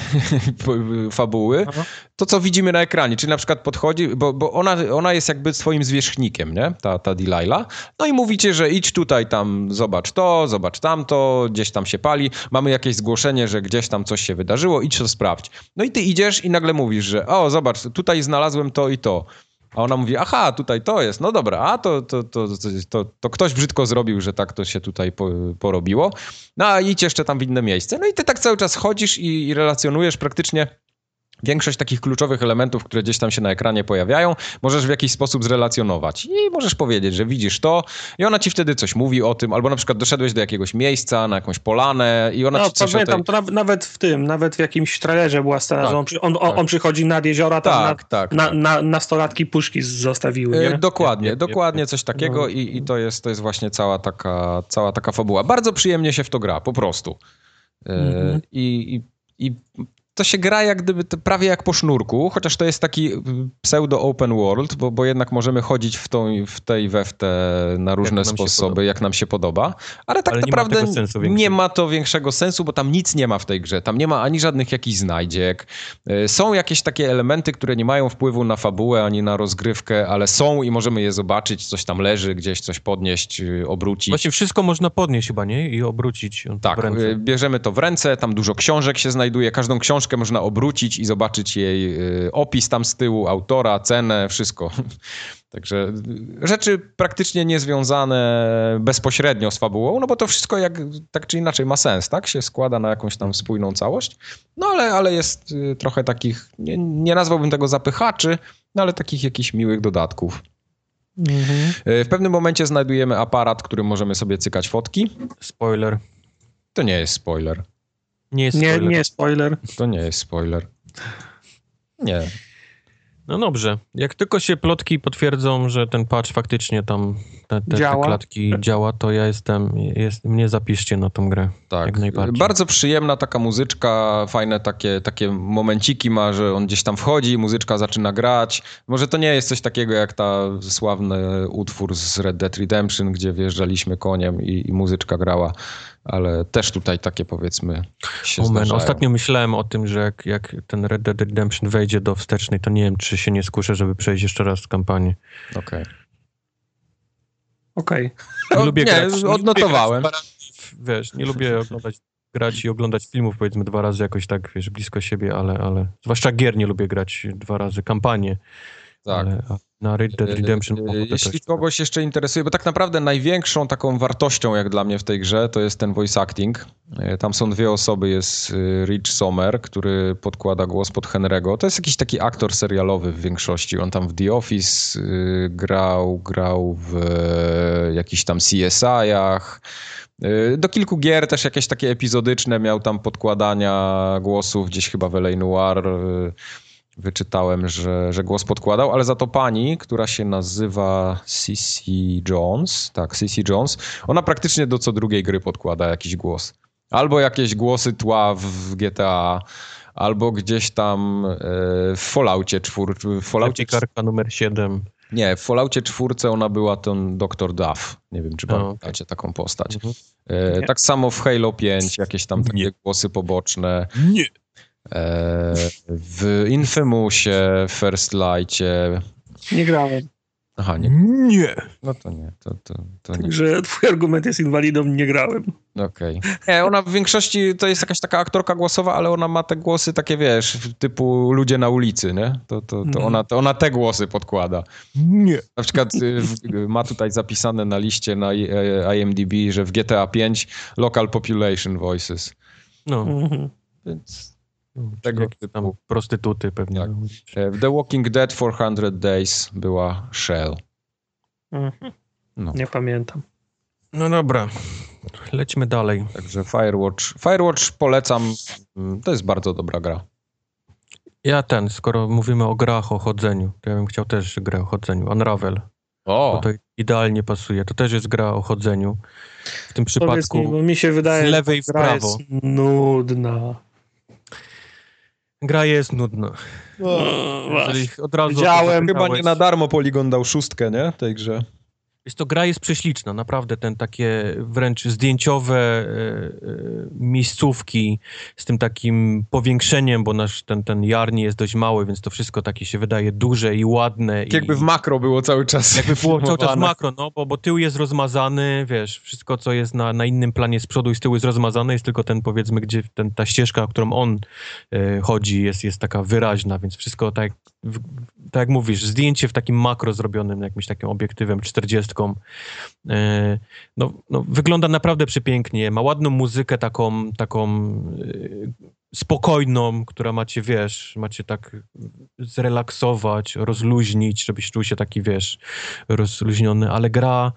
fabuły, Aha. to co widzimy na ekranie, czyli na przykład podchodzi, bo, bo ona, ona jest jakby swoim zwierzchnikiem, nie? Ta, ta Delilah. No i mówicie, że idź tutaj, tam zobacz to, zobacz tamto, gdzieś tam się pali, mamy jakieś zgłoszenie, że gdzieś tam coś się wydarzyło, idź to sprawdź. No i ty idziesz i nagle mówisz, że o, zobacz, tutaj znalazłem to i to. A ona mówi, aha, tutaj to jest, no dobra, a to, to, to, to, to, to ktoś brzydko zrobił, że tak to się tutaj po, porobiło. No a idź jeszcze tam w inne miejsce. No i ty tak cały czas chodzisz i relacjonujesz praktycznie większość takich kluczowych elementów, które gdzieś tam się na ekranie pojawiają, możesz w jakiś sposób zrelacjonować i możesz powiedzieć, że widzisz to i ona ci wtedy coś mówi o tym, albo na przykład doszedłeś do jakiegoś miejsca, na jakąś polanę i ona No, ci coś o tej... pamiętam, to naw- nawet w tym, nawet w jakimś trailerze była scena, Tak, że on, przy, on, tak. on przychodzi nad jeziora, tam Tak, tak. na, tak. na, na, nastolatki puszki zostawiły, E, nie? Dokładnie, Jep, jep, dokładnie coś takiego No. i, i to, jest, to jest właśnie cała taka, cała taka fabuła. Bardzo przyjemnie się w to gra, po prostu. E, Mhm. I, i, I to się gra jak gdyby prawie jak po sznurku, chociaż to jest taki y, pseudo open world, bo, bo jednak możemy chodzić w, tą, w tej we w te na różne się sposoby, jak nam się podoba, ale tak Ale nie ma naprawdę tego sensu nie ma to większego sensu, bo tam nic nie ma w tej grze. Tam nie ma ani żadnych jakichś znajdziek. Y, Są jakieś takie elementy, które nie mają wpływu na fabułę ani na rozgrywkę, ale są i możemy je zobaczyć. Coś tam leży, gdzieś coś podnieść, y, obrócić. Właśnie wszystko można podnieść chyba, nie? I obrócić Tak, w ręce. y, bierzemy to w ręce, tam dużo książek się znajduje, każdą książkę można obrócić i zobaczyć jej y, opis tam z tyłu, autora, cenę, wszystko. Także y, rzeczy praktycznie niezwiązane bezpośrednio z fabułą, no bo to wszystko jak tak czy inaczej ma sens, tak? Się składa na jakąś tam spójną całość. No ale, ale jest y, trochę takich, nie, nie nazwałbym tego zapychaczy, no ale takich jakichś miłych dodatków. Mhm. W pewnym momencie znajdujemy aparat, którym możemy sobie cykać fotki. Spoiler. To nie jest spoiler. Nie jest Nie, spoiler. nie spoiler. To nie jest spoiler. Nie. No dobrze. Jak tylko się plotki potwierdzą, że ten patch faktycznie tam te, te, te Działa. klatki działa, to ja jestem, jest, mnie zapiszcie na tą grę. Tak. Jak najbardziej. Bardzo przyjemna taka muzyczka, fajne takie, takie momenciki ma, że on gdzieś tam wchodzi, muzyczka zaczyna grać. Może to nie jest coś takiego jak ta sławny utwór z Red Dead Redemption, gdzie wjeżdżaliśmy koniem i, i muzyczka grała, ale też tutaj takie powiedzmy się man, ostatnio myślałem o tym, że jak, jak ten Red Dead Redemption wejdzie do wstecznej, to nie wiem, czy się nie skuszę, żeby przejść jeszcze raz kampanię. Okej. Okej. O, lubię nie, grać- lubię odnotowałem. grać w- Wiesz, nie lubię oglądać, grać i oglądać filmów powiedzmy dwa razy jakoś tak, wiesz, blisko siebie, ale, ale zwłaszcza gier nie lubię grać dwa razy, kampanię. Tak. Na Red Dead Redemption E, mam ochotę Jeśli kogoś jeszcze interesuje, bo tak naprawdę największą taką wartością jak dla mnie w tej grze to jest ten voice acting. E, Tam są dwie osoby, jest e, Rich Sommer, który podkłada głos pod Henry'ego. To jest jakiś taki aktor serialowy w większości. On tam w The Office e, grał, grał w e, jakichś tam CSI-ach. E, Do kilku gier też jakieś takie epizodyczne miał tam podkładania głosów, gdzieś chyba w L.A. Noir e, wyczytałem, że, że głos podkładał, ale za to pani, która się nazywa Cissy Jones, tak, Cissy Jones, ona praktycznie do co drugiej gry podkłada jakiś głos. Albo jakieś głosy tła w GTA, albo gdzieś tam e, w Falloutie 4. W Falloutie, Karka numer 7. nie, w Falloutie 4 ona była ten Dr. Duff. Nie wiem, czy pamiętacie taką postać. Mhm. E, tak samo w Halo 5 jakieś tam takie Nie. głosy poboczne. Nie. E, w Infamousie, First Lightie. Nie grałem. Aha, nie. Nie. No to nie, to, to, to nie. Także twój argument jest invalidą, nie grałem. Okej. Nie, ona w większości to jest jakaś taka aktorka głosowa, ale ona ma te głosy takie, wiesz, typu ludzie na ulicy, nie? To, to, to, No. ona, to ona te głosy podkłada. Nie. Na przykład y, w, ma tutaj zapisane na liście na I- e, IMDb, że w GTA 5 local population voices. No. Mhm. Więc no Tego jakieś tam typu. prostytuty pewnie. Tak. e, w The Walking Dead 400 Days była Shell. Mhm. No. Nie pamiętam. No dobra. Lećmy dalej. Także Firewatch. Firewatch polecam. To jest bardzo dobra gra. Ja ten, skoro mówimy o grach o chodzeniu, to ja bym chciał też grę o chodzeniu. Unravel. Bo O, to idealnie pasuje. To też jest gra o chodzeniu. W tym Powiedz przypadku mi, bo mi się wydaje, z lewej w prawo. jest nudna. Gra jest nudna. No, Jeżeli od razu Widziałem. chyba nie na darmo Polygon dał szóstkę, nie? Tej grze. Jest to gra jest prześliczna, naprawdę ten takie wręcz zdjęciowe e, e, miejscówki z tym takim powiększeniem, bo nasz ten, ten jarni jest dość mały, więc to wszystko takie się wydaje duże i ładne. Tak jakby i, w makro było cały czas. jakby było cały czas filmowane. makro, no, bo, bo tył jest rozmazany, wiesz, wszystko co jest na, na innym planie z przodu i z tyłu jest rozmazane, jest tylko ten powiedzmy, gdzie ten, ta ścieżka, którą on e, chodzi jest, jest taka wyraźna, więc wszystko tak, w, tak jak mówisz, zdjęcie w takim makro zrobionym jakimś takim obiektywem 40. E, no, no, wygląda naprawdę przepięknie, ma ładną muzykę taką, taką e, spokojną, która macie, wiesz, macie tak zrelaksować, rozluźnić, żebyś czuł się taki, wiesz, rozluźniony, ale gra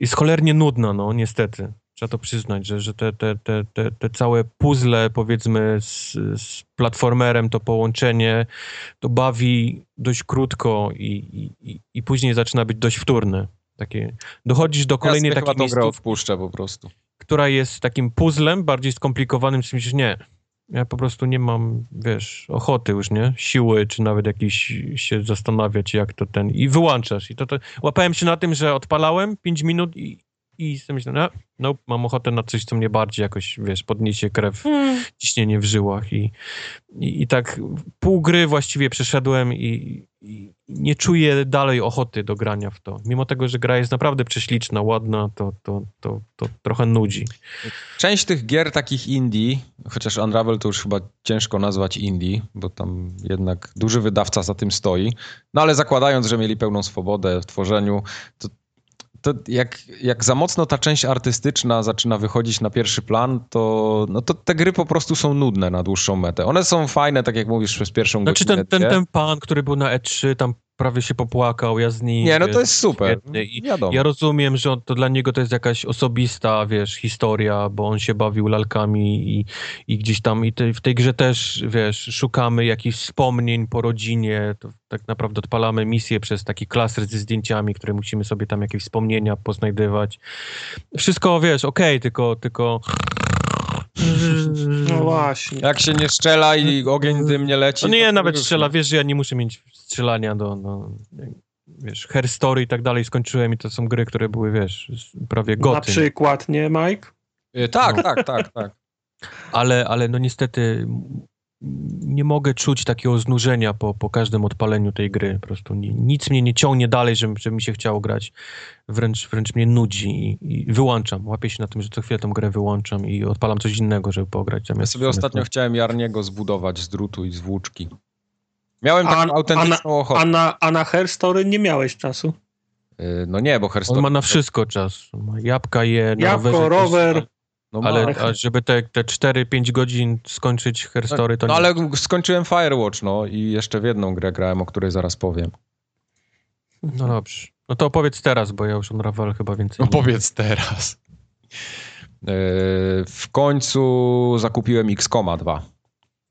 jest cholernie nudna, no niestety. Trzeba to przyznać, że, że te, te, te, te, te całe puzzle, powiedzmy, z, z platformerem, to połączenie, to bawi dość krótko i, i, i, później zaczyna być dość wtórne. Takie, dochodzisz do kolejnej ja takiej miejscówki, odpuszczę po prostu. która jest takim puzzlem, bardziej skomplikowanym, czy myślisz, nie, ja po prostu nie mam, wiesz, ochoty już, nie? Siły, czy nawet jakiś się zastanawiać, jak to ten... I wyłączasz. I to, to... Łapałem się na tym, że odpalałem 5 minut i, i sobie myślałem, no, no, mam ochotę na coś, co mnie bardziej jakoś, wiesz, podniesie krew, ciśnienie w żyłach i, i, i tak pół gry właściwie przeszedłem i, i nie czuję dalej ochoty do grania w to. Mimo tego, że gra jest naprawdę prześliczna, ładna, to, to, to, to trochę nudzi. Część tych gier takich indie, chociaż Unravel to już chyba ciężko nazwać indie, bo tam jednak duży wydawca za tym stoi, no ale zakładając, że mieli pełną swobodę w tworzeniu, to, to jak, jak za mocno ta część artystyczna zaczyna wychodzić na pierwszy plan, to, no to te gry po prostu są nudne na dłuższą metę. One są fajne, tak jak mówisz, przez pierwszą Znaczy godzinę. ten, ten, dwie. ten pan, który był na E3, tam prawie się popłakał, ja z nim... Nie, no to jest super. Wiadomo. Ja rozumiem, że on- to dla niego to jest jakaś osobista, wiesz, historia, bo on się bawił lalkami i, i gdzieś tam, i te, w tej grze też, wiesz, szukamy jakichś wspomnień po rodzinie, to tak naprawdę odpalamy misję przez taki klaser ze zdjęciami, które musimy sobie tam jakieś wspomnienia poznajdywać. Wszystko, wiesz, okej, tylko, tylko... No właśnie. Jak się nie strzela i ogień dym nie leci. No nie, to nawet już strzela, wiesz, że ja nie muszę mieć strzelania do, do wiesz, Hair Story i tak dalej skończyłem i to są gry, które były, wiesz, prawie Na goty. przykład, nie, Mike? Y, Tak, No. tak, tak, tak. Ale, ale no niestety nie mogę czuć takiego znużenia po, po każdym odpaleniu tej gry. Po prostu ni- nic mnie nie ciągnie dalej, żeby, żeby mi się chciało grać. Wręcz, wręcz mnie nudzi i, i wyłączam. Łapię się na tym, że co chwilę tę grę wyłączam i odpalam coś innego, żeby pograć. Ja sobie ostatnio chciałem Jarniego zbudować z drutu i z włóczki. Miałem taką A- autentyczną ochotę. A na, a na Hair Story nie miałeś czasu. Y, No nie, bo On Hearthstone... ma na wszystko czas. Ma jabłka je, na Jabłko, rower. No. Ale a żeby te, te 4-5 godzin skończyć herstory, to no nie. ale skończyłem Firewatch, no i jeszcze w jedną grę grałem, o której zaraz powiem. No dobrze. No to opowiedz teraz, bo ja już Unravel chyba więcej No nie- teraz. Y, W końcu zakupiłem XCOMa 2.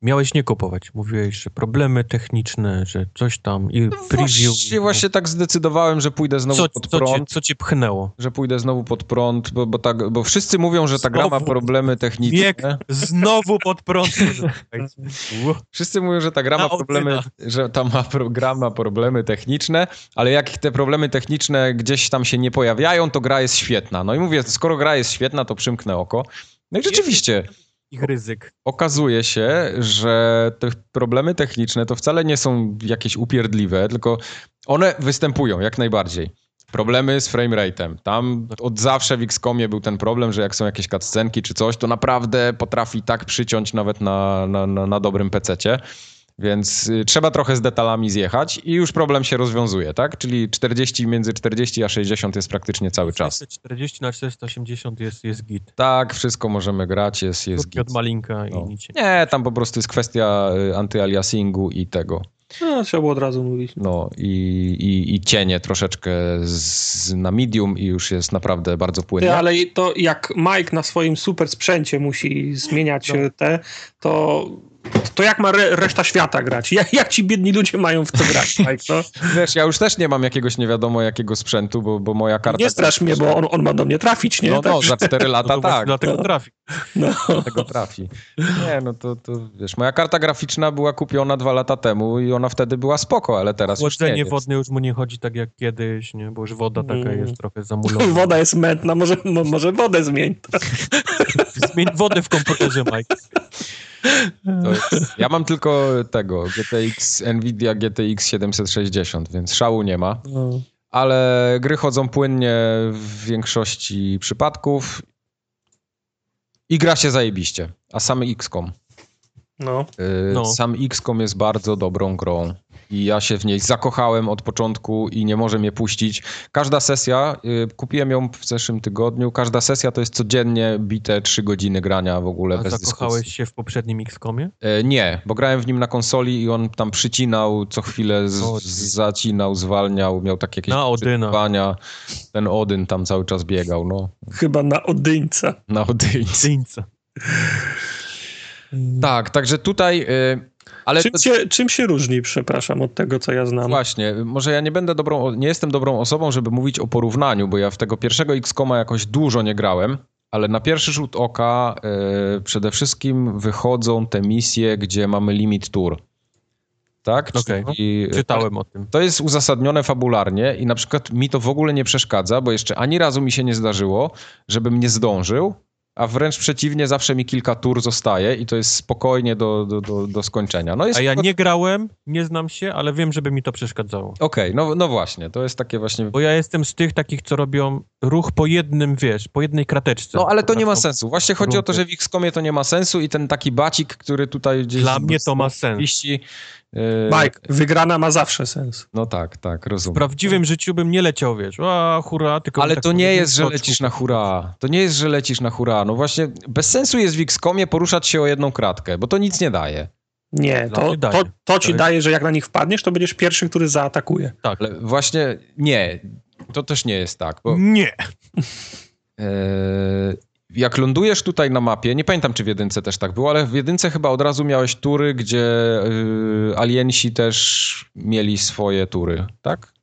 Miałeś nie kupować. Mówiłeś, że problemy techniczne, że coś tam i preview. No Właśnie, właśnie tak zdecydowałem, że pójdę znowu co, pod co, cię, prąd. co cię pchnęło? Że pójdę znowu pod prąd, bo, bo, tak, bo wszyscy mówią, że ta gra ma Znowu problemy techniczne. Wiek znowu pod prąd. Wszyscy mówią, że ta gra ma problemy, że ta ma, gra ma problemy techniczne, ale jak te problemy techniczne gdzieś tam się nie pojawiają, to gra jest świetna. No i mówię, skoro gra jest świetna, to przymknę oko. No i rzeczywiście, ich ryzyk. Okazuje się, że te problemy techniczne to wcale nie są jakieś upierdliwe, tylko one występują jak najbardziej. Problemy z framerate'em. Tam od zawsze w XCOMie był ten problem, że jak są jakieś cutscenki czy coś, to naprawdę potrafi tak przyciąć nawet na, na, na, na dobrym pececie. Więc y, trzeba trochę z detalami zjechać i już problem się rozwiązuje, tak? Czyli 40 między 40 a 60 jest praktycznie cały czas. 40 na 480 jest, jest git. Tak, wszystko możemy grać, jest, jest Krótki od git. malinka No. i nic. Nie, tam po prostu jest kwestia y, antyaliasingu i tego. No, trzeba było od razu mówić. No i, i, i cienie troszeczkę z, na medium i już jest naprawdę bardzo Ty, płynnie. ale to jak Mike na swoim super sprzęcie musi zmieniać No. te, to, to jak ma re, reszta świata grać? Jak, jak ci biedni ludzie mają w to grać, Mike? No? Wiesz, ja już też nie mam jakiegoś nie wiadomo jakiego sprzętu, bo, bo moja karta... Nie strasz mnie, bo on, on ma do mnie trafić, nie? No, no, za 4 No lata to właśnie tak. Dlatego No. trafi. No. tego trafi. Nie, no to, to wiesz, moja karta graficzna była kupiona dwa lata temu i ona wtedy była spoko, ale teraz już nie Chłodzenie jest. wodne już mu nie chodzi tak jak kiedyś, nie? Bo już woda taka Mm. jest trochę zamulona. Woda jest mętna, może, mo- może wodę zmień. Zmień wodę w komputerze, Mike. To jest, ja mam tylko tego, GTX, Nvidia GTX 760, więc szału nie ma. No. ale gry chodzą płynnie w większości przypadków i gra się zajebiście. A sam XCOM. No. Yy, No. Sam XCOM jest bardzo dobrą grą. I ja się w niej zakochałem od początku i nie może mnie puścić. Każda sesja, yy, kupiłem ją w zeszłym tygodniu, każda sesja to jest codziennie bite 3 godziny grania w ogóle A bez zakochałeś dyskusji. się w poprzednim XCOMie? E, Nie, bo grałem w nim na konsoli i on tam przycinał co chwilę, z, O, z- zacinał, zwalniał, miał takie jakieś przytywania. Ten Odyn tam cały czas biegał, no, Chyba na Odyńca. na Odynce. Dyńca. Tak, także tutaj, y, ale Czym to, się, czym się różni, przepraszam, od tego, co ja znam? właśnie, może ja nie będę dobrą, nie jestem dobrą osobą, żeby mówić o porównaniu, bo ja w tego pierwszego X-Koma jakoś dużo nie grałem, ale na pierwszy rzut oka y, przede wszystkim wychodzą te misje, gdzie mamy limit tour. Tak? Okej. Czyli- Czytałem o tym. To jest uzasadnione fabularnie i na przykład mi to w ogóle nie przeszkadza, bo jeszcze ani razu mi się nie zdarzyło, żebym nie zdążył, a wręcz przeciwnie, zawsze mi kilka tur zostaje i to jest spokojnie do, do, do, do skończenia. No jest A ja to- nie grałem, nie znam się, ale wiem, żeby mi to przeszkadzało. Okej, no, no właśnie, to jest takie właśnie... Bo ja jestem z tych takich, co robią ruch po jednym, wiesz, po jednej krateczce. No ale to nie ma sensu. Właśnie chodzi o to, że w XCOMie to nie ma sensu i ten taki bacik, który tutaj gdzieś... Dla mnie to ma sens. Yy, Mike, wygrana ma zawsze sens. No tak, tak, W rozumiem. prawdziwym życiu bym nie leciał, wiesz, a hura, tylko... Ale tak to nie jest, że skoczku. lecisz na hura. To nie jest, że lecisz na hura. No właśnie, bez sensu jest w XCOMie poruszać się o jedną kratkę, bo to nic nie daje. Nie, to, daje. to, to ci Tak. daje, że jak na nich wpadniesz, to będziesz pierwszy, który zaatakuje. Tak. Ale właśnie nie, to też nie jest tak, bo Nie. e, jak lądujesz tutaj na mapie, nie pamiętam czy w jedynce też tak było, ale w jedynce chyba od razu miałeś tury, gdzie e, aliensi też mieli swoje tury, tak?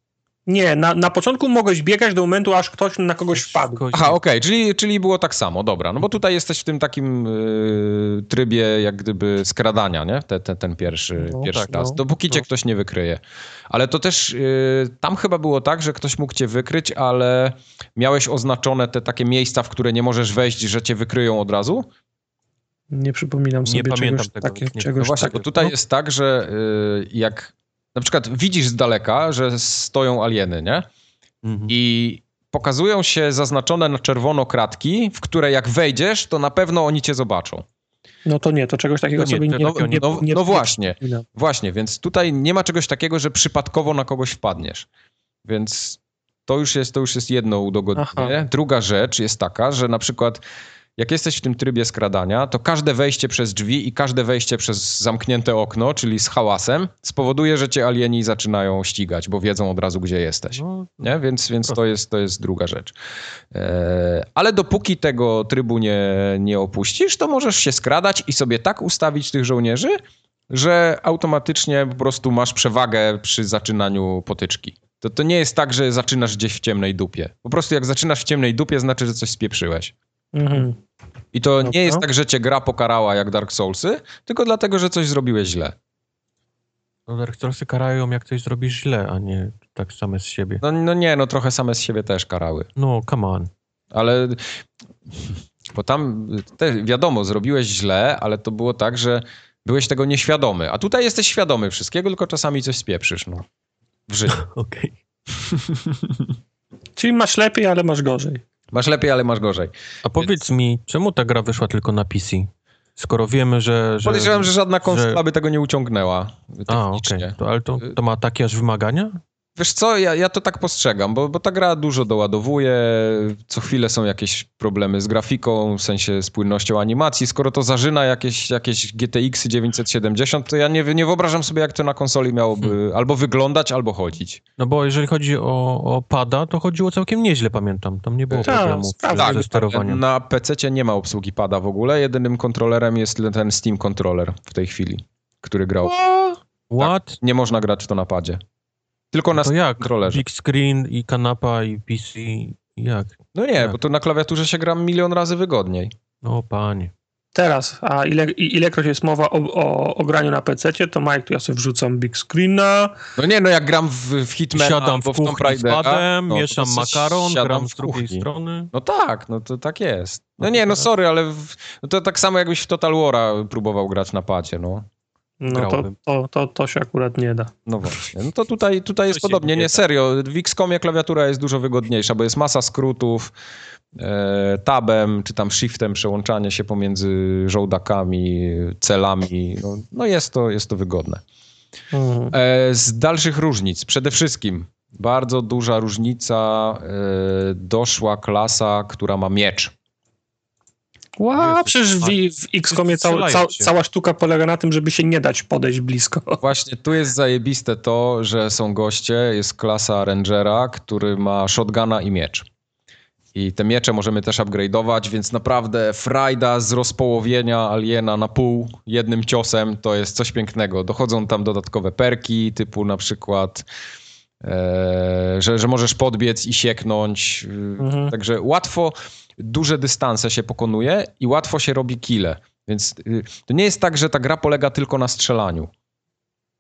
Nie, na, na początku mogłeś biegać do momentu, aż ktoś na kogoś wpadł. Aha, okej, czyli, czyli było tak samo, dobra. No bo tutaj jesteś w tym takim y, trybie jak gdyby skradania, nie? Te, te, ten pierwszy, No, pierwszy tak, raz. no. Dopóki cię No. ktoś nie wykryje. Ale to też y, tam chyba było tak, że ktoś mógł cię wykryć, ale miałeś oznaczone te takie miejsca, w które nie możesz wejść, że cię wykryją od razu. Nie przypominam Nie sobie pamiętam czegoś, tego, takie, nie- czegoś No właśnie, bo takiego. tutaj jest tak, że y, jak na przykład widzisz z daleka, że stoją alieny, nie? Mhm. i pokazują się zaznaczone na czerwono kratki, w które jak wejdziesz, to na pewno oni cię zobaczą. No to nie, to czegoś takiego To nie, sobie nie, no- nie, no- nie, no nie właśnie. przypominam. Właśnie, więc tutaj nie ma czegoś takiego, że przypadkowo na kogoś wpadniesz. Więc to już jest, to już jest jedno udogodnienie. Aha. Druga rzecz jest taka, że na przykład jak jesteś w tym trybie skradania, to każde wejście przez drzwi i każde wejście przez zamknięte okno, czyli z hałasem, spowoduje, że cię alieni zaczynają ścigać, bo wiedzą od razu, gdzie jesteś. No, Nie? Więc, więc to, jest, to jest druga rzecz. E, ale dopóki tego trybu nie, nie opuścisz, to możesz się skradać i sobie tak ustawić tych żołnierzy, że automatycznie po prostu masz przewagę przy zaczynaniu potyczki. To, to nie jest tak, że zaczynasz gdzieś w ciemnej dupie. Po prostu jak zaczynasz w ciemnej dupie, znaczy, że coś spieprzyłeś. Mhm. I to Dobra. nie jest tak, że cię gra pokarała jak Dark Soulsy, tylko dlatego, że coś zrobiłeś źle. no Dark Soulsy karają, jak coś zrobisz źle, a nie tak same z siebie. No, no nie, no trochę same z siebie też karały. No, come on. Ale Bo tam te, wiadomo, zrobiłeś źle, ale to było tak, że byłeś tego nieświadomy. A tutaj jesteś świadomy wszystkiego, tylko czasami coś spieprzysz, no. W życiu. Okej. Czyli masz lepiej, ale masz gorzej. Masz lepiej, ale masz gorzej. A powiedz mi, czemu ta gra wyszła tylko na PC? Skoro wiemy, że... że Podejrzewam, że żadna konsola że- by tego nie uciągnęła. A, okej. To, ale to, to ma takie aż wymagania? Wiesz co, ja, ja to tak postrzegam, bo, bo ta gra dużo doładowuje, co chwilę są jakieś problemy z grafiką, w sensie z płynnością animacji. Skoro to zażyna jakieś, jakieś GTX 970, to ja nie, nie wyobrażam sobie, jak to na konsoli miałoby Hmm. albo wyglądać, albo chodzić. No bo jeżeli chodzi o, o pada, to chodziło całkiem nieźle, pamiętam. Tam nie było Tak, problemu sprawdzam. ze Tak, sterowaniem. na PC nie ma obsługi pada w ogóle. Jedynym kontrolerem jest ten Steam Controller w tej chwili, który grał. What? Nie można grać w to na padzie. Tylko na To jak? Controllerze. Big screen i kanapa i PC. Jak? No nie, Jak? bo to na klawiaturze się gra milion razy wygodniej. No panie. Teraz, a ile, i- ilekroć jest mowa o, o, o graniu na PC, to Mike, tu ja sobie wrzucam big screena. No nie, no jak gram w, w Hitmana Siadam w w Tomb Raidera, padem, no, mieszam makaron, siadam gram w z drugiej strony. No tak, no to tak jest. No nie, no sorry, ale w, no to tak samo jakbyś w Total War'a próbował grać na pacie, no. No to, Grałbym. to, to, to się akurat nie da. No właśnie. No to tutaj, tutaj jest podobnie. nie serio. W XCOMie klawiatura jest dużo wygodniejsza, bo jest masa skrótów, e, tabem czy tam shiftem przełączanie się pomiędzy żołdakami, celami. No, no jest, to, jest to wygodne. Mhm. E, z dalszych różnic, przede wszystkim bardzo duża różnica e, doszła klasa, która ma miecz. Ła, przecież w, w XCOMie cał, Strzelają cał, się. cała sztuka polega na tym, żeby się nie dać podejść blisko. Właśnie tu jest zajebiste to, że są goście, jest klasa Rangera, który ma shotguna i miecz. I te miecze możemy też upgrade'ować, więc naprawdę frajda z rozpołowienia aliena na pół jednym ciosem to jest coś pięknego. Dochodzą tam dodatkowe perki, typu na przykład, e, że, że możesz podbiec i sieknąć. Mhm. Także łatwo duże dystanse się pokonuje i łatwo się robi kile. Więc y, to nie jest tak, że ta gra polega tylko na strzelaniu.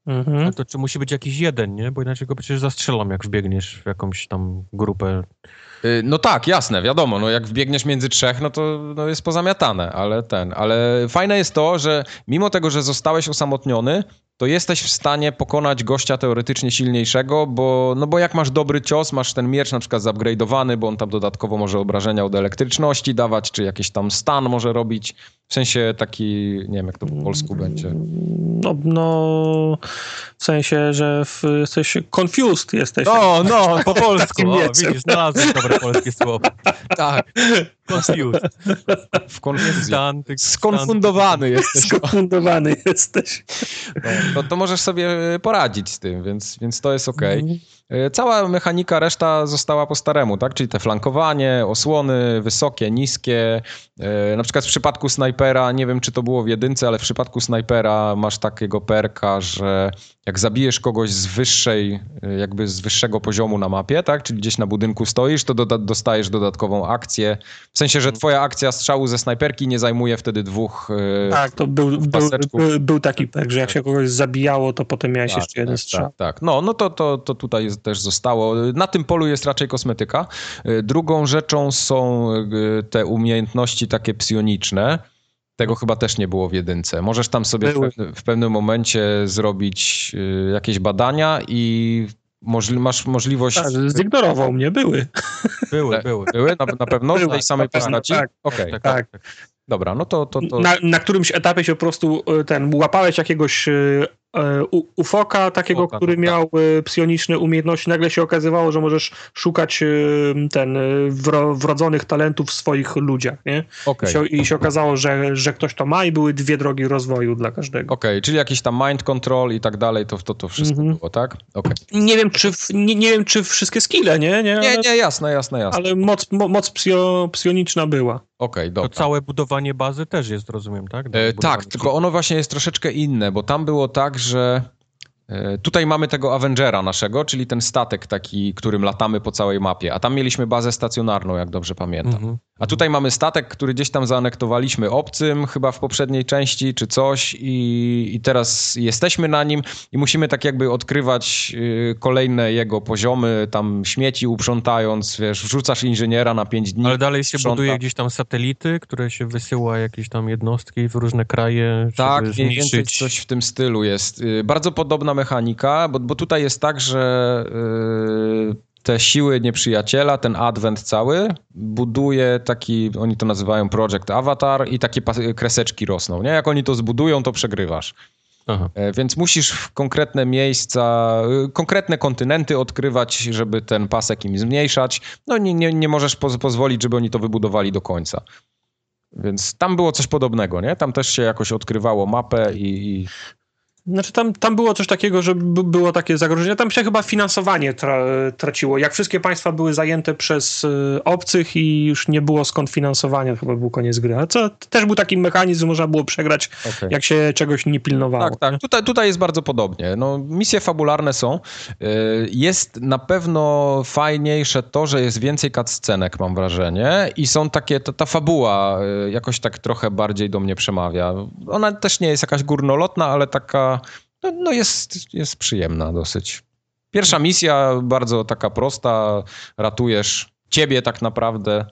Mhm. To czy musi być jakiś jeden, nie? Bo inaczej go przecież zastrzelam, jak wbiegniesz w jakąś tam grupę. Y, No tak, jasne, wiadomo, no jak wbiegniesz między trzech, no to no jest pozamiatane, ale ten, ale fajne jest to, że mimo tego, że zostałeś osamotniony, to jesteś w stanie pokonać gościa teoretycznie silniejszego, bo, no bo jak masz dobry cios, masz ten miecz na przykład zupgrade'owany, bo on tam dodatkowo może obrażenia od elektryczności dawać, czy jakiś tam stan może robić, w sensie taki, nie wiem jak to po polsku będzie. No, no, w sensie, że w, jesteś confused jesteś. No, no, po polsku. O, widzisz, znalazłem dobre polskie słowo. Tak, Confused. w konfuzji. Skonfundowany jesteś. Skofundowany jesteś. No, to, to możesz sobie poradzić z tym, więc, więc to jest okej. Mhm. E, Cała mechanika, reszta została po staremu, tak? Czyli te flankowanie, osłony, wysokie, niskie. E, Na przykład w przypadku snajpera, nie wiem czy to było w jedynce, ale w przypadku snajpera masz takiego perka, że jak zabijesz kogoś z wyższej, e, jakby z wyższego poziomu na mapie, tak? Czyli gdzieś na budynku stoisz, to doda- dostajesz dodatkową akcję. W sensie, że twoja akcja strzału ze snajperki nie zajmuje wtedy dwóch e, Tak, to był, był, był, był taki pek, że jak się kogoś zabijało, to potem miałeś Tak, jeszcze jeden tak, strzał. Tak, tak. No, no to, to, to tutaj też zostało. Na tym polu jest raczej kosmetyka. Y, Drugą rzeczą są y, te umiejętności takie psioniczne. Tego chyba też nie było w jedynce. Możesz tam sobie w, w pewnym momencie zrobić y, jakieś badania i możli, masz możliwość... Tak, zignorował mnie, były. Były, były. Były na, na pewno w Były, tej samej na pewno, postaci? tak. Okej, Tak, tak. tak. dobra, no to... to, to... Na, na którymś etapie się po prostu e, ten łapałeś jakiegoś e, u- ufoka, takiego, Ufoka, który no, miał e, psioniczne umiejętności. Nagle się okazywało, że możesz szukać e, ten e, wro, wrodzonych talentów w swoich ludziach, nie? Okej. I, się, I się okazało, że, że ktoś to ma i były dwie drogi rozwoju dla każdego. Okej, czyli jakiś tam mind control i tak dalej, to, to, to wszystko Mhm. było, tak? Okej. Nie wiem, czy w, nie, nie wiem, czy wszystkie skille, nie? Nie, Nie, nie, jasne, jasne, jasne. ale moc, mo, moc psio, psioniczna była. Okej, To dobra. całe budowanie bazy też jest, rozumiem, tak? E, tak, tylko ono właśnie jest troszeczkę inne, bo tam było tak, że tutaj mamy tego Avengera naszego, czyli ten statek taki, którym latamy po całej mapie, a tam mieliśmy bazę stacjonarną, jak dobrze pamiętam. Mhm. A tutaj mamy statek, który gdzieś tam zaanektowaliśmy obcym, chyba w poprzedniej części czy coś i, i teraz jesteśmy na nim i musimy tak jakby odkrywać y, kolejne jego poziomy, tam śmieci uprzątając, wiesz, wrzucasz inżyniera na pięć dni. Ale dalej się sprząta. buduje gdzieś tam satelity, które się wysyła jakieś tam jednostki w różne kraje, Tak, mniej więcej coś w tym stylu jest. Y, bardzo podobna mechanika, bo, bo tutaj jest tak, że yy, te siły nieprzyjaciela, ten adwent cały, buduje taki, oni to nazywają Project Avatar i takie kreseczki rosną. Nie? Jak oni to zbudują, to przegrywasz. Aha. E, więc musisz w konkretne miejsca, y, konkretne kontynenty odkrywać, żeby ten pasek im zmniejszać. No nie, nie, nie możesz poz pozwolić, żeby oni to wybudowali do końca. Więc tam było coś podobnego, nie? Tam też się jakoś odkrywało mapę i, i znaczy tam, tam było coś takiego, że było takie zagrożenie. Tam się chyba finansowanie tra traciło. Jak wszystkie państwa były zajęte przez y, obcych i już nie było skąd finansowania, chyba był koniec gry. A co też był taki mechanizm, można było przegrać, okay. jak się czegoś nie pilnowało. Tak, tak. Tutaj, tutaj jest bardzo podobnie. No, misje fabularne są. Y, jest na pewno fajniejsze to, że jest więcej cutscenek, mam wrażenie. I są takie, ta, ta fabuła y, jakoś tak trochę bardziej do mnie przemawia. Ona też nie jest jakaś górnolotna, ale taka no, no jest, jest przyjemna dosyć. Pierwsza misja bardzo taka prosta, ratujesz ciebie tak naprawdę.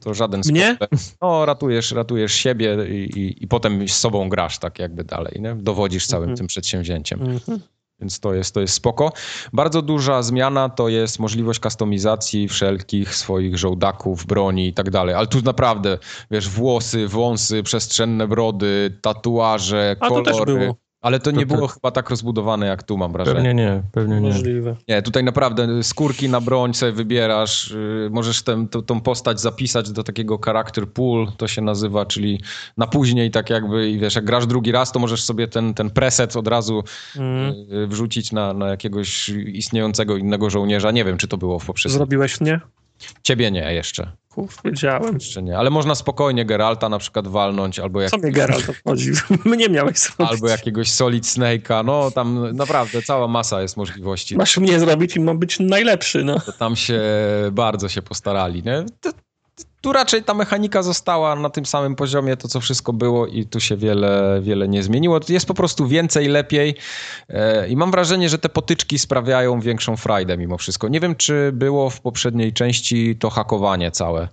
To żaden Mnie? No, ratujesz, ratujesz siebie i, i, i, potem z sobą grasz tak jakby dalej, nie? Dowodzisz całym mhm. tym przedsięwzięciem. Mhm. Więc to jest, to jest spoko. Bardzo duża zmiana to jest możliwość kustomizacji wszelkich swoich żołdaków, broni i tak dalej. Ale tu naprawdę, wiesz, włosy, wąsy, przestrzenne brody, tatuaże, A kolory. To też było. Ale to nie to, było chyba tak rozbudowane jak tu, mam wrażenie. Pewnie nie, pewnie nie. Możliwe. Nie, tutaj naprawdę skórki na broń sobie wybierasz, yy, możesz tę, tą postać zapisać do takiego character pool, to się nazywa, czyli na później tak jakby, i wiesz, jak grasz drugi raz, to możesz sobie ten, ten preset od razu mm. yy, wrzucić na, na jakiegoś istniejącego innego żołnierza. Nie wiem, czy to było w poprzednim. Zrobiłeś mnie? Ciebie nie jeszcze. Uf, wiedziałem. Jeszcze nie, ale można spokojnie Geralta na przykład walnąć, albo jak... Co mnie Geralt obchodzi? Mnie miałeś zrobić. Albo jakiegoś Solid Snake'a, no tam naprawdę cała masa jest możliwości. Masz mnie zrobić i mam być najlepszy, no. To tam się bardzo się postarali, nie? Tu raczej ta mechanika została na tym samym poziomie, to co wszystko było i tu się wiele, wiele nie zmieniło. Jest po prostu więcej, lepiej e, i mam wrażenie, że te potyczki sprawiają większą frajdę mimo wszystko. Nie wiem, czy było w poprzedniej części to hakowanie całe.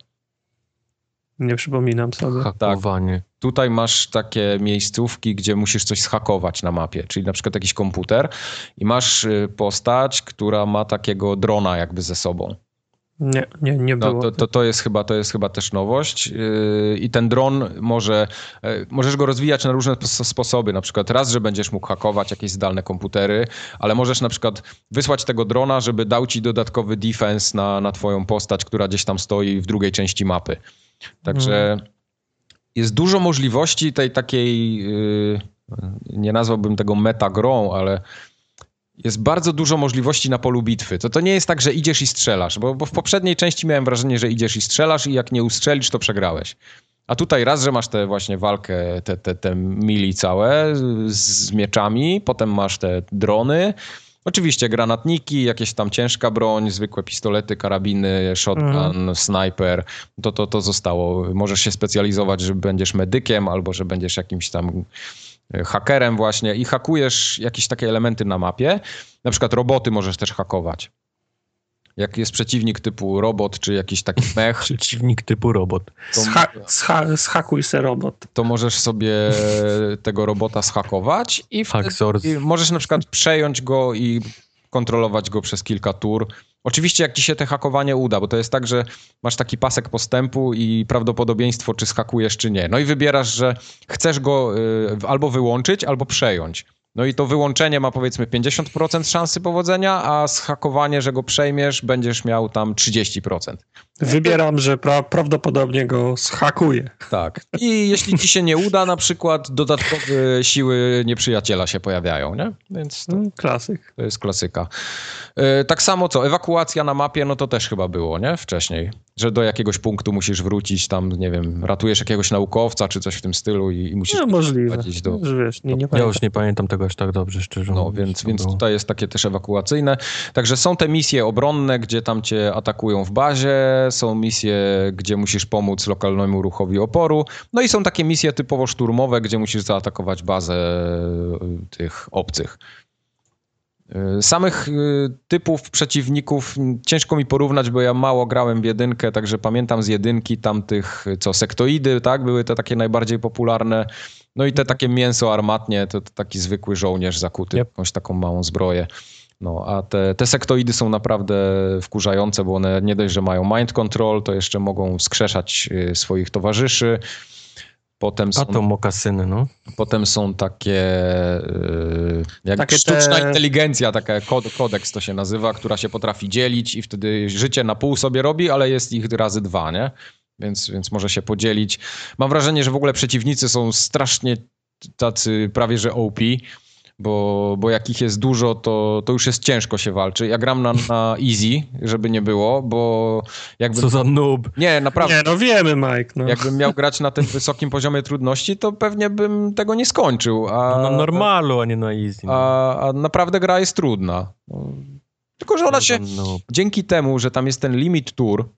Nie przypominam sobie. Hakowanie. Tak. Tutaj masz takie miejscówki, gdzie musisz coś schakować na mapie, czyli na przykład jakiś komputer i masz y, postać, która ma takiego drona jakby ze sobą. Nie, nie, nie no, było. No, to, to, to, jest chyba, to jest chyba też nowość. Yy, I ten dron może, yy, możesz go rozwijać na różne sposoby. Na przykład raz, że będziesz mógł hakować jakieś zdalne komputery, ale możesz na przykład wysłać tego drona, żeby dał ci dodatkowy defense na, na twoją postać, która gdzieś tam stoi w drugiej części mapy. Także hmm. jest dużo możliwości tej takiej, yy, nie nazwałbym tego metagrą, ale jest bardzo dużo możliwości na polu bitwy. To, to nie jest tak, że idziesz i strzelasz, bo, bo w poprzedniej części miałem wrażenie, że idziesz i strzelasz i jak nie ustrzelisz, to przegrałeś. A tutaj raz, że masz tę właśnie walkę, te, te, te mili całe z mieczami, potem masz te drony, Oczywiście granatniki, jakieś tam ciężka broń, zwykłe pistolety, karabiny, shotgun, mhm. sniper, to, to, to zostało. Możesz się specjalizować, że będziesz medykiem albo że będziesz jakimś tam hakerem właśnie i hakujesz jakieś takie elementy na mapie. Na przykład roboty możesz też hakować. Jak jest przeciwnik typu robot, czy jakiś taki mech. przeciwnik typu robot. To, Scha scha schakuj se robot. To możesz sobie tego robota schakować i, wtedy, i możesz na przykład przejąć go i kontrolować go przez kilka tur. Oczywiście jak ci się te hakowanie uda, bo to jest tak, że masz taki pasek postępu i prawdopodobieństwo, czy skakujesz, czy nie. No i wybierasz, że chcesz go y, albo wyłączyć, albo przejąć. No i to wyłączenie ma powiedzmy 50% szansy powodzenia, a zhakowanie, że go przejmiesz, będziesz miał tam 30%. Wybieram, że pra prawdopodobnie go zhakuję. Tak. I jeśli ci się nie uda, na przykład dodatkowe siły nieprzyjaciela się pojawiają, nie? Więc to, mm, Klasyk. To jest klasyka. Yy, tak samo co, ewakuacja na mapie, no to też chyba było, nie? Wcześniej. że do jakiegoś punktu musisz wrócić tam, nie wiem, ratujesz jakiegoś naukowca czy coś w tym stylu i, i musisz No, możliwe. do... Że wiesz, nie, nie Ja pamiętam. już nie pamiętam tego aż tak dobrze, szczerze No, więc, więc było- tutaj jest takie też ewakuacyjne. Także są te misje obronne, gdzie tam cię atakują w bazie, są misje, gdzie musisz pomóc lokalnemu ruchowi oporu, no i są takie misje typowo szturmowe, gdzie musisz zaatakować bazę y, tych obcych. Y, Samych y, typów przeciwników ciężko mi porównać, bo ja mało grałem w jedynkę, także pamiętam z jedynki tamtych, co sektoidy, tak, były te takie najbardziej popularne. No i te takie mięso armatnie, to, to taki zwykły żołnierz zakuty Yep. jakąś taką małą zbroję. No, a te, te sektoidy są naprawdę wkurzające, bo one nie dość, że mają mind control, to jeszcze mogą wskrzeszać y, swoich towarzyszy. Potem są, A to mokasyny, no. potem są takie y, jak Takie sztuczna te- inteligencja, taka kod, kodeks to się nazywa, która się potrafi dzielić i wtedy życie na pół sobie robi, ale jest ich razy dwa, nie? Więc, więc może się podzielić. Mam wrażenie, że w ogóle przeciwnicy są strasznie tacy prawie że OP, bo, bo jak ich jest dużo, to, to już jest ciężko się walczy. Ja gram na, na easy, żeby nie było, bo jakbym... Co za noob. Nie, naprawdę. Nie, no wiemy, Mike. No. Jakbym miał grać na tym wysokim poziomie trudności, to pewnie bym tego nie skończył. A, No, na normalu, a nie na easy. no. a, a naprawdę gra jest trudna. No. Tylko, że ona się dzięki temu, że tam jest ten limit tour,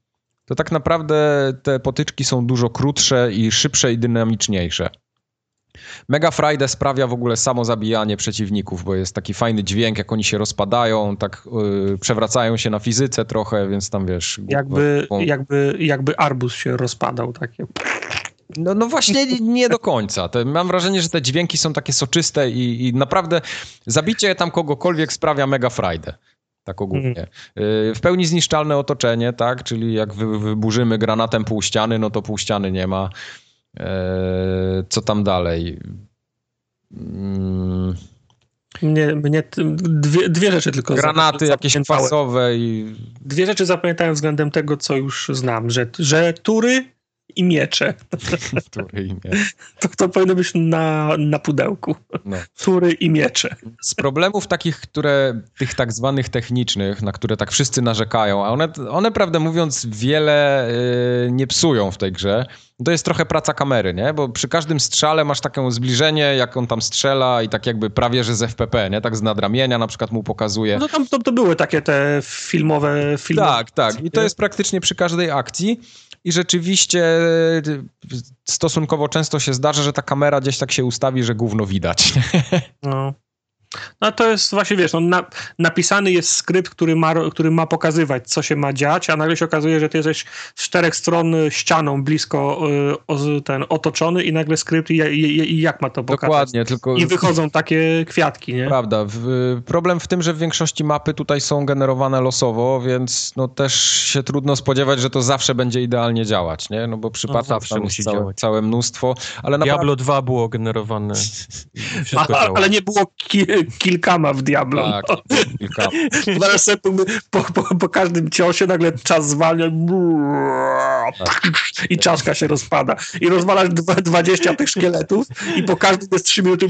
to tak naprawdę te potyczki są dużo krótsze i szybsze i dynamiczniejsze. Mega Friday sprawia w ogóle samo zabijanie przeciwników, bo jest taki fajny dźwięk, jak oni się rozpadają, tak yy, przewracają się na fizyce trochę, więc tam wiesz... Jakby, jakby, jakby arbus się rozpadał. Takie. No, no właśnie nie- do końca. Te, mam wrażenie, że te dźwięki są takie soczyste i, i naprawdę zabicie tam kogokolwiek sprawia mega frajdę. Tak ogólnie. Y, W pełni zniszczalne otoczenie, tak? Czyli jak wy, wyburzymy granatem pół ściany, no to pół ściany nie ma. E, Co tam dalej? Mm, Mnie, mnie dwie, dwie rzeczy tylko Granaty jakieś kwasowe i Dwie rzeczy zapamiętałem względem tego, co już znam, że, że tury i miecze. który imię. To, to powinno być na, na pudełku. No. Tury i miecze. z problemów takich, które, tych tak zwanych technicznych, na które tak wszyscy narzekają, a one, one prawdę mówiąc wiele y, nie psują w tej grze, to jest trochę praca kamery, nie? Bo przy każdym strzale masz takie zbliżenie, jak on tam strzela i tak jakby prawie, że z FPP, nie? Tak z nadramienia na przykład mu pokazuje. No tam to, to były takie te filmowe filmy. Tak, tak. I to jest praktycznie przy każdej akcji. I rzeczywiście y, stosunkowo często się zdarza, że ta kamera gdzieś tak się ustawi, że gówno widać. No. No to jest właśnie, wiesz, no, na, napisany jest skrypt, który ma, który ma pokazywać, co się ma dziać, a nagle się okazuje, że ty jesteś z czterech stron ścianą blisko y, o, ten, otoczony i nagle skrypt i, i, i jak ma to pokazać. Dokładnie, tylko... I wychodzą takie kwiatki, nie? Prawda. W, problem w tym, że w większości mapy tutaj są generowane losowo, więc no też się trudno spodziewać, że to zawsze będzie idealnie działać, nie? No bo przypadków zawsze tam musi całe, działać. całe mnóstwo, ale naprawdę... Diablo 2 było generowane. A, Wszystko a, działa. ale nie było ki, kilkama w Diablo. Tak, No. kilka. Zaraz sobie po, po, po, każdym ciosie nagle czas zwalnia i czaszka się rozpada. I rozwalasz dwa- 20 tych szkieletów i po każdym jest 3 minuty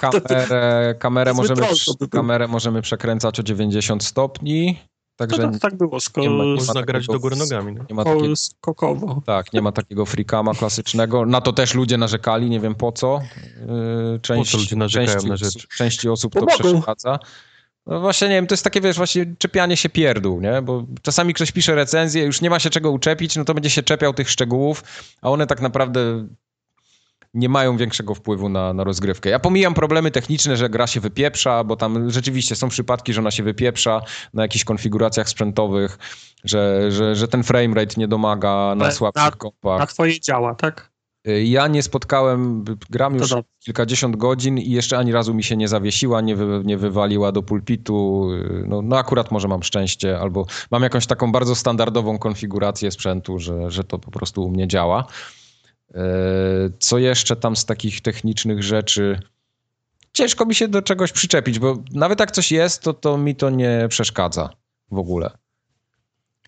Kamerę, kamerę, możemy, kamerę możemy przekręcać o 90 stopni, to, także to, tak było sko- nie ma- nie ma Można grać do góry nogami. No. nie ma takiego skokowo. Tak, nie ma takiego freakama klasycznego. Na to też ludzie narzekali, nie wiem po co. Yy, Część, Po co ludzie narzekają części, na rzeczy? Części osób to przeszkadza. No właśnie, nie wiem, to jest takie, wiesz, właśnie czepianie się pierdół, nie? Bo czasami ktoś pisze recenzję, już nie ma się czego uczepić, no to będzie się czepiał tych szczegółów, a one tak naprawdę nie mają większego wpływu na, na rozgrywkę. Ja pomijam problemy techniczne, że gra się wypieprza, bo tam rzeczywiście są przypadki, że ona się wypieprza na jakichś konfiguracjach sprzętowych, że, że, że ten framerate nie domaga na słabszych na- kompach. Na twoje działa, tak? Y, Ja nie spotkałem, gram już kilkadziesiąt godzin i jeszcze ani razu mi się nie zawiesiła, nie, wy, nie wywaliła do pulpitu. Y, No, no akurat może mam szczęście, albo mam jakąś taką bardzo standardową konfigurację sprzętu, że, że to po prostu u mnie działa. Y, Co jeszcze tam z takich technicznych rzeczy? Ciężko mi się do czegoś przyczepić, bo nawet jak coś jest, to, to mi to nie przeszkadza w ogóle.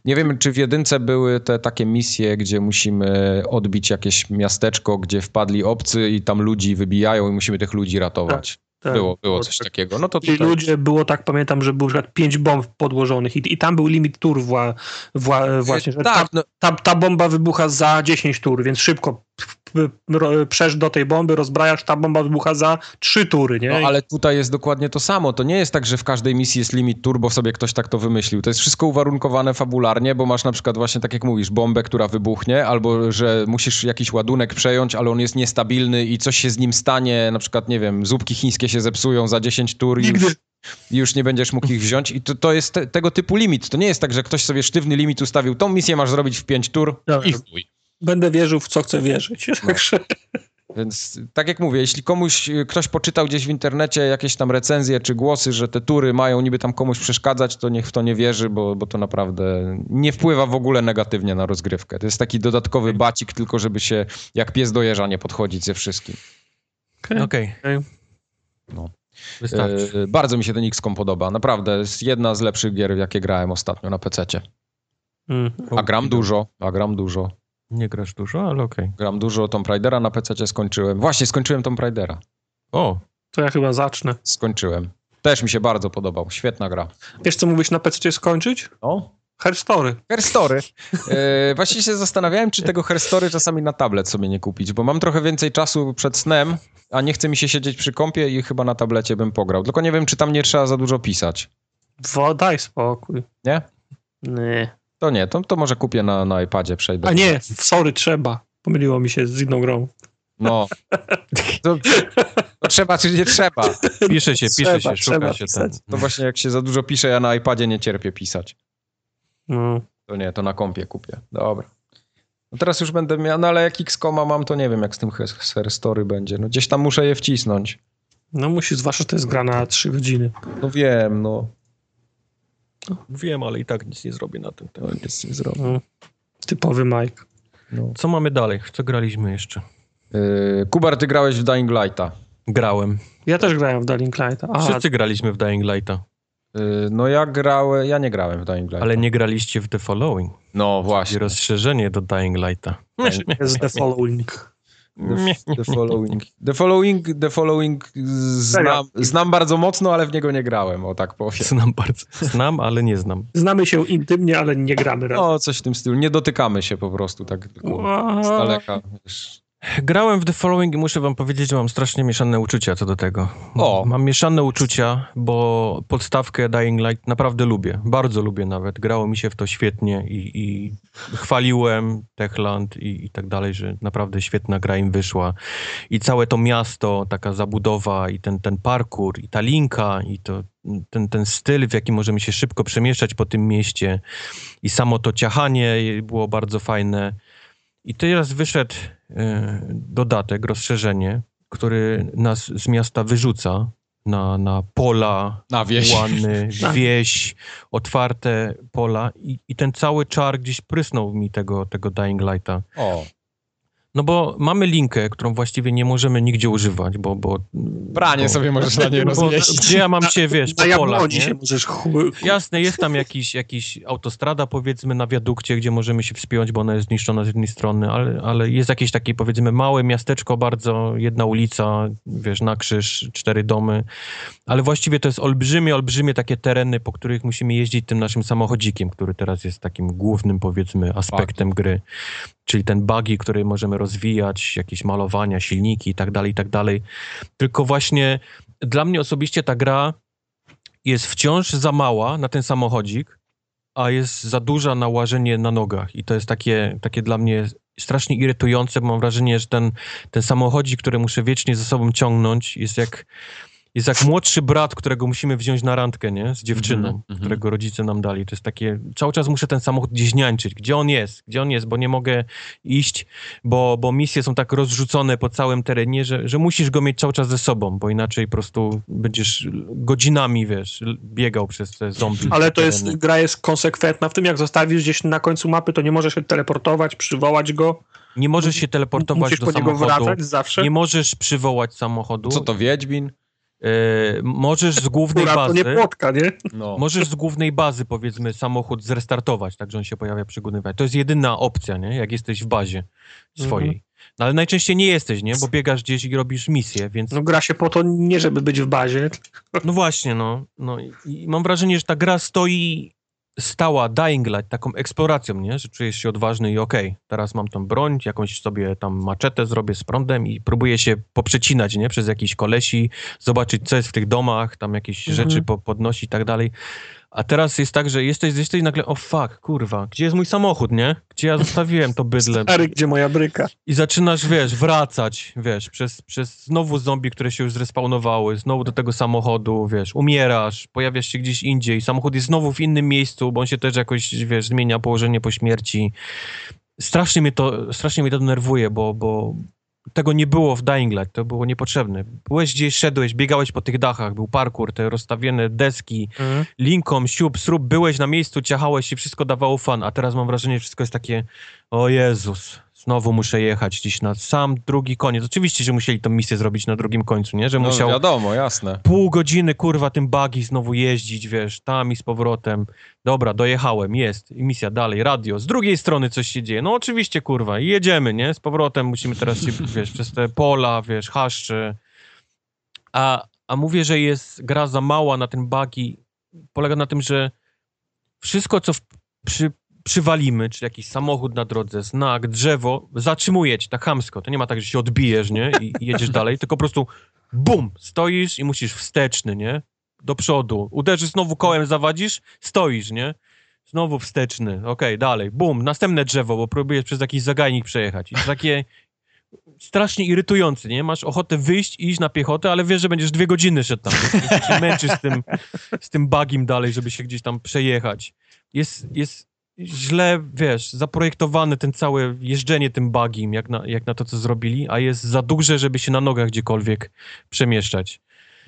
Nie wiem, czy w jedynce były te takie misje, gdzie musimy odbić jakieś miasteczko, gdzie wpadli obcy i tam ludzi wybijają i musimy tych ludzi ratować. Tak, Było, było coś tak. takiego. No to tutaj... ludzie, było tak, pamiętam, że było na przykład pięć bomb podłożonych i, i tam był limit tur wła, wła, właśnie, że tak, ta, no, ta, ta bomba wybucha za 10 tur, więc szybko przesz do tej bomby, rozbrajasz, ta bomba wybucha za 3 tury, nie? No ale tutaj jest dokładnie to samo. To nie jest tak, że w każdej misji jest limit tur, bo sobie ktoś tak to wymyślił. To jest wszystko uwarunkowane fabularnie, bo masz na przykład właśnie tak jak mówisz, bombę, która wybuchnie, albo że musisz jakiś ładunek przejąć, ale on jest niestabilny i coś się z nim stanie, na przykład, nie wiem, zupki chińskie się zepsują za 10 tur i już, nie będziesz mógł ich wziąć. I to, to jest te, tego typu limit. To nie jest tak, że ktoś sobie sztywny limit ustawił. Tą misję masz zrobić w 5 tur Dobra. i chuj. Będę wierzył w co chcę wierzyć. No. Także Więc tak jak mówię, jeśli komuś y, ktoś poczytał gdzieś w internecie jakieś tam recenzje czy głosy, że te tury mają niby tam komuś przeszkadzać, to niech w to nie wierzy, bo, bo to naprawdę nie wpływa w ogóle negatywnie na rozgrywkę. To jest taki dodatkowy bacik, tylko żeby się jak pies do jeża nie podchodzić ze wszystkim. Okej. Okej. Okej. No. Wystarczy. E, bardzo mi się ten XCOM podoba. Naprawdę jest jedna z lepszych gier, w jakie grałem ostatnio na PC-cie. Mm. A gram dużo, a gram dużo. Nie grasz dużo, ale okej. Gram dużo Tomb Raidera na PC-cie skończyłem. Właśnie, skończyłem Tomb Raidera. O, To ja chyba zacznę. Skończyłem. Też mi się bardzo podobał. Świetna gra. Wiesz, co mówisz na PC skończyć? No, Herstory. Herstory. E, właśnie się zastanawiałem, czy tego Herstory czasami na tablet sobie nie kupić, bo mam trochę więcej czasu przed snem, a nie chce mi się siedzieć przy kąpie i chyba na tablecie bym pograł. Tylko nie wiem, czy tam nie trzeba za dużo pisać. Wo, daj spokój. Nie? Nie. To nie, to, to może kupię na, na iPadzie, przejdę. A nie, sorry, trzeba. Pomyliło mi się z inną grą. No. To, to trzeba, czy nie trzeba. pisze się, pisze Trzeba, się, szuka się pisać. ten. To właśnie jak się za dużo pisze, ja na iPadzie nie cierpię pisać. No. To nie, to na kompie kupię. Dobra. No teraz już będę miał, no ale jak X-Koma mam, to nie wiem, jak z tym Herstory będzie. No gdzieś tam muszę je wcisnąć. no musi, zwłaszcza, że to jest gra na 3 godziny. No wiem, no. Wiem, ale i tak nic nie zrobię na tym. To nic nie zrobię. No. Typowy Mike. No. Co mamy dalej? Co graliśmy jeszcze? Yy, Kubar, ty grałeś w Dying Lighta. Grałem. Ja też grałem w Dying Lighta. A, Wszyscy graliśmy w Dying Lighta, Yy, no ja grałem, ja nie grałem w Dying Lighta. ale nie graliście w The Following. No właśnie. rozszerzenie do Dying Lighta. jest The Following. The, the Following. The Following, the following znam, znam bardzo mocno, ale w niego nie grałem, o tak powiem. Znam bardzo. Znam, ale nie znam. Znamy się intymnie, ale nie gramy razem. No, coś w tym stylu. Nie dotykamy się po prostu tak tylko z daleka. Wiesz. Grałem w The Following i muszę wam powiedzieć, że mam strasznie mieszane uczucia co do tego. O. Mam mieszane uczucia, bo podstawkę Dying Light naprawdę lubię. Bardzo lubię nawet. Grało mi się w to świetnie i, i chwaliłem Techland i, i tak dalej, że naprawdę świetna gra im wyszła. I całe to miasto, taka zabudowa i ten, ten parkour i ta linka i to, ten, ten styl, w jaki możemy się szybko przemieszczać po tym mieście i samo to ciachanie było bardzo fajne. I teraz wyszedł dodatek, rozszerzenie, który nas z miasta wyrzuca na, na pola, Na wieś. łany, Tak. wieś, otwarte pola i, i ten cały czar gdzieś prysnął mi tego, tego Dying Lighta. O, No bo mamy linkę, którą właściwie nie możemy nigdzie używać, bo... bo pranie bo, sobie możesz na niej rozmieścić. Gdzie ja mam cię, wiesz, po polach, nie? się możesz Jasne, jest tam jakiś, jakiś autostrada, powiedzmy, na wiadukcie, gdzie możemy się wspiąć, bo ona jest zniszczona z jednej strony, ale, ale jest jakieś takie, powiedzmy, małe miasteczko bardzo, jedna ulica, wiesz, na krzyż, cztery domy, ale właściwie to jest olbrzymie, olbrzymie takie tereny, po których musimy jeździć tym naszym samochodzikiem, który teraz jest takim głównym, powiedzmy, aspektem gry. Czyli ten buggy, który możemy rozwijać, jakieś malowania, silniki i tak dalej, i tak. Tylko właśnie dla mnie osobiście ta gra jest wciąż za mała na ten samochodzik, a jest za duża na łażenie na nogach. I to jest takie, takie dla mnie strasznie irytujące, bo mam wrażenie, że ten, ten samochodzik, który muszę wiecznie ze sobą ciągnąć, jest jak, jest jak młodszy brat, którego musimy wziąć na randkę, nie? Z dziewczyną, Mhm, mhm. którego rodzice nam dali. To jest takie, cały czas muszę ten samochód gdzieś niańczyć. Gdzie on jest? Gdzie on jest? Bo nie mogę iść, bo, bo misje są tak rozrzucone po całym terenie, że, że musisz go mieć cały czas ze sobą, bo inaczej po prostu będziesz godzinami, wiesz, biegał przez te zombie. Ale to jest, tereny. gra jest konsekwentna w tym, jak zostawisz gdzieś na końcu mapy, to nie możesz się teleportować, przywołać go. Nie możesz się teleportować Musisz do po niego samochodu. wracać zawsze. Nie możesz przywołać samochodu. Co to, Wiedźmin? E, możesz z głównej Która to bazy... nie płotka, nie? No. Możesz z głównej bazy, powiedzmy, samochód zrestartować, tak, że on się pojawia bazie. To jest jedyna opcja, nie? Jak jesteś w bazie swojej. No ale najczęściej nie jesteś, nie? Bo biegasz gdzieś i robisz misję, więc... No gra się po to nie, żeby być w bazie. No właśnie, no. no i, i mam wrażenie, że ta gra stoi stała Dying Light taką eksploracją, nie? Że czujesz się odważny i okej, okay, teraz mam tą broń, jakąś sobie tam maczetę zrobię z prądem i próbuję się poprzecinać, nie? Przez jakiś kolesi, zobaczyć, co jest w tych domach, tam jakieś mhm. rzeczy po, podnosi i tak dalej. A teraz jest tak, że jesteś, jesteś nagle, o oh fuck, kurwa, gdzie jest mój samochód, nie? Gdzie ja zostawiłem to bydle? Stary, gdzie moja bryka? I zaczynasz, wiesz, wracać, wiesz, przez, przez znowu zombie, które się już zrespawnowały, znowu do tego samochodu, wiesz, umierasz, pojawiasz się gdzieś indziej, samochód jest znowu w innym miejscu, bo on się też jakoś, wiesz, zmienia położenie po śmierci. Strasznie mnie to, strasznie mnie to denerwuje, bo, bo, tego nie było w Dying Light, to było niepotrzebne. Byłeś gdzieś, szedłeś, biegałeś po tych dachach, był parkour, te rozstawione deski, mhm. linką, siup, srób, byłeś na miejscu, ciachałeś i wszystko dawało fan, a teraz mam wrażenie, że wszystko jest takie, o Jezus, Znowu muszę jechać gdzieś na sam drugi koniec. Oczywiście, że musieli tą misję zrobić na drugim końcu, nie? Że no, musiał wiadomo, jasne. Pół godziny, kurwa, tym buggy znowu jeździć, wiesz, tam i z powrotem. Dobra, dojechałem, jest. Misja dalej, radio. Z drugiej strony coś się dzieje. No oczywiście, kurwa, jedziemy, nie? Z powrotem musimy teraz się, wiesz, przez te pola, wiesz, haszcze. A, a mówię, że jest gra za mała na ten buggy. Polega na tym, że wszystko, co w, przy, przywalimy, czy jakiś samochód na drodze, znak, drzewo, zatrzymuje cię tak hamsko. To nie ma tak, że się odbijesz, nie? I, jedziesz dalej, tylko po prostu bum, stoisz i musisz wsteczny, nie? Do przodu. Uderzysz znowu kołem, zawadzisz, stoisz, nie? Znowu wsteczny, okej, okay, dalej, bum, następne drzewo, bo próbujesz przez jakiś zagajnik przejechać. I takie strasznie irytujące, nie? Masz ochotę wyjść i iść na piechotę, ale wiesz, że będziesz dwie godziny szedł tam. Się męczysz z tym, z tym bugiem dalej, żeby się gdzieś tam przejechać. Jest, jest źle, wiesz, zaprojektowany ten całe jeżdżenie tym bugiem, jak na, jak na to, co zrobili, a jest za duże, żeby się na nogach gdziekolwiek przemieszczać.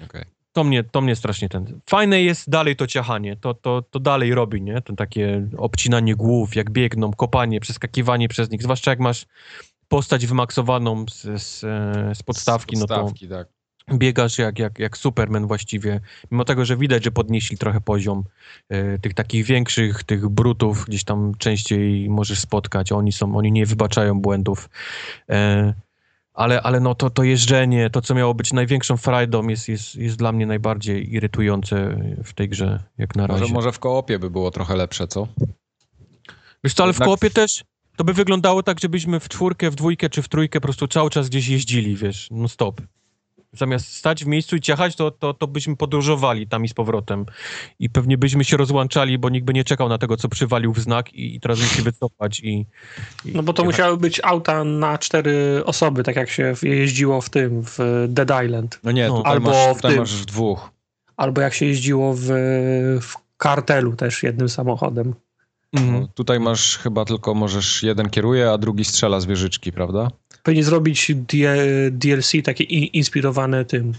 Okay. To mnie, to mnie strasznie ten... Fajne jest dalej to ciachanie, to, to, to dalej robi, nie? Ten takie obcinanie głów, jak biegną, kopanie, przeskakiwanie przez nich, zwłaszcza jak masz postać wymaksowaną z, z, e, z podstawki, z podstawki no to... Tak biegasz jak, jak, jak Superman właściwie, mimo tego, że widać, że podnieśli trochę poziom e, tych takich większych, tych brutów gdzieś tam częściej możesz spotkać, oni są, oni nie wybaczają błędów, e, ale, ale no to, to jeżdżenie, to co miało być największą frajdą jest, jest, jest dla mnie najbardziej irytujące w tej grze, jak na razie. Może, może w koopie by było trochę lepsze, co? Wiesz co, ale w koopie też to by wyglądało tak, żebyśmy w czwórkę, w dwójkę czy w trójkę po prostu cały czas gdzieś jeździli, wiesz, no stop zamiast stać w miejscu i ciachać, to, to, to byśmy podróżowali tam i z powrotem. I pewnie byśmy się rozłączali, bo nikt by nie czekał na tego, co przywalił w znak i, i teraz musi wycofać i, i No bo to musiały być auta na cztery osoby, tak jak się jeździło w tym, w Dead Island. No nie, no. tutaj, Albo masz, tutaj w tym, masz w dwóch. Albo jak się jeździło w, w kartelu też jednym samochodem. Mhm. No, tutaj masz chyba tylko możesz jeden kieruje, a drugi strzela z wieżyczki, prawda? Powinien zrobić DLC takie inspirowane tym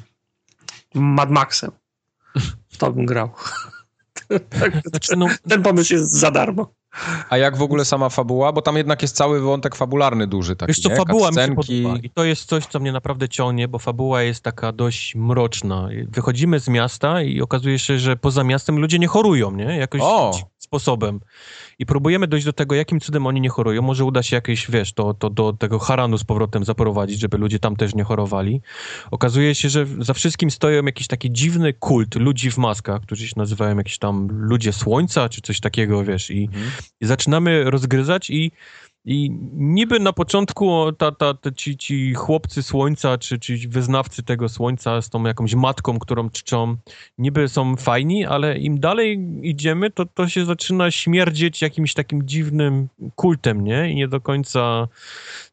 Mad Maxem. To bym grał. Znaczy, no, Ten pomysł jest za darmo. A jak w ogóle sama fabuła? Bo tam jednak jest cały wątek fabularny duży. Taki, Wiesz co, nie? fabuła mi się podoba. I to jest coś, co mnie naprawdę ciągnie, bo fabuła jest taka dość mroczna. Wychodzimy z miasta i okazuje się, że poza miastem ludzie nie chorują, nie? Jakoś o. sposobem i próbujemy dojść do tego, jakim cudem oni nie chorują. Może uda się jakieś, wiesz, to, to do tego Haranu z powrotem zaprowadzić, żeby ludzie tam też nie chorowali. Okazuje się, że za wszystkim stoją jakiś taki dziwny kult ludzi w maskach, którzy się nazywają jakieś tam ludzie słońca, czy coś takiego, wiesz, i, mhm. i zaczynamy rozgryzać i i niby na początku ta, ta, ta, ci, ci chłopcy słońca, czy, czy wyznawcy tego słońca z tą jakąś matką, którą czczą, niby są fajni, ale im dalej idziemy, to, to się zaczyna śmierdzieć jakimś takim dziwnym kultem, nie? I nie do końca,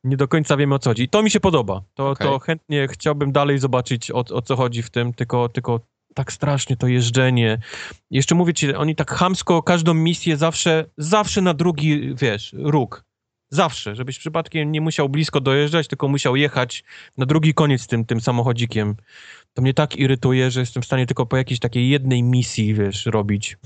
nie do końca wiemy o co chodzi. I to mi się podoba. To, okay. to chętnie chciałbym dalej zobaczyć o, o co chodzi w tym, tylko, tylko tak strasznie to jeżdżenie. Jeszcze mówię ci, oni tak chamsko każdą misję zawsze, zawsze na drugi, wiesz, róg Zawsze, żebyś przypadkiem nie musiał blisko dojeżdżać, tylko musiał jechać na drugi koniec tym, tym samochodzikiem. To mnie tak irytuje, że jestem w stanie tylko po jakiejś takiej jednej misji, wiesz, robić.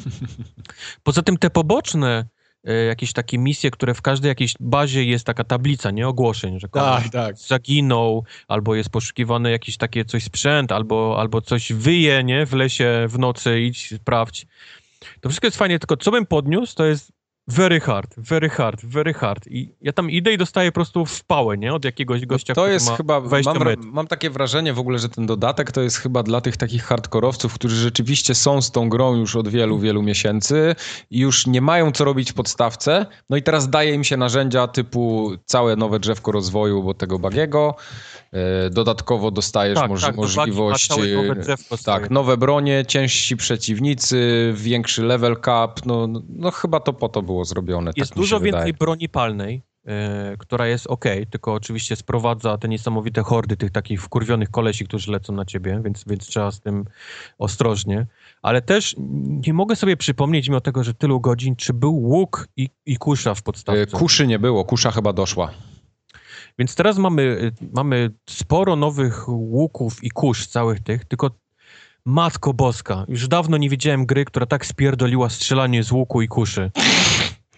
Poza tym te poboczne e, jakieś takie misje, które w każdej jakiejś bazie jest taka tablica, nie? Ogłoszeń, że tak, tak. zaginął, albo jest poszukiwane jakiś takie coś sprzęt, albo, albo coś wyje, nie? W lesie w nocy, idź, sprawdź. To wszystko jest fajnie, tylko co bym podniósł, to jest Very hard, very hard, very hard. I ja tam idę i dostaję po prostu w pałę, nie? Od jakiegoś gościa, no to jest chyba, 20 mam, mam takie wrażenie w ogóle, że ten dodatek to jest chyba dla tych takich hardkorowców, którzy rzeczywiście są z tą grą już od wielu, wielu miesięcy i już nie mają co robić w podstawce. No i teraz daje im się narzędzia typu całe nowe drzewko rozwoju, bo tego bagiego. E, Dodatkowo dostajesz Tak, moż- tak, możliwość. nowe e, tak, nowe bronie, ciężsi przeciwnicy, większy level cap. No, no, no chyba to po to było zrobione. Jest tak dużo więcej wydaje. broni palnej, e, która jest ok, tylko oczywiście sprowadza te niesamowite hordy tych takich wkurwionych kolesi, którzy lecą na ciebie, więc, więc trzeba z tym ostrożnie. Ale też nie mogę sobie przypomnieć, mimo tego, że tylu godzin, czy był łuk i, i kusza w E, podstawce. Kuszy nie było, kusza chyba doszła. Więc teraz mamy, y, mamy sporo nowych łuków i kusz całych tych, tylko matko boska, już dawno nie widziałem gry, która tak spierdoliła strzelanie z łuku i kuszy.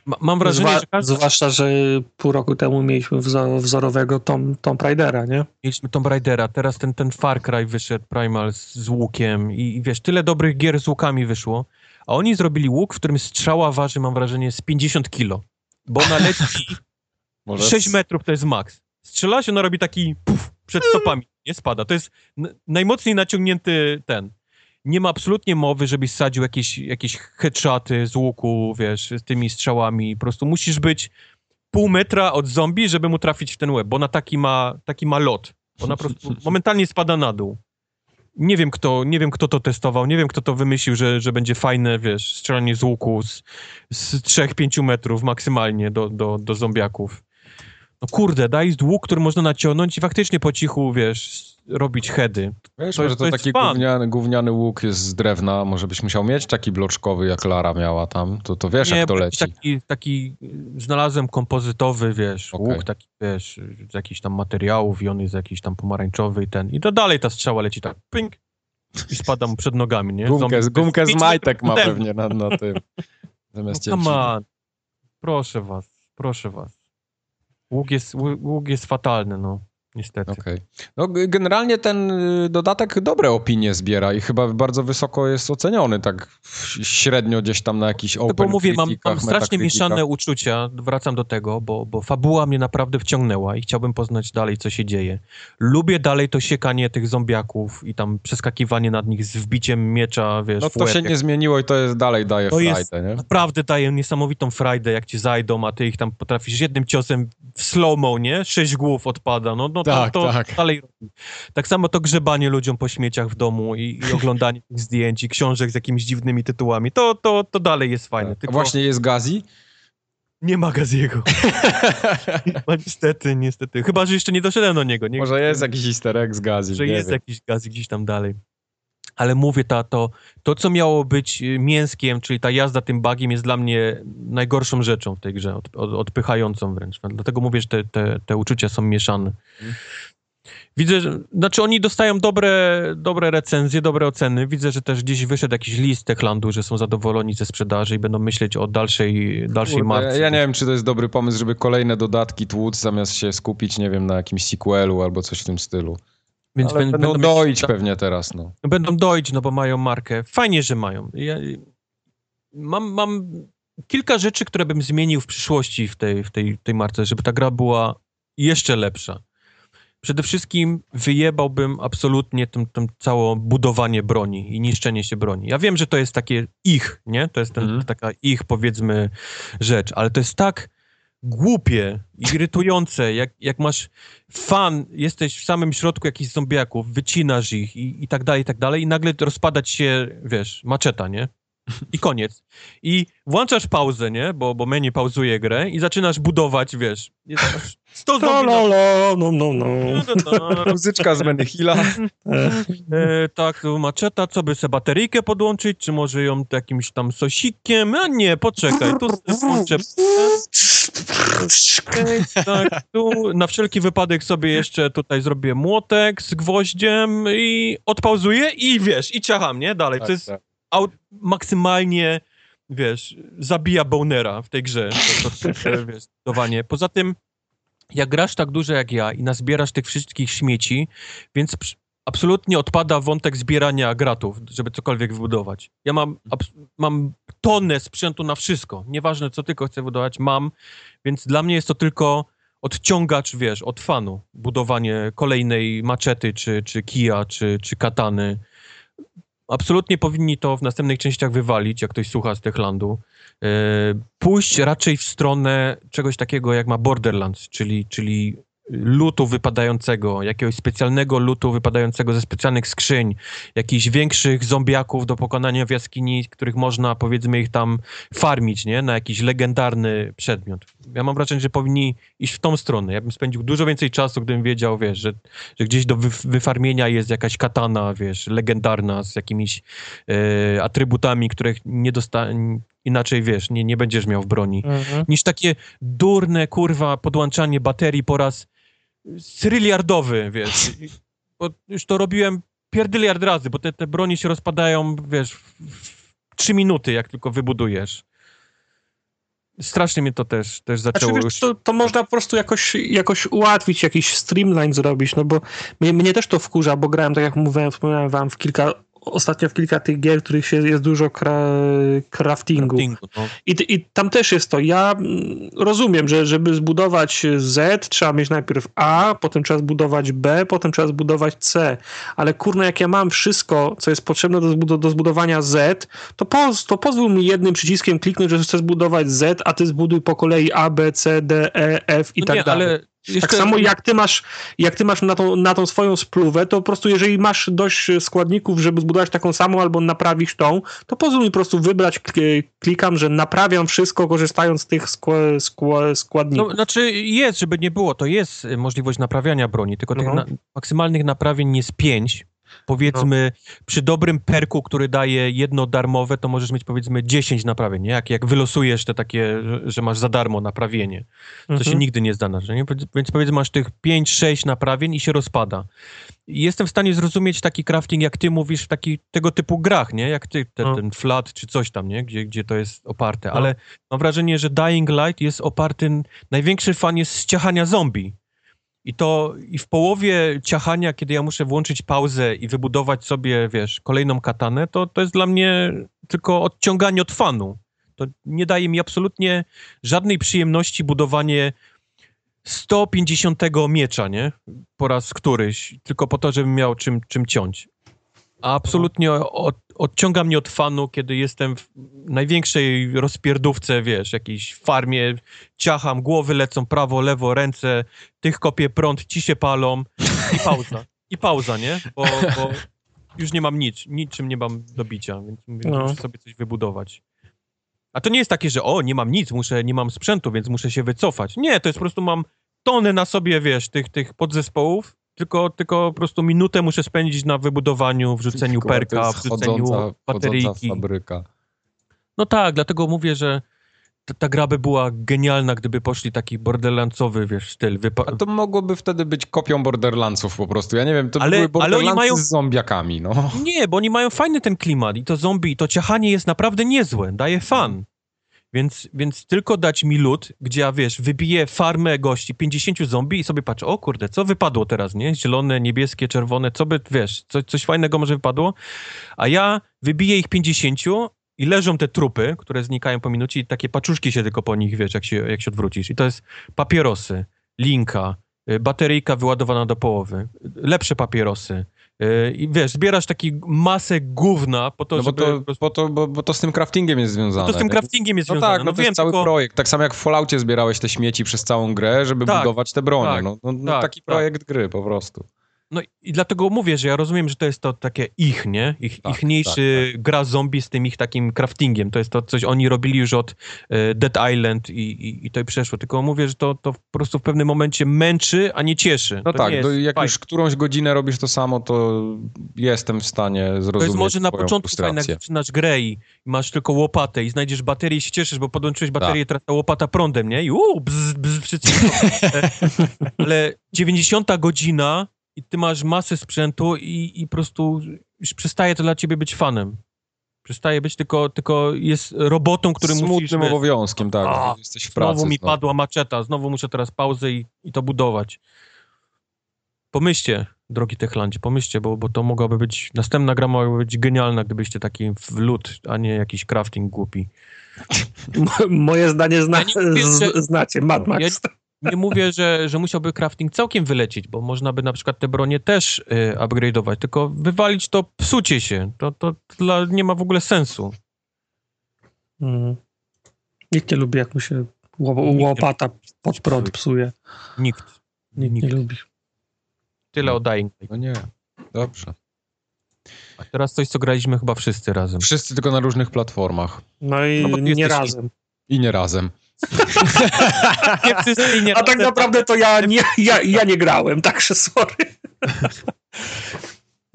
Ma, mam wrażenie, Zwa- że każdy... Zwłaszcza, że pół roku temu mieliśmy wzor- wzorowego Tom, Tomb Raidera, nie? Mieliśmy Tomb Raidera, teraz ten, ten Far Cry wyszedł, Primal z, z łukiem i, i wiesz, tyle dobrych gier z łukami wyszło, a oni zrobili łuk, w którym strzała waży, mam wrażenie, z 50 kilo, bo ona leci Może 6 metrów to jest maks. Strzela się, ona robi taki puf, przed stopami, nie spada. To jest najmocniej naciągnięty ten. Nie ma absolutnie mowy, żebyś sadził jakieś, jakieś headshoty z łuku, wiesz, z tymi strzałami. Po prostu musisz być pół metra od zombie, żeby mu trafić w ten łeb, bo ona taki ma, taki ma lot. Ona po prostu momentalnie spada na dół. Nie wiem, kto, nie wiem, kto to testował, nie wiem, kto to wymyślił, że, że będzie fajne, wiesz, strzelanie z łuku z, z 3-5 metrów maksymalnie do, do, do zombiaków. No kurde, daj łuk, który można naciągnąć i faktycznie po cichu, wiesz, robić heady. Wiesz, To może jest- to, to taki gówniany, gówniany łuk jest z drewna, może byś musiał mieć taki bloczkowy, jak Lara miała tam, to, to wiesz, jak to leci. Taki, taki znalazłem kompozytowy, wiesz, Okej. łuk taki, wiesz, z jakichś tam materiałów i on jest jakiś tam pomarańczowy i ten. I to dalej ta strzała leci tak, ping, i spada mu przed nogami, nie? Gumkę, Zombie- gumkę z majtek ma pewnie na, na tym. No Zamiast come cięci. on. Proszę was, proszę was. Łuk jest, łu- łuk jest fatalny, no. Niestety. Okej. No, generalnie ten y, dodatek dobre opinie zbiera i chyba bardzo wysoko jest oceniony, tak średnio gdzieś tam na jakichś No open bo mówię, mam, mam strasznie mieszane uczucia, wracam do tego, bo, bo fabuła mnie naprawdę wciągnęła i chciałbym poznać dalej, co się dzieje. Lubię dalej to siekanie tych zombiaków i tam przeskakiwanie nad nich z wbiciem miecza, wiesz, No to się nie zmieniło i to jest dalej daje To jest- frajdę, nie? Naprawdę dają niesamowitą frajdę, jak ci zajdą, a ty ich tam potrafisz jednym ciosem w slow-mo, nie? Sześć głów odpada, no, no Tak, to, to tak. dalej robi. Tak samo to grzebanie ludziom po śmieciach w domu i, i oglądanie tych zdjęć i książek z jakimiś dziwnymi tytułami, to, to, to dalej jest fajne. A Tylko właśnie jest Gazi? nie ma Gaziego. No niestety, niestety. Chyba, że jeszcze nie doszedłem do niego. Nie, Może jest jakiś easter egg z Gazi, że jest wiem. jakiś gaz gdzieś tam dalej. Ale mówię, ta, to, to, co miało być y, mięskiem, czyli ta jazda tym bagiem, jest dla mnie najgorszą rzeczą w tej grze, od, od, odpychającą wręcz. Dlatego mówię, że te, te, te uczucia są mieszane. Mhm. Widzę, że, znaczy oni dostają dobre, dobre recenzje, dobre oceny. Widzę, że też gdzieś wyszedł jakiś list Techlandu, że są zadowoleni ze sprzedaży i będą myśleć o dalszej, dalszej Kurde, marce. Ja nie wiem, czy to jest dobry pomysł, żeby kolejne dodatki tłuc, zamiast się skupić, nie wiem, na jakimś sequelu albo coś w tym stylu. Więc Ale bę- będą mieć- doić pewnie teraz, no. Będą doić, no bo mają markę. Fajnie, że mają. Ja, mam, mam kilka rzeczy, które bym zmienił w przyszłości w tej, w tej, tej marce, żeby ta gra była jeszcze lepsza. Przede wszystkim wyjebałbym absolutnie tym, tym całe budowanie broni i niszczenie się broni. Ja wiem, że to jest takie ich, nie? To jest ten, Mhm. taka ich, powiedzmy, rzecz, ale to jest tak głupie, irytujące, jak, jak masz fan, jesteś w samym środku jakichś zombiaków, wycinasz ich i, i tak dalej, i tak dalej i nagle rozpadać się, wiesz, maczeta, nie? I koniec. I włączasz pauzę, nie? Bo, bo menu pauzuje grę i zaczynasz budować, wiesz, jest masz 100 No, zombie no, no, no. Muzyczka z Menechila. E, E, tak, maczeta, co by sobie bateryjkę podłączyć, czy może ją jakimś tam sosikiem? A nie, poczekaj, tu włączę tak, tu na wszelki wypadek sobie jeszcze tutaj zrobię młotek z gwoździem i odpauzuję i wiesz, i ciacham, nie? Dalej. To jest Tak, aut- maksymalnie, wiesz, zabija bonera w tej grze. To, to, to, wiesz, zdecydowanie. Poza tym, jak grasz tak dużo jak ja i nazbierasz tych wszystkich śmieci, więc absolutnie odpada wątek zbierania gratów, żeby cokolwiek wybudować. Ja mam, mam tonę sprzętu na wszystko. Nieważne, co tylko chcę wybudować, mam. Więc dla mnie jest to tylko odciągacz, wiesz, od fanu. Budowanie kolejnej maczety, czy, czy kija, czy, czy katany. Absolutnie powinni to w następnych częściach wywalić, jak ktoś słucha z Techlandu. Yy, pójść raczej w stronę czegoś takiego, jak ma Borderlands, czyli, czyli lutu wypadającego, jakiegoś specjalnego lutu wypadającego ze specjalnych skrzyń, jakichś większych zombiaków do pokonania w jaskini, których można, powiedzmy, ich tam farmić, nie? Na jakiś legendarny przedmiot. Ja mam wrażenie, że powinni iść w tą stronę. Ja bym spędził dużo więcej czasu, gdybym wiedział, wiesz, że, że gdzieś do wyfarmienia jest jakaś katana, wiesz, legendarna z jakimiś e, atrybutami, których nie dosta inaczej, wiesz, nie, nie będziesz miał w broni. Mhm. Niż takie durne, kurwa, podłączanie baterii po raz tryliardowy, wiesz. Bo już to robiłem pierdyliard razy, bo te, te broni się rozpadają, wiesz, w trzy minuty, jak tylko wybudujesz. Strasznie mnie to też, też znaczy, zaczęło znaczy, wiesz, to, to można po prostu jakoś, jakoś ułatwić, jakiś streamline zrobić, no bo mnie, mnie też to wkurza, bo grałem, tak jak mówiłem, wspomniałem wam, w kilka ostatnio w kilka tych gier, których się, jest dużo kra, craftingu. craftingu no. I, I tam też jest to. Ja mm, rozumiem, że żeby zbudować Z, trzeba mieć najpierw A, potem trzeba zbudować B, potem trzeba zbudować C. Ale kurno, jak ja mam wszystko, co jest potrzebne do, do zbudowania Z, to, poz, to pozwól mi jednym przyciskiem kliknąć, że chcę zbudować Z, a ty zbuduj po kolei A, B, C, D, E, F i no tak nie, dalej. Ale jeszcze... Tak samo jak ty masz, jak ty masz na tą, na tą swoją spluwę, to po prostu jeżeli masz dość składników, żeby zbudować taką samą albo naprawić tą, to pozwól mi po prostu wybrać, klikam, że naprawiam wszystko korzystając z tych składników. No, znaczy jest, żeby nie było, to jest możliwość naprawiania broni, tylko tych mhm. na, maksymalnych naprawień jest pięć, Powiedzmy, no. przy dobrym perku, który daje jedno darmowe, to możesz mieć powiedzmy 10 naprawień, nie? Jak, jak wylosujesz te takie, że masz za darmo naprawienie, to mhm. się nigdy nie zdarza, nie? Więc powiedzmy, masz tych 5-6 naprawień i się rozpada. Jestem w stanie zrozumieć taki crafting, jak ty mówisz, w taki, tego typu grach, nie? Jak ty, te, no. ten flat czy coś tam, nie? Gdzie, gdzie to jest oparte. No. Ale mam wrażenie, że Dying Light jest oparty, największy fan jest z ciachania zombie. I to i w połowie ciachania, kiedy ja muszę włączyć pauzę i wybudować sobie, wiesz, kolejną katanę, to, to jest dla mnie tylko odciąganie od fanu. To nie daje mi absolutnie żadnej przyjemności budowanie 150 miecza, nie? Po raz któryś, tylko po to, żebym miał czym, czym ciąć. Absolutnie od, odciąga mnie od fanu, kiedy jestem w największej rozpierdówce, wiesz, jakiejś farmie, ciacham, głowy lecą prawo, lewo, ręce, tych kopię prąd, ci się palą i pauza. I pauza, nie? Bo, bo już nie mam nic, niczym nie mam do bicia, więc mówię, no. muszę sobie coś wybudować. A to nie jest takie, że o, nie mam nic, muszę, nie mam sprzętu, więc muszę się wycofać. Nie, to jest po prostu mam tony na sobie, wiesz, tych, tych podzespołów tylko, tylko po prostu minutę muszę spędzić na wybudowaniu, wrzuceniu perka, wrzuceniu bateryjki. fabryka. No tak, dlatego mówię, że ta, ta gra by była genialna, gdyby poszli taki borderlandsowy, wiesz, styl. Wypa- A to mogłoby wtedy być kopią Borderlandsów po prostu. Ja nie wiem, to ale, były Borderlandsy ale oni mają... z zombiakami, no. Nie, bo oni mają fajny ten klimat i to zombie, i to ciachanie jest naprawdę niezłe, daje fan. Więc, więc tylko dać mi lód, gdzie ja, wiesz, wybiję farmę gości, 50 zombie i sobie patrzę, o kurde, co wypadło teraz, nie? Zielone, niebieskie, czerwone, co by, wiesz, co, coś fajnego może wypadło? A ja wybiję ich 50 i leżą te trupy, które znikają po minucie i takie paczuszki się tylko po nich, wiesz, jak się, jak się odwrócisz. I to jest papierosy, linka, y, bateryjka wyładowana do połowy, lepsze papierosy, I wiesz, zbierasz taki masę gówna po to, no żeby... Bo to, bo, to, bo, bo to z tym craftingiem jest związane. to z tym craftingiem jest no związane. Tak, no, no to wiem, jest cały tylko... projekt. Tak samo jak w Falloutie zbierałeś te śmieci przez całą grę, żeby tak, budować te bronie. Tak, no, no, no tak, taki tak. projekt gry po prostu. No i dlatego mówię, że ja rozumiem, że to jest to takie ich, nie? Ich, tak, ichniejszy tak, tak. gra zombie z tym ich takim craftingiem. To jest to coś, oni robili już od e, Dead Island i, i, i to przeszło. Tylko mówię, że to, to po prostu w pewnym momencie męczy, a nie cieszy. No to tak, jak już którąś godzinę robisz to samo, to jestem w stanie zrozumieć To jest może na początku frustrację. fajne, jak zaczynasz grę i masz tylko łopatę i znajdziesz baterię i się cieszysz, bo podłączyłeś baterię i teraz ta łopata prądem, nie? I uuu, bzz, bzz, wszystko. Ale 90 godzina i ty masz masę sprzętu i, i po prostu już przestaje to dla ciebie być fanem. Przestaje być tylko, tylko jest robotą, który Smutnym musisz... Smutnym obowiązkiem, tak. A, jesteś w pracy. Znowu mi padła maczeta, znowu muszę teraz pauzę i, i to budować. Pomyślcie, drogi Techlandzie, pomyślcie, bo, bo to mogłaby być, następna gra mogłaby być genialna, gdybyście taki w lód, a nie jakiś crafting głupi. Moje zdanie zna, Ja nie mówię, że- znacie, Mad Max. Ja nie mówię, że, że musiałby crafting całkiem wylecieć, bo można by na przykład te bronie też y, upgrade'ować, tylko wywalić to psucie się. To, to dla, nie ma w ogóle sensu. Mm. Nikt nie lubi, jak mu się nie łopata pod prąd psuje. Nikt. Nikt nie Nikt. lubi. Tyle o Dying Light. No nie, dobrze. A teraz coś, co graliśmy chyba wszyscy razem. Wszyscy tylko na różnych platformach. No i No nie razem. I nie razem. A tak naprawdę to ja nie, ja, ja nie grałem, także sorry.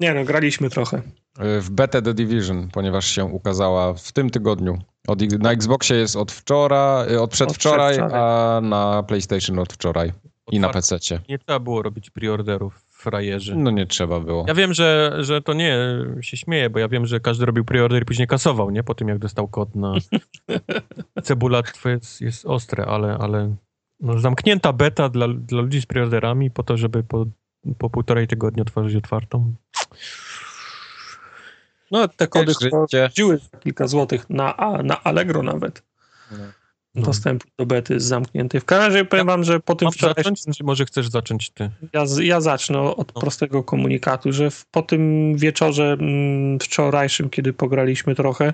Nie no, graliśmy trochę. W betę The Division, ponieważ się ukazała w tym tygodniu. Od, na Xboxie jest od wczoraj, od przedwczoraj, przedwczoraj. a na PlayStation od wczoraj. I na. PC. Nie trzeba było robić preorderów, frajerzy. No nie trzeba było. Ja wiem, że, że to nie się śmieje, bo ja wiem, że każdy robił preorder i później kasował, nie? Po tym, jak dostał kod na cebula, to jest, jest ostre, ale, ale no, zamknięta beta dla, dla ludzi z preorderami po to, żeby po, po półtorej tygodnia otworzyć otwartą. No te kody za kilka złotych na, na Allegro nawet. No. Dostępu do bety zamkniętej. W każdym razie powiem wam, że po tym wczorajszym zacząć, czy może chcesz zacząć ty? Ja, ja zacznę od No. prostego komunikatu, że w, po tym wieczorze mm, wczorajszym, kiedy pograliśmy trochę,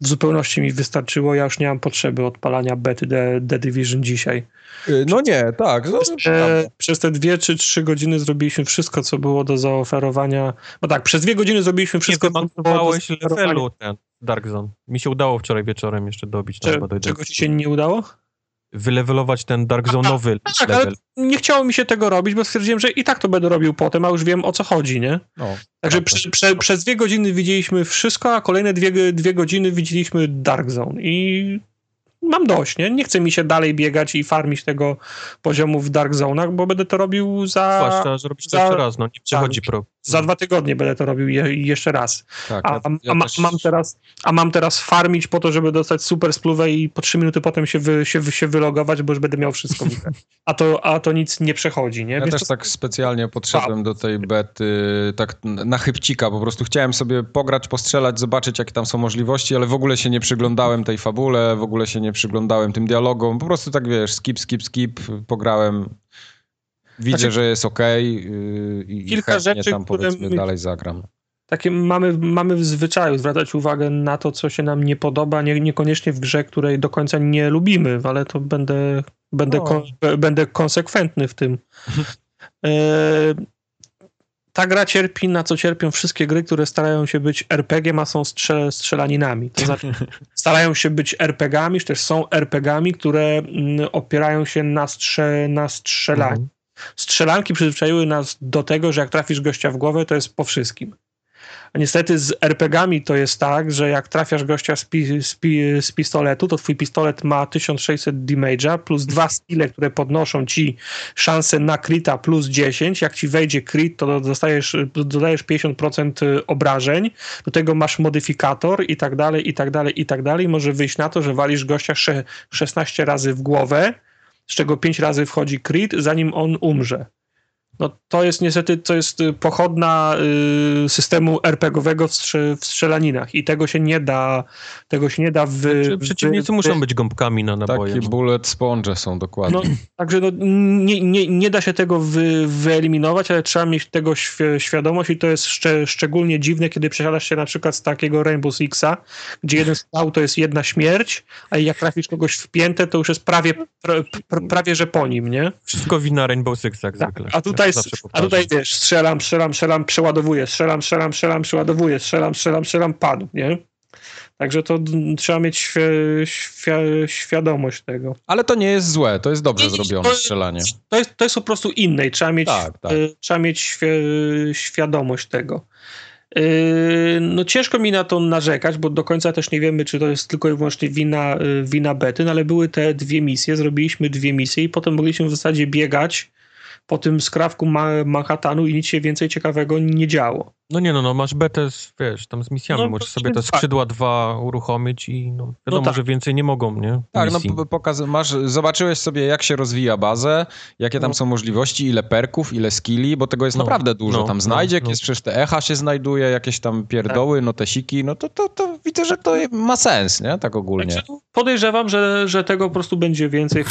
w zupełności mi wystarczyło. Ja już nie mam potrzeby odpalania bety The, The Division dzisiaj. No nie, tak. No, E, przez te dwie czy trzy godziny zrobiliśmy wszystko, co było do zaoferowania. No tak, przez dwie godziny zrobiliśmy wszystko, Nie co było do wymaksowałeś zaoferowania. levelu ten Dark Zone. Mi się udało wczoraj wieczorem jeszcze dobić. chyba dojdę. Czego ci się nie udało? Wylewelować ten Dark Zone'owy Tak, ale level. nie chciało mi się tego robić, bo stwierdziłem, że i tak to będę robił potem, a już wiem o co chodzi, nie? no. Także Prawda. prze, prze, przez dwie godziny widzieliśmy wszystko, a kolejne dwie, dwie godziny widzieliśmy Dark Zone i mam dość, nie? Nie chce mi się dalej biegać i farmić tego poziomu w Dark Zone'ach, bo będę to robił za, Zwłaszcza, że robisz to za- jeszcze raz, no nie przechodzi pro. za dwa tygodnie będę to robił je, jeszcze raz. tak. A, a, ja a, też- mam teraz, a mam teraz farmić po to, żeby dostać super spluwę i po trzy minuty potem się, wy, się, się wylogować, bo już będę miał wszystko. a, to, a to nic nie przechodzi, nie? Ja Więc też to- tak specjalnie podszedłem do tej bety, tak na chybcika, po prostu chciałem sobie pograć, postrzelać, zobaczyć jakie tam są możliwości, ale w ogóle się nie przyglądałem tej fabule, w ogóle się nie przyglądałem tym dialogom, po prostu tak wiesz, skip, skip, skip, pograłem, widzę, Znaczy- że jest okej yy, i Kilka rzeczy, tam które powiedzmy my- dalej zagram. takie mamy, mamy w zwyczaju zwracać uwagę na to, co się nam nie podoba, nie, niekoniecznie w grze, której do końca nie lubimy, ale to będę, będę, No. kon, będę konsekwentny w tym. E, ta gra cierpi na co cierpią wszystkie gry, które starają się być RPG-iem, a są strze, strzelaninami. To znaczy starają się być RPG-ami, czy też są RPG-ami, które mm, opierają się na, strze, na strzelaniu. Mhm. Strzelanki przyzwyczaiły nas do tego, że jak trafisz gościa w głowę, to jest po wszystkim. A niestety z RPGami to jest tak, że jak trafiasz gościa z, pi, z, pi, z pistoletu, to twój pistolet ma 1600 damage'a plus dwa skille, które podnoszą ci szansę na crita plus 10. Jak ci wejdzie crit, to dostajesz, dodajesz 50% obrażeń. Do tego masz modyfikator i tak dalej, i tak dalej, i tak dalej. Może wyjść na to, że walisz gościa sze- 16 razy w głowę, z czego 5 razy wchodzi crit, zanim on umrze. No to jest niestety, to jest y, pochodna y, systemu RPG-owego w, strze, w strzelaninach i tego się nie da, tego się nie da wy... Czy przeciwnicy wy- muszą być gąbkami na naboje. Takie bullet sponge są dokładnie. No, także no, nie, nie, nie da się tego wy, wyeliminować, ale trzeba mieć tego świ- świadomość i to jest szcze, szczególnie dziwne, kiedy przesiadasz się na przykład z takiego Rainbow Sixa, gdzie jeden strzał to jest jedna śmierć, a jak trafisz kogoś w piętę, to już jest prawie, pra, pra, prawie że po nim, nie? Wszystko wina Rainbow Six, jak Tak, zwykle. a tutaj, A tutaj wiesz, strzelam, strzelam, strzelam, przeładowuję, strzelam, strzelam, strzelam, przeładowuję, strzelam, strzelam, strzelam, padł, nie? Także to trzeba mieć świ świ świadomość tego. Ale to nie jest złe, to jest dobrze Nie, nie, zrobione to- strzelanie. To jest, to jest po prostu inne i trzeba mieć, Tak, tak. y, trzeba mieć świ świadomość tego. Y, No ciężko mi na to narzekać, bo do końca też nie wiemy, czy to jest tylko i wyłącznie wina, y, wina bety, no ale były te dwie misje, zrobiliśmy dwie misje i potem mogliśmy w zasadzie biegać po tym skrawku Ma Manhattanu i nic się więcej ciekawego nie działo. No nie no, no masz betę, z, wiesz, tam z misjami, No, możesz sobie te tak. skrzydła dwa uruchomić i no, wiadomo, tak. że więcej nie mogą, nie? Tak, no Misji. p- pokaz- masz, zobaczyłeś sobie jak się rozwija bazę, jakie tam No. są możliwości, ile perków, ile skilli, bo tego jest No, naprawdę dużo. no, tam no, znajdzie, no. jest przecież te echa się znajduje, jakieś tam pierdoły, notesiki, no to, to, to widzę, że to ma sens, nie? Tak ogólnie. Podejrzewam, że, że tego po prostu będzie więcej.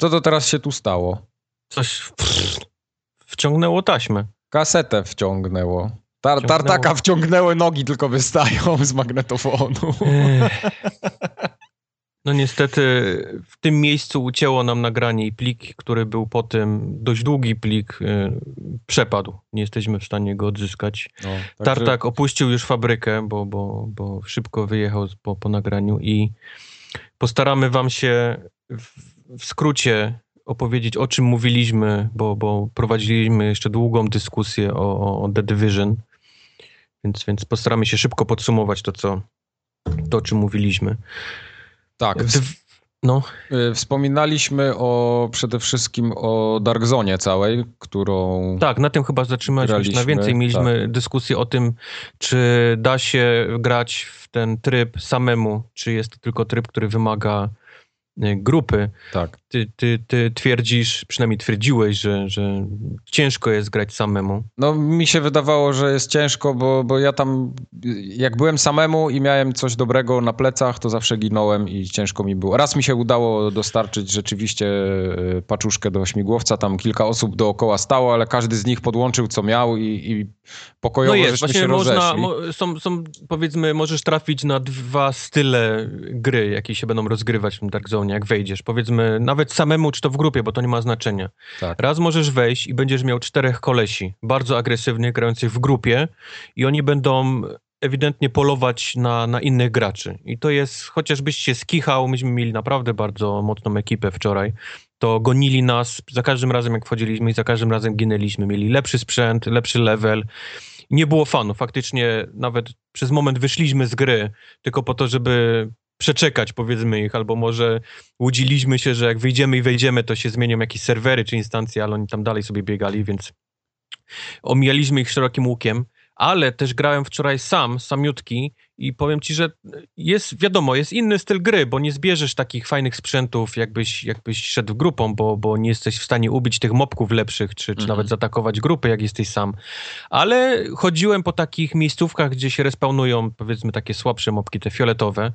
Co to teraz się tu stało? Coś pff, wciągnęło taśmę. Kasetę wciągnęło. Tar tartaka wciągnęły nogi, tylko wystają z magnetofonu. Ech. No niestety w tym miejscu ucięło nam nagranie i plik, który był po tym, dość długi plik, y, przepadł. Nie jesteśmy w stanie go odzyskać. No, Tartak opuścił już fabrykę, bo, bo, bo szybko wyjechał po, po nagraniu i postaramy wam się w, w skrócie opowiedzieć, o czym mówiliśmy, bo, bo prowadziliśmy jeszcze długą dyskusję o, o The Division, więc, więc postaramy się szybko podsumować to, co, to o czym mówiliśmy. Tak, no, y, wspominaliśmy o przede wszystkim o Dark Zone całej, którą... tak, na tym chyba zatrzymaliśmy się. Graliśmy, Najwięcej mieliśmy tak. dyskusję o tym, czy da się grać w ten tryb samemu, czy jest to tylko tryb, który wymaga grupy. tak. Ty, ty, ty twierdzisz, przynajmniej twierdziłeś, że, że ciężko jest grać samemu. No mi się wydawało, że jest ciężko, bo, bo ja tam jak byłem samemu i miałem coś dobrego na plecach, to zawsze ginąłem i ciężko mi było. Raz mi się udało dostarczyć rzeczywiście e, paczuszkę do śmigłowca, tam kilka osób dookoła stało, ale każdy z nich podłączył co miał i, i pokojowo No jest, żeśmy się można, mo, są, są, powiedzmy, możesz trafić na dwa style gry, jakie się będą rozgrywać w tym Dark Zone, jak wejdziesz. Powiedzmy, nawet samemu, czy to w grupie, bo to nie ma znaczenia. Tak. Raz możesz wejść i będziesz miał czterech kolesi, bardzo agresywnych, grających w grupie i oni będą ewidentnie polować na, na innych graczy. I to jest, chociażbyś się skichał, myśmy mieli naprawdę bardzo mocną ekipę wczoraj, to gonili nas za każdym razem, jak wchodziliśmy i za każdym razem ginęliśmy. Mieli lepszy sprzęt, lepszy level. Nie było fanu. Faktycznie nawet przez moment wyszliśmy z gry tylko po to, żeby przeczekać, powiedzmy ich, albo może łudziliśmy się, że jak wyjdziemy i wejdziemy, to się zmienią jakieś serwery czy instancje, ale oni tam dalej sobie biegali, więc omijaliśmy ich szerokim łukiem, ale też grałem wczoraj sam, samiutki i powiem ci, że jest, wiadomo, jest inny styl gry, bo nie zbierzesz takich fajnych sprzętów, jakbyś, jakbyś szedł grupą, bo, bo nie jesteś w stanie ubić tych mopków lepszych, czy, czy Mhm. nawet zaatakować grupy, jak jesteś sam. Ale chodziłem po takich miejscówkach, gdzie się respawnują, powiedzmy, takie słabsze mopki, te fioletowe,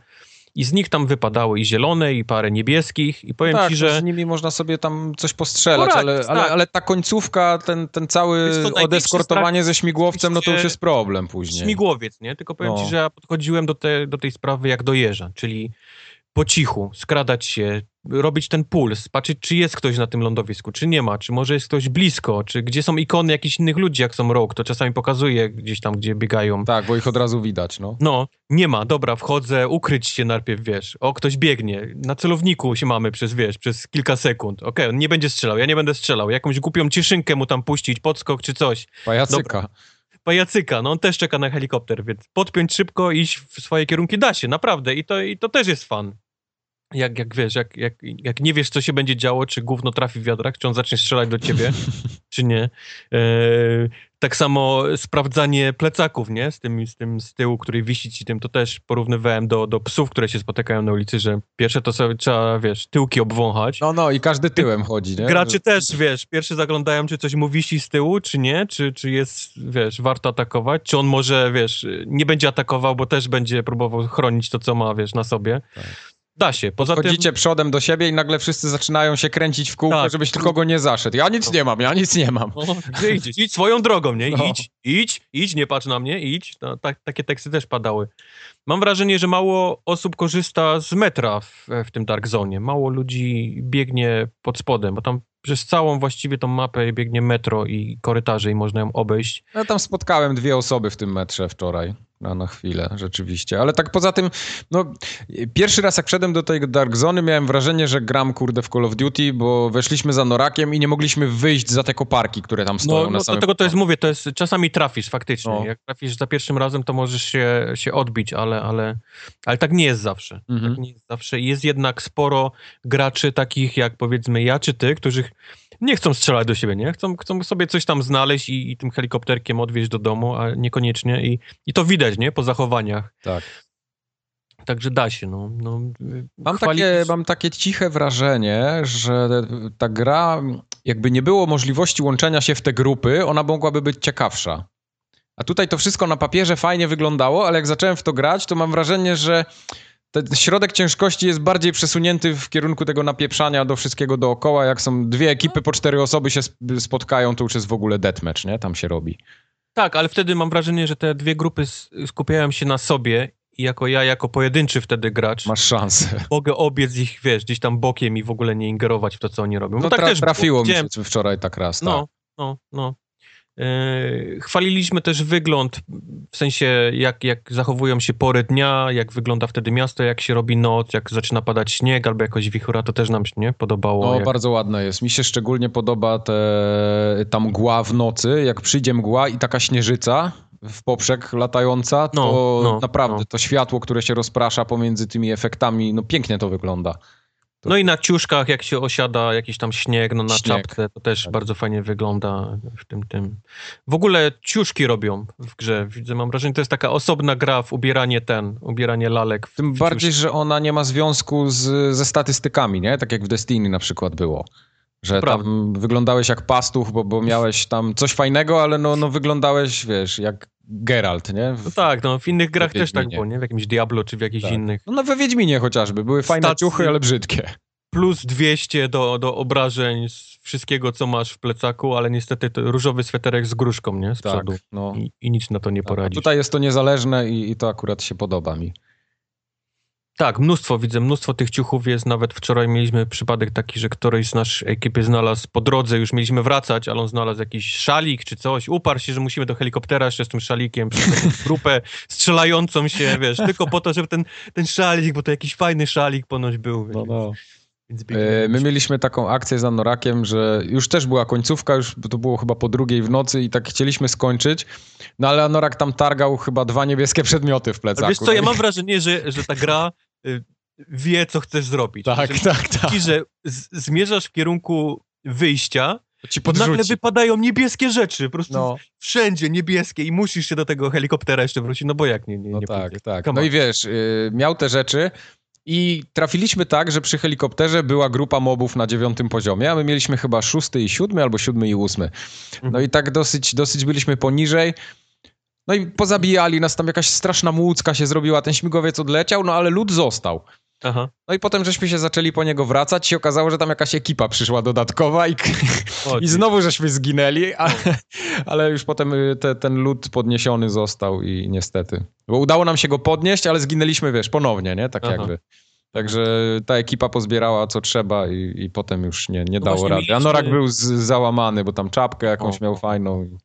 i z nich tam wypadały i zielone, i parę niebieskich, i powiem tak, ci, że że... z nimi można sobie tam coś postrzelać, ale, ale, tak. ale ta końcówka, ten, ten cały odeskortowanie ze śmigłowcem, no to już jest problem później. Śmigłowiec, nie? Tylko powiem No. ci, że ja podchodziłem do, te, do tej sprawy jak do jeża, czyli po cichu, skradać się, robić ten puls, patrzeć, czy jest ktoś na tym lądowisku, czy nie ma, czy może jest ktoś blisko, czy gdzie są ikony jakichś innych ludzi, jak są rok, to czasami pokazuje gdzieś tam, gdzie biegają. Tak, bo ich od razu widać, no. No, nie ma, dobra, wchodzę, ukryć się najpierw, wiesz, o, ktoś biegnie, na celowniku się mamy przez, wiesz, przez kilka sekund, okej, on nie będzie strzelał, ja nie będę strzelał, jakąś głupią cieszynkę mu tam puścić, podskok czy coś, Pajacyka. pajacyka, no on też czeka na helikopter, więc podpiąć szybko, iść w swoje kierunki da się, naprawdę. I to, i to też jest fan. Jak, jak wiesz, jak, jak, jak nie wiesz, co się będzie działo, czy gówno trafi w wiatrak, czy on zacznie strzelać do ciebie, czy nie. E, tak samo sprawdzanie plecaków, nie? Z tym, z tym z tyłu, który wisi ci tym, to też porównywałem do, do psów, które się spotykają na ulicy, że pierwsze to sobie trzeba, wiesz, tyłki obwąchać. No, no i każdy tyłem chodzi, nie? Gracze też, wiesz, pierwszy zaglądają, czy coś mu wisi z tyłu, czy nie, czy, czy jest, wiesz, warto atakować, czy on może, wiesz, nie będzie atakował, bo też będzie próbował chronić to, co ma, wiesz, na sobie. Tak. Da się. Poza tym, Chodzicie przodem do siebie i nagle wszyscy zaczynają się kręcić w kółko, Tak. żebyś tylko go nie zaszedł. Ja nic nie mam, ja nic nie mam. no, idziesz? Idź swoją drogą, nie? No. Idź, idź, idź, nie patrz na mnie, idź. No, tak, takie teksty też padały. Mam wrażenie, że mało osób korzysta z metra w, w tym Dark Zone. Mało ludzi biegnie pod spodem, bo tam przez całą właściwie tą mapę biegnie metro i korytarze i można ją obejść. Ja tam spotkałem dwie osoby w tym metrze wczoraj. Na, na chwilę, rzeczywiście. Ale tak poza tym, no, pierwszy raz jak wszedłem do tej Dark Zony, miałem wrażenie, że gram, kurde, w Call of Duty, bo weszliśmy za Norakiem i nie mogliśmy wyjść za te koparki, które tam stoją No, na no samym dlatego to jest, mówię, to jest, czasami trafisz faktycznie. No. Jak trafisz za pierwszym razem, to możesz się, się odbić, ale, ale, ale tak nie jest zawsze. Mhm. Tak nie jest zawsze. Jest jednak sporo graczy takich jak powiedzmy ja czy ty, którzy nie chcą strzelać do siebie, nie? Chcą, chcą sobie coś tam znaleźć i, i tym helikopterkiem odwieźć do domu, a niekoniecznie. I, I to widać, nie? Po zachowaniach. Tak. Także da się, no. no Mam, chwalić- takie, mam takie ciche wrażenie, że ta gra, jakby nie było możliwości łączenia się w te grupy, ona mogłaby być ciekawsza. A tutaj to wszystko na papierze fajnie wyglądało, ale jak zacząłem w to grać, to mam wrażenie, że ten środek ciężkości jest bardziej przesunięty w kierunku tego napieprzania do wszystkiego dookoła. Jak są dwie ekipy po cztery osoby się sp- spotkają, to już jest w ogóle deathmatch, nie? Tam się robi. Tak, ale wtedy mam wrażenie, że te dwie grupy skupiają się na sobie i jako ja, jako pojedynczy wtedy gracz, Masz szansę. mogę obiec ich, wiesz, gdzieś tam bokiem i w ogóle nie ingerować w to, co oni robią. No tak też trafiło mi się wczoraj tak raz, tak. No, no, no. E, chwaliliśmy też wygląd, w sensie jak, jak zachowują się pory dnia, jak wygląda wtedy miasto, jak się robi noc, jak zaczyna padać śnieg albo jakoś wichura, to też nam się nie podobało. No, jak... bardzo ładne jest. Mi się szczególnie podoba te, ta mgła w nocy. Jak przyjdzie mgła i taka śnieżyca w poprzek latająca, to No, no, naprawdę no. to światło, które się rozprasza pomiędzy tymi efektami, no pięknie to wygląda. No i na ciuszkach, jak się osiada jakiś tam śnieg, no na Śnieg. czapce, to też Tak. bardzo fajnie wygląda w tym, tym. W ogóle ciuszki robią w grze. Widzę, mam wrażenie, to jest taka osobna gra w ubieranie ten, ubieranie lalek. Tym bardziej, ciuszki. że ona nie ma związku z, ze statystykami, nie? Tak jak w Destiny na przykład było. Że Prawda. tam wyglądałeś jak pastuch, bo, bo miałeś tam coś fajnego, ale no, no wyglądałeś, wiesz, jak Geralt, nie? W- No tak, no w innych grach też tak było, nie? W jakimś Diablo czy w jakichś Tak. innych. No, no we Wiedźminie chociażby. Były fajne Stacji- ciuchy, ale brzydkie. plus 200 do, do obrażeń z wszystkiego, co masz w plecaku, ale niestety różowy sweterek z gruszką, nie? Z Tak, przodu. no. I, I nic na to nie Tak, a poradzisz. Tutaj jest to niezależne i, i to akurat się podoba mi. Tak, mnóstwo, widzę, mnóstwo tych ciuchów jest. Nawet wczoraj mieliśmy przypadek taki, że któryś z naszej ekipy znalazł po drodze, już mieliśmy wracać, ale on znalazł jakiś szalik czy coś. Uparł się, że musimy do helikoptera jeszcze z tym szalikiem przez grupę strzelającą się, wiesz, tylko po to, żeby ten, ten szalik, bo to jakiś fajny szalik ponoć był. Wiesz, Więc E. My mieliśmy taką akcję za Norakiem, że już też była końcówka, już to było chyba po drugiej w nocy i tak chcieliśmy skończyć, no ale Norak tam targał chyba dwa niebieskie przedmioty w plecaku. Ale wiesz co, ja No mam wrażenie, że, że ta gra wie, co chcesz zrobić. Tak, tak, tak. Taki, że zmierzasz w kierunku wyjścia, ci nagle wypadają niebieskie rzeczy, po prostu No, wszędzie niebieskie i musisz się do tego helikoptera jeszcze wrócić, no bo jak nie, nie, no nie tak, pójdzie? tak. Come No on. i wiesz, y, miał te rzeczy i trafiliśmy tak, że przy helikopterze była grupa mobów na dziewiątym poziomie, a my mieliśmy chyba szósty i siódmy, albo siódmy i ósmy. No Mhm. i tak dosyć, dosyć byliśmy poniżej. No i pozabijali nas, tam jakaś straszna młódzka się zrobiła, ten śmigłowiec odleciał, no ale lud został. Aha. No i potem żeśmy się zaczęli po niego wracać, się okazało, że tam jakaś ekipa przyszła dodatkowa i, O, i znowu żeśmy zginęli, ale, ale już potem y, te, ten lód podniesiony został i niestety. Bo udało nam się go podnieść, ale zginęliśmy, wiesz, ponownie, nie? Tak Aha. jakby. Także ta ekipa pozbierała co trzeba i, i potem już nie, nie No dało rady. A mieliśmy- Norak był z, załamany, bo tam czapkę jakąś O. miał fajną i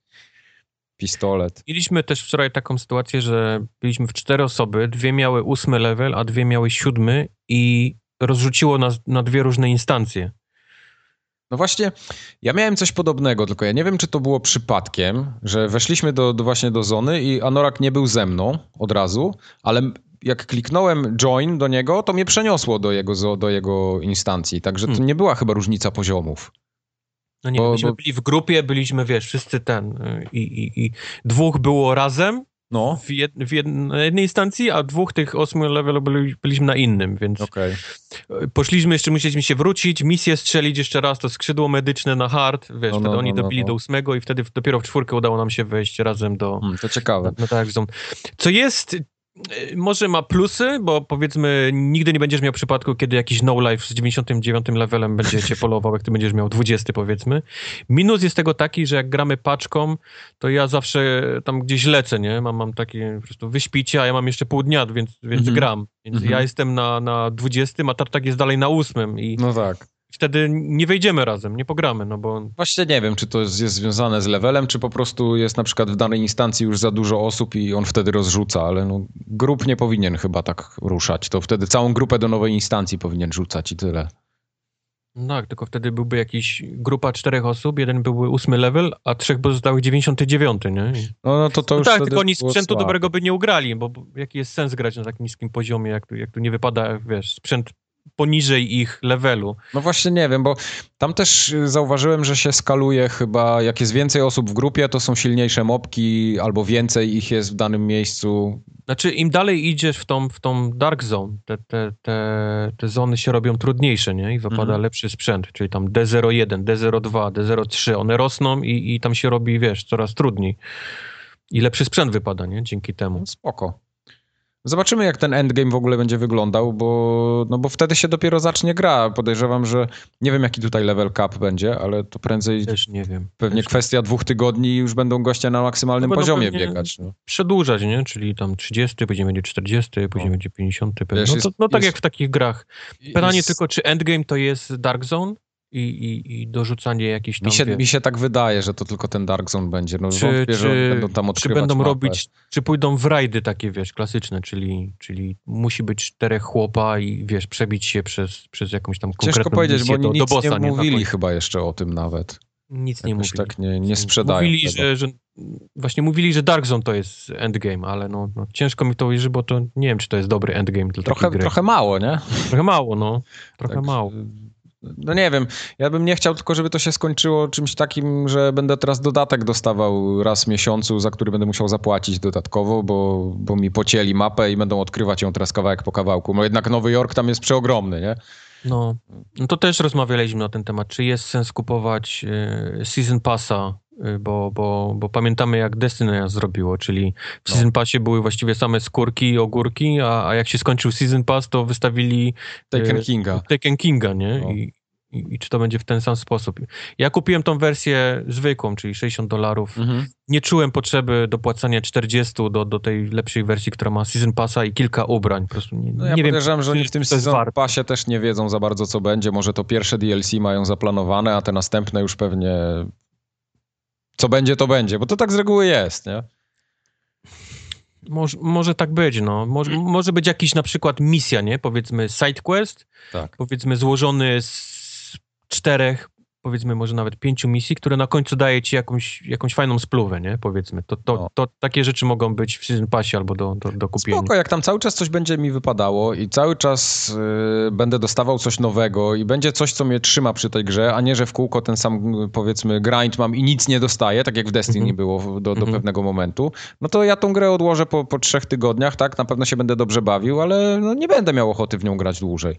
pistolet. Mieliśmy też wczoraj taką sytuację, że byliśmy w cztery osoby, dwie miały ósmy level, a dwie miały siódmy i rozrzuciło nas na dwie różne instancje. No właśnie, ja miałem coś podobnego, tylko ja nie wiem, czy to było przypadkiem, że weszliśmy do, do właśnie do zony i Anorak nie był ze mną od razu, ale jak kliknąłem join do niego, to mnie przeniosło do jego, do jego instancji, także to Hmm. nie była chyba różnica poziomów. No nie, Bo- myśmy bo- byli w grupie, byliśmy, wiesz, wszyscy ten y, i, i, i dwóch było razem No, w, jed, w jed, na jednej instancji, a dwóch tych ósmy levelu byli, byliśmy na innym, więc okej. y, poszliśmy, jeszcze musieliśmy się wrócić, misję strzelić jeszcze raz, to skrzydło medyczne na hard, wiesz, No, no, wtedy oni no, no, dobili no. do ósmego i wtedy dopiero w czwórkę udało nam się wejść razem do, Hmm, to ciekawe. Tak, są. Co jest, może ma plusy, bo powiedzmy nigdy nie będziesz miał przypadku, kiedy jakiś no-life z 99 levelem będzie cię polował, jak ty będziesz miał 20 powiedzmy. Minus jest tego taki, że jak gramy paczką, to ja zawsze tam gdzieś lecę, nie? Mam, mam takie po prostu wyśpicie, a ja mam jeszcze pół dnia, więc, więc Mhm. gram. Więc Mhm. ja jestem na, na 20, a tartak jest dalej na 8 i No tak. Wtedy nie wejdziemy razem, nie pogramy, no bo... Właśnie nie wiem, czy to jest, jest związane z levelem, czy po prostu jest na przykład w danej instancji już za dużo osób i on wtedy rozrzuca, ale no, grup nie powinien chyba tak ruszać. To wtedy całą grupę do nowej instancji powinien rzucać i tyle. No tak, tylko wtedy byłby jakiś grupa czterech osób, jeden byłby ósmy level, a trzech pozostałych 99, nie? No, no to to no już tak, tylko oni sprzętu dobrego by nie ugrali, bo, bo jaki jest sens grać na tak niskim poziomie, jak tu, jak tu nie wypada, wiesz, sprzęt poniżej ich levelu. No właśnie nie wiem, bo tam też zauważyłem, że się skaluje chyba, jak jest więcej osób w grupie, to są silniejsze mopki, albo więcej ich jest w danym miejscu. Znaczy, im dalej idziesz w tą, w tą dark zone, te, te, te, te zony się robią trudniejsze, nie? I wypada Mhm. lepszy sprzęt, czyli tam D01, D02, D03, one rosną i, i tam się robi, wiesz, coraz trudniej. I lepszy sprzęt wypada, nie? Dzięki temu. No spoko. Zobaczymy, jak ten endgame w ogóle będzie wyglądał, bo, no bo wtedy się dopiero zacznie gra. Podejrzewam, że nie wiem, jaki tutaj level cap będzie, ale to prędzej Też nie wiem. pewnie Też kwestia dwóch tygodni i już będą goście na maksymalnym No poziomie biegać. No. przedłużać, nie? Czyli tam 30, później będzie 40, później No. będzie 50. Pewnie. Wiesz, No, to, no tak jest- jak w takich grach. Pytanie Jest- tylko, czy endgame to jest Dark Zone i, i, i dorzucanie jakichś tam, Mi się, mi się tak wydaje, że to tylko ten Dark Zone będzie. No, czy, wątpię, czy, będą tam czy będą mapę. robić, czy pójdą w rajdy takie, wiesz, klasyczne, czyli, czyli musi być czterech chłopa i, wiesz, przebić się przez, przez jakąś tam konkretną Ciężko powiedzieć, bo do, nic do bossa, nie Na mówili końcu. chyba jeszcze o tym nawet. Nic nie mówili. tak nie, nie sprzedają Mówili, że, że właśnie mówili, że Dark Zone to jest endgame, ale no, no ciężko mi to uwierzyć, bo to nie wiem, czy to jest dobry endgame dla Trochę, trochę mało, nie? Trochę mało, no. Trochę Tak, mało. No nie wiem, ja bym nie chciał tylko, żeby to się skończyło czymś takim, że będę teraz dodatek dostawał raz w miesiącu, za który będę musiał zapłacić dodatkowo, bo, bo mi pocięli mapę i będą odkrywać ją teraz kawałek po kawałku. No jednak Nowy Jork tam jest przeogromny, nie? No, no to też rozmawialiśmy na ten temat, czy jest sens kupować y, Season Passa, bo, bo, bo pamiętamy jak Destiny nas zrobiło, czyli w No. Season Passie były właściwie same skórki i ogórki, a, a jak się skończył Season Pass, to wystawili Taken y, Kinga. Taken Kinga, nie? No. I, i, I czy to będzie w ten sam sposób? Ja kupiłem tą wersję zwykłą, czyli 60 dolarów. Mhm. Nie czułem potrzeby dopłacania 40 do, do tej lepszej wersji, która ma Season Passa i kilka ubrań. Po prostu nie, No ja nie wiem, podejrzewam, że oni w tym Season warte. Passie też nie wiedzą za bardzo, co będzie. Może to pierwsze DLC mają zaplanowane, a te następne już pewnie co będzie, to będzie, bo to tak z reguły jest, nie? Może, może tak być, no. Może, może być jakiś na przykład misja, nie? Powiedzmy side quest, Tak. powiedzmy złożony z czterech, powiedzmy może nawet pięciu misji, które na końcu daje ci jakąś, jakąś fajną spluwę, nie? Powiedzmy. To, to, No. to takie rzeczy mogą być w Season Passie albo do, do, do kupienia. Spoko, jak tam cały czas coś będzie mi wypadało i cały czas y, będę dostawał coś nowego i będzie coś, co mnie trzyma przy tej grze, a nie, że w kółko ten sam, powiedzmy, grind mam i nic nie dostaję, tak jak w Destiny Mhm. było w- do, do Mhm. pewnego momentu, no to ja tą grę odłożę po, po trzech tygodniach, tak? Na pewno się będę dobrze bawił, ale no, nie będę miał ochoty w nią grać dłużej.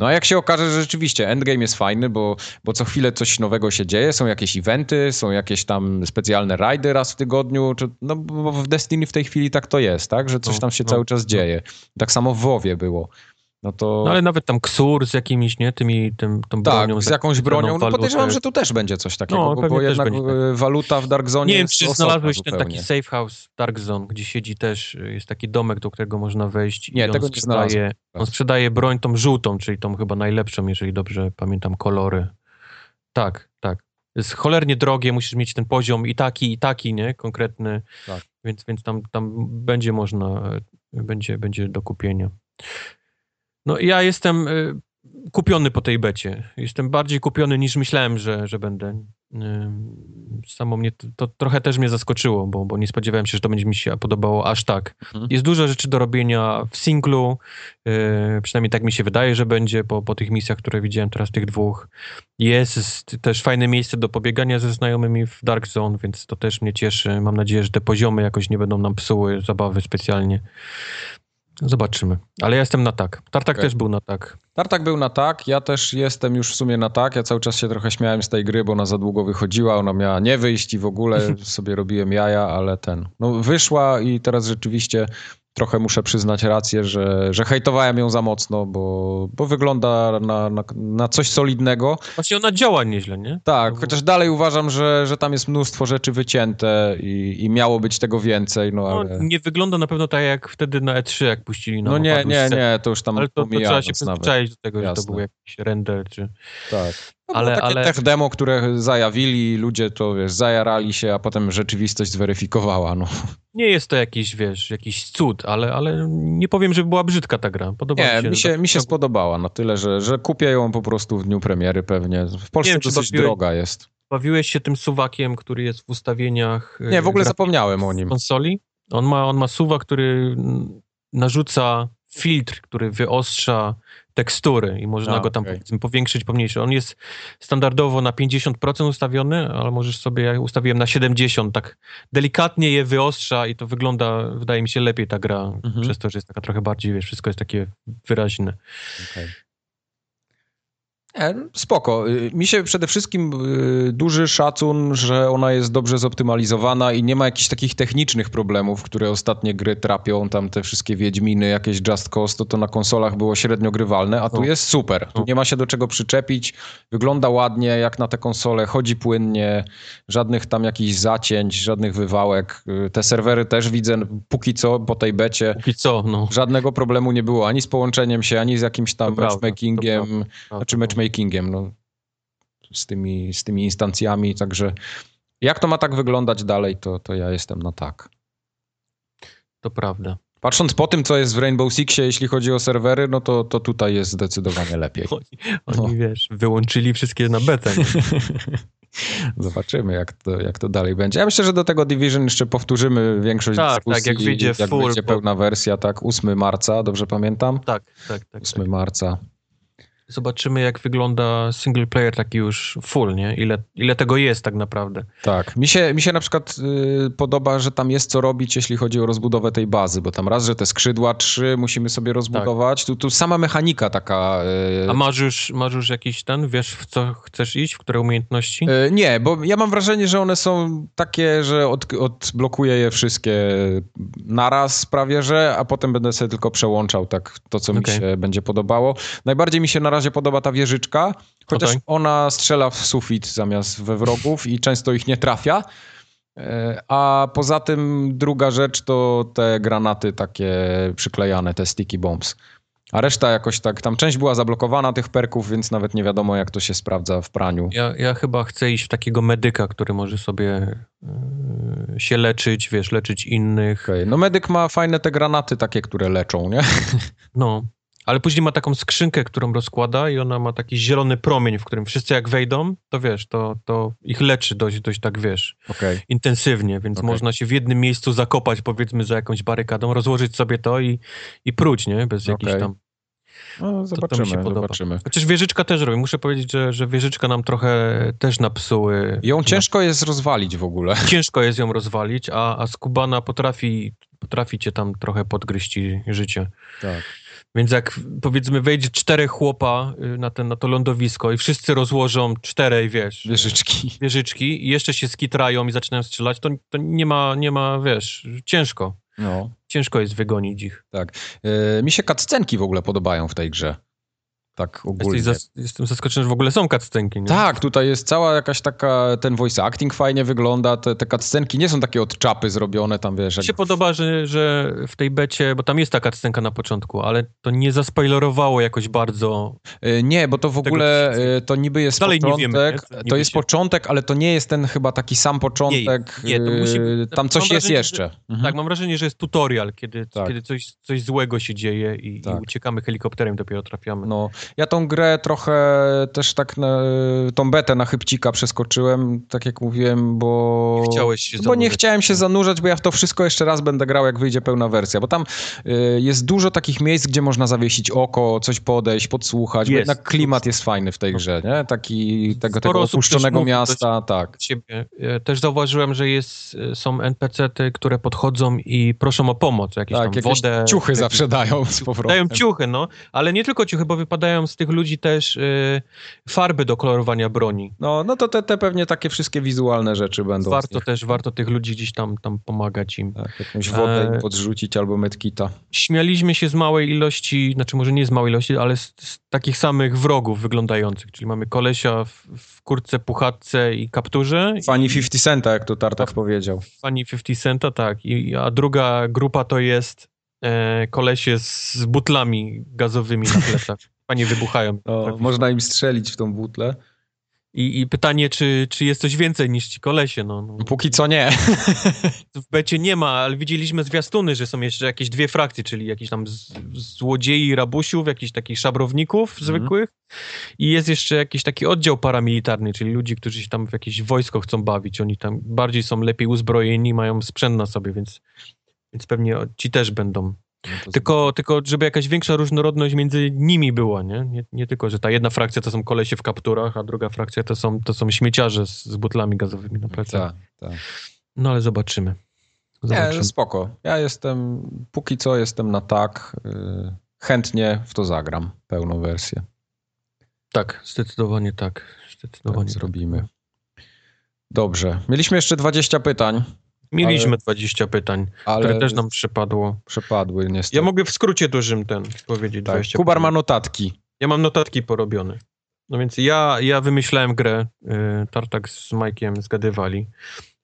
No a jak się okaże, że rzeczywiście endgame jest fajny, bo, bo co chwilę coś nowego się dzieje, są jakieś eventy, są jakieś tam specjalne rajdy raz w tygodniu, czy, no bo w Destiny w tej chwili tak to jest, tak? Że coś No, tam się no, cały czas no. dzieje. Tak samo w WoWie było. No to No ale nawet tam ksur z jakimiś, nie? Tymi, tym, tą tak, bronią. z jakąś bronią, no podejrzewam, że tu też będzie coś takiego, No, bo, jednak będzie tak. e, waluta w Dark Zone Nie wiem, czy znalazłeś ten taki safe house Dark Zone, gdzie siedzi też, y, jest taki domek, do którego można wejść Nie, i on tego nie sprzedaje, znalazłem. on sprzedaje broń tą żółtą, czyli tą chyba najlepszą, jeżeli dobrze pamiętam kolory. Tak, tak. Jest cholernie drogie, musisz mieć ten poziom i taki, i taki, nie? Konkretny. Tak. Więc, więc tam, tam będzie można, e, będzie, będzie do kupienia. No ja jestem y, kupiony po tej becie. Jestem bardziej kupiony niż myślałem, że, że będę. Ym, Samo mnie to, to trochę też mnie zaskoczyło, bo, bo nie spodziewałem się, że to będzie mi się podobało aż tak. Mhm. Jest dużo rzeczy do robienia w singlu, yy, przynajmniej tak mi się wydaje, że będzie po, po tych misjach, które widziałem teraz, tych dwóch. Jest też fajne miejsce do pobiegania ze znajomymi w Dark Zone, więc to też mnie cieszy. Mam nadzieję, że te poziomy jakoś nie będą nam psuły zabawy specjalnie. Zobaczymy. Ale ja jestem na tak. Tartak Okej. też był na tak. Tartak był na tak, ja też jestem już w sumie na tak. Ja cały czas się trochę śmiałem z tej gry, bo ona za długo wychodziła, ona miała nie wyjść i w ogóle sobie robiłem jaja, ale ten. No wyszła i teraz rzeczywiście trochę muszę przyznać rację, że, że hejtowałem ją za mocno, bo, bo wygląda na, na, na coś solidnego. Właśnie ona działa nieźle, nie? Tak, chociaż dalej uważam, że, że tam jest mnóstwo rzeczy wycięte i, i miało być tego więcej, no ale... No, nie wygląda na pewno tak jak wtedy na E3, jak puścili nam No nie, nie, nie, to już tam Ale to, to trzeba się przyzwyczaić do tego, że Jasne. to był jakiś render, czy... Tak. No Ale- takie ale- tech demo, które zajawili, ludzie to wiesz, zajarali się, a potem rzeczywistość zweryfikowała. No. Nie jest to jakiś, wiesz, jakiś cud, ale, ale nie powiem, że była brzydka ta gra. Podoba Nie, mi się. mi się, mi się spodobała na tyle, że, że kupię ją po prostu w dniu premiery pewnie. W Polsce wiem, dosyć bawiłeś- droga jest. Bawiłeś się tym suwakiem, który jest w ustawieniach Nie, w ogóle zapomniałem o nim. konsoli. On ma, on ma suwak, który narzuca filtr, który wyostrza tekstury i można A, go tam powiedzmy powiększyć, pomniejszyć. On jest standardowo na 50% ustawiony, ale możesz sobie, ja ustawiłem na 70%, tak delikatnie je wyostrza i to wygląda, wydaje mi się, lepiej ta gra, Mhm. przez to, że jest taka trochę bardziej, wiesz, wszystko jest takie wyraźne. E, Spoko. Y, Mi się przede wszystkim y, duży szacun, że ona jest dobrze zoptymalizowana i nie ma jakichś takich technicznych problemów, które ostatnie gry trapią, tam te wszystkie Wiedźminy, jakieś Just Cause, to, to na konsolach było średnio grywalne, a tu jest super. Tu nie ma się do czego przyczepić, wygląda ładnie jak na te konsole, chodzi płynnie, żadnych tam jakichś zacięć, żadnych wywałek. Y, Te serwery też widzę póki co po tej becie. Póki co, no. Żadnego problemu nie było ani z połączeniem się, ani z jakimś tam To prawda, to matchmakingiem. prawda. Znaczy matchmakingiem, no, z, tymi, z tymi instancjami, także jak to ma tak wyglądać dalej, to, to ja jestem na tak. To prawda. Patrząc po tym, co jest w Rainbow Sixie, jeśli chodzi o serwery, no to, to tutaj jest zdecydowanie lepiej. Oni, oni wiesz, wyłączyli wszystkie na betę. Zobaczymy, jak to, jak to dalej będzie. Ja myślę, że do tego Division jeszcze powtórzymy większość Tak, dyskusji. tak, jak wyjdzie jak full, bo- pełna wersja, tak, 8 marca, dobrze pamiętam? Tak, tak, tak. 8 tak. marca. Zobaczymy, jak wygląda single player taki już full, nie? Ile, ile tego jest tak naprawdę. Tak. Mi się, mi się na przykład y, podoba, że tam jest co robić, jeśli chodzi o rozbudowę tej bazy, bo tam raz, że te skrzydła trzy musimy sobie rozbudować. Tu, tu sama mechanika taka. y, A masz już, masz już jakiś ten, wiesz w co chcesz iść, w które umiejętności? y, nie, bo ja mam wrażenie, że one są takie, że od, odblokuję je wszystkie naraz prawie, że, a potem będę sobie tylko przełączał tak to, co mi Okej. się będzie podobało. Najbardziej mi się na razie podoba ta wieżyczka, chociaż Okej. ona strzela w sufit zamiast we wrogów i często ich nie trafia. E, A poza tym druga rzecz to te granaty takie przyklejane, te sticky bombs. A reszta jakoś tak, tam część była zablokowana tych perków, więc nawet nie wiadomo jak to się sprawdza w praniu. Ja, ja chyba chcę iść w takiego medyka, który może sobie yy, się leczyć, wiesz, leczyć innych. Okej, No medyk ma fajne te granaty takie, które leczą, nie? No. Ale później ma taką skrzynkę, którą rozkłada i ona ma taki zielony promień, w którym wszyscy jak wejdą, to wiesz, to, to ich leczy dość, dość tak, wiesz, Okej. intensywnie, więc Okej. można się w jednym miejscu zakopać, powiedzmy, za jakąś barykadą, rozłożyć sobie to i, i próć, nie? Bez jakichś Okej. tam... No to zobaczymy, się podoba. zobaczymy. Chociaż wieżyczka też robi. Muszę powiedzieć, że, że wieżyczka nam trochę też napsuły. Ją ciężko jest rozwalić w ogóle. Ciężko jest ją rozwalić, a, a skubana potrafi, potrafi cię tam trochę podgryźć życie. Tak. Więc jak powiedzmy wejdzie czterech chłopa y, na, ten, na to lądowisko i wszyscy rozłożą czterej, wiesz, Wieżyczki. wieżyczki i jeszcze się skitrają i zaczynają strzelać, to, to nie, ma, nie ma, wiesz, ciężko. No. Ciężko jest wygonić ich. Tak. E, mi się cutscenki w ogóle podobają w tej grze. Tak ogólnie. Jesteś zas, jestem zaskoczony, że w ogóle są cutscenki, nie? Tak, tutaj jest cała jakaś taka, ten voice acting fajnie wygląda, te, te cutscenki nie są takie od czapy zrobione, tam wiesz, Mi jak się podoba, że, że w tej becie, bo tam jest taka cutscenka na początku, ale to nie zaspoilerowało jakoś bardzo. E, Nie, bo to w ogóle e, to niby jest Dalej nie początek. wiemy, nie? To jest się- początek, ale to nie jest ten chyba taki sam początek. nie, to musi- e, Tam coś jest jeszcze. Mhm. Tak, mam wrażenie, że jest tutorial, kiedy, Tak. kiedy coś, coś złego się dzieje i, Tak. i uciekamy helikopterem, dopiero trafiamy. No, ja tą grę trochę też tak, na, tą betę na chybcika przeskoczyłem, tak jak mówiłem, bo... Nie chciałeś się Bo nie chciałem się zanurzać, bo ja w to wszystko jeszcze raz będę grał, jak wyjdzie pełna wersja, bo tam y, jest dużo takich miejsc, gdzie można zawiesić oko, coś podejść, podsłuchać, bo Jest. jednak klimat jest fajny w tej grze, nie? Taki, tego, tego opuszczonego mówi, miasta, tak. Ciebie. Też zauważyłem, że jest, są NPC-ty, które podchodzą i proszą o pomoc, jakieś Tak, tam jakieś wodę. ciuchy jakieś- zawsze dają z powrotem. Dają ciuchy, no, ale nie tylko ciuchy, bo wypadają korzystają z tych ludzi też y, farby do kolorowania broni. No, no to te, te pewnie takie wszystkie wizualne rzeczy będą. Warto też, warto tych ludzi gdzieś tam, tam pomagać im. Tak, jakąś wodę E, podrzucić albo medkita. Śmialiśmy się z małej ilości, znaczy może nie z małej ilości, ale z, z takich samych wrogów wyglądających, czyli mamy kolesia w, w kurtce, puchatce i kapturze. Fani 50 Centa, jak to Tartak powiedział. Fani 50 Centa, tak. I, a druga grupa to jest e, kolesie z, z butlami gazowymi na plecach. Panie wybuchają. O, Tak. można im strzelić w tą butlę. I, I pytanie, czy, czy jest coś więcej niż ci kolesie? No, no. Póki co nie. W becie nie ma, ale widzieliśmy zwiastuny, że są jeszcze jakieś dwie frakcje, czyli jakiś tam z, złodziei, rabusiów, jakichś takich szabrowników Mhm. zwykłych i jest jeszcze jakiś taki oddział paramilitarny, czyli ludzi, którzy się tam w jakieś wojsko chcą bawić. Oni tam bardziej są lepiej uzbrojeni, mają sprzęt na sobie, więc, więc pewnie ci też będą. Tylko, tylko żeby jakaś większa różnorodność między nimi była, nie? nie? Nie tylko, że ta jedna frakcja to są kolesie w kapturach, a druga frakcja to są, to są śmieciarze z, z butlami gazowymi na plecach. Tak, tak. No ale zobaczymy. Nie, Zobaczymy. no spoko. Ja jestem, póki co jestem na tak. y, Chętnie w to zagram, pełną wersję. Tak, zdecydowanie tak. Zdecydowanie Tak tak. zrobimy. Dobrze. Mieliśmy jeszcze 20 pytań, Mieliśmy Ale- 20 pytań, ale które też nam przepadło. przepadły niestety. Ja mogę w skrócie dużym ten powiedzieć tak. 20 Kubar ma notatki. Ja mam notatki porobione. No więc ja, ja wymyślałem grę. y, Tartak z Majkiem zgadywali.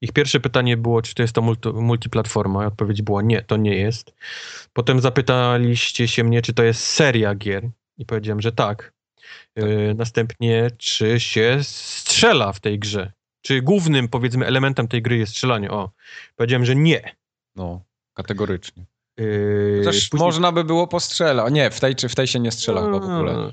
Ich pierwsze pytanie było, czy to jest to multi, multiplatforma. Odpowiedź była nie, to nie jest. Potem zapytaliście się mnie, czy to jest seria gier. I powiedziałem, że tak. Y, Następnie, czy się strzela w tej grze. Czy głównym, powiedzmy, elementem tej gry jest strzelanie? O, powiedziałem, że nie. No, kategorycznie. Yy, Chociaż później- można by było postrzelać. Nie, w tej, czy w tej się nie strzela chyba w ogóle.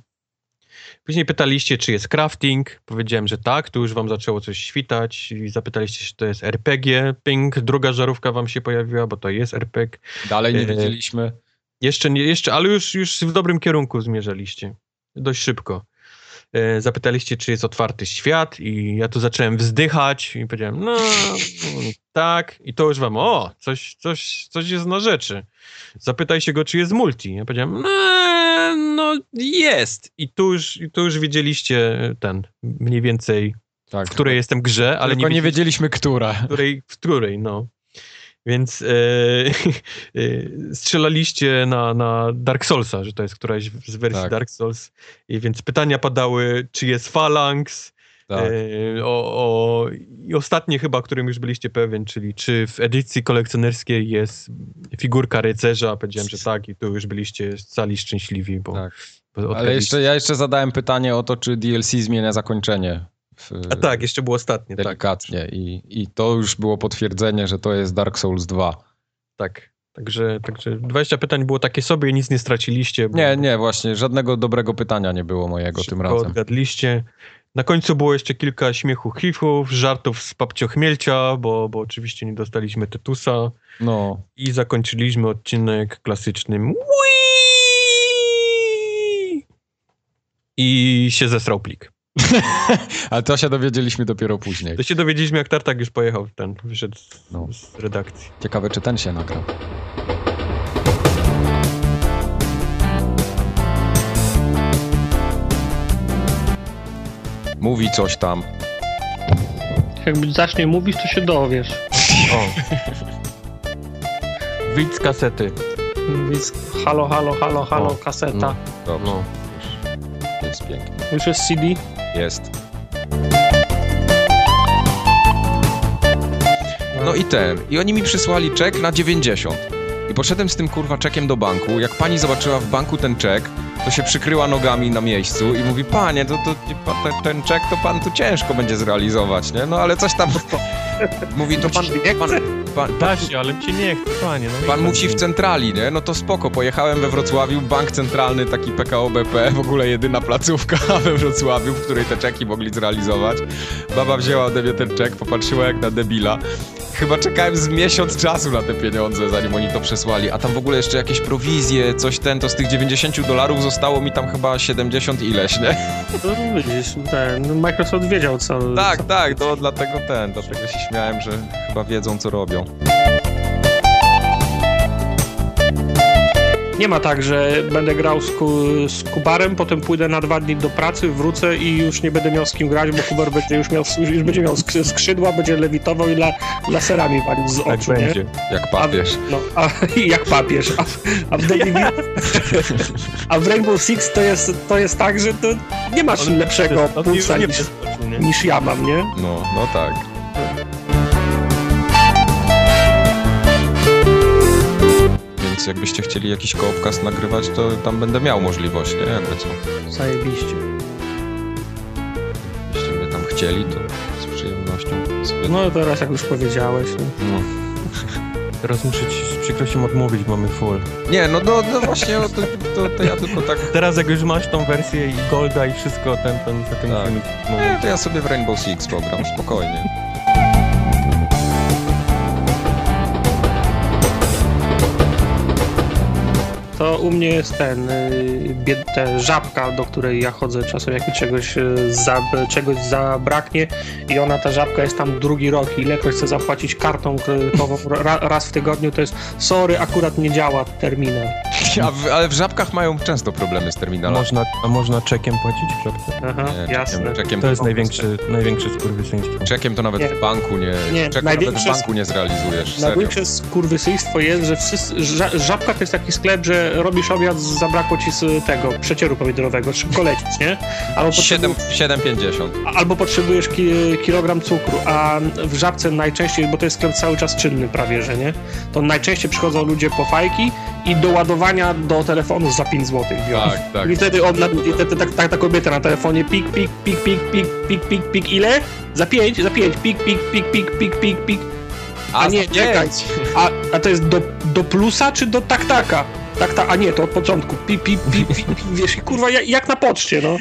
Później pytaliście, czy jest crafting. Powiedziałem, że tak, tu już wam zaczęło coś świtać. I zapytaliście, czy to jest RPG. Ping, druga żarówka wam się pojawiła, bo to jest RPG. Dalej nie Yy, wiedzieliśmy. Jeszcze nie, jeszcze, ale już, już w dobrym kierunku zmierzaliście. Dość szybko. E, Zapytaliście, czy jest otwarty świat i ja tu zacząłem wzdychać i powiedziałem, no tak i to już wam, o, coś, coś, coś jest na rzeczy. Zapytaj się go, czy jest multi. Ja powiedziałem, no, no jest. I tu już, i tu już wiedzieliście ten, mniej więcej, Tak. w której jestem grze, ale Tylko nie, nie, wiedzieliście, wiedzieliśmy, która. której, w której, no. Więc e, e, strzelaliście na, na Dark Soulsa, że to jest któraś z wersji Tak. Dark Souls. I więc pytania padały, czy jest Phalanx, Tak. e, o, o, i ostatnie chyba, którym już byliście pewien, czyli czy w edycji kolekcjonerskiej jest figurka rycerza. Powiedziałem, że tak i tu już byliście cali szczęśliwi, bo, Tak. Ale jeszcze, ja jeszcze zadałem pytanie o to, czy DLC zmienia zakończenie. W, A tak, jeszcze było ostatnie, tak. delikatnie. I, I to już było potwierdzenie, że to jest Dark Souls 2. Tak. Także, także 20 pytań było takie sobie, nic nie straciliście. Nie, nie, właśnie, żadnego dobrego pytania nie było mojego tym razem. odgadliście. Na końcu było jeszcze kilka śmiechów, hifów, żartów z papcio chmielcia, bo, bo oczywiście nie dostaliśmy Tytusa. No, I zakończyliśmy odcinek klasycznym Wii! I się zesrał plik. ale to się dowiedzieliśmy dopiero później. To się dowiedzieliśmy, jak Tartak już pojechał ten, wyszedł z, No. z redakcji. Ciekawe, czy ten się nagrał. Mówi coś tam. Jakby zacznie mówić, to się dowiesz. O. Wyjdź z kasety. Więc halo, halo, halo, halo, O, kaseta. no. Dobrze, No. Już jest pięknie. Już jest CD. Jest. No i ten. I oni mi przysłali czek na 90. I poszedłem z tym kurwa czekiem do banku. Jak pani zobaczyła w banku ten czek, to się przykryła nogami na miejscu i mówi, panie, to, to ten, ten czek to pan tu ciężko będzie zrealizować, nie? No ale coś tam... Mówi, to pan... pan, pan, pan, Da się, ale mi się nie chce, panie. No Pan musi w centrali, nie? No to spoko. Pojechałem we Wrocławiu, bank centralny, taki PKO BP, w ogóle jedyna placówka we Wrocławiu, w której te czeki mogli zrealizować. Baba wzięła ode mnie ten czek, popatrzyła jak na debila. Chyba czekałem z miesiąc czasu na te pieniądze, zanim oni to przesłali. A tam w ogóle jeszcze jakieś prowizje, coś ten, to z tych 90 dolarów zostało mi tam chyba 70 ileś, nie? No widzisz, ten Microsoft wiedział, co... Tak, tak, to dlatego ten, dlatego się śmiałem, że chyba wiedzą co robią. Nie ma tak, że będę grał z, ku, z Kubarem, potem pójdę na dwa dni do pracy, wrócę i już nie będę miał z kim grać, bo Kubar będzie już miał, już będzie miał sk- skrzydła, będzie lewitował i la, laserami walił z Tak oczu, nie? będzie. Jak papież. No, a, jak papież. A, a, w Divi- a w Rainbow Six to jest, to jest tak, że to nie masz lepszego pulsa niż, niż ja mam, nie? No, no tak. Więc jakbyście chcieli jakiś koopcast nagrywać, to tam będę miał możliwość, nie? Jakby co. Zajebiście. Jeśli mnie tam chcieli, to z przyjemnością sobie... No teraz jak już powiedziałeś. No. No. Teraz muszę ci z przykrością odmówić, mamy full. Nie, no, no, no właśnie, to, to, to ja tylko tak... Teraz jak już masz tą wersję i Golda i wszystko, ten, ten, ten, ten Tak. filmik. Nie, to ja sobie w Rainbow Six pogram, spokojnie. To u mnie jest ten, y, bied, ta żabka, do której ja chodzę czasem, jak mi czegoś, y, za, czegoś zabraknie i ona, ta żabka jest tam drugi rok i ilekroć chcę zapłacić kartą kredytową ra, raz w tygodniu, to jest sorry, akurat nie działa terminal. A w, ale w Żabkach mają często problemy z terminalem. można, a można czekiem płacić w żabce? Aha, Nie, jasne. Czekiem, czekiem To jest prostu- największy, największe skurwysyństwo. Czekiem to nawet Nie. w banku nie... Nie, Czeku nawet w banku nie zrealizujesz. Największe skurwysyństwo jest, że wszyscy, ża, Żabka to jest taki sklep, że robisz obiad, zabrakło ci z tego przecieru pomidorowego, szybko lecić, nie? Albo, Siedem- potrzebu- 7,50. albo potrzebujesz ki, kilogram cukru, a w Żabce najczęściej, bo to jest sklep cały czas czynny prawie, że nie? To najczęściej przychodzą ludzie po fajki i do ładowania do telefonu za 5 zł biorą. Tak, tak. I wtedy on, i wtedy tak, tak, ta kobieta na telefonie pik, pik, pik, pik, pik, pik, pik, pik, ile? Za 5, za 5, pik, pik, pik, pik, pik, pik, pik. A nie, za czekaj. A, a to jest do, do plusa czy do taktaka? Takta, a nie, to od początku. Pi, pi, pi, pi, pi, wiesz, kurwa, jak, jak na poczcie, no.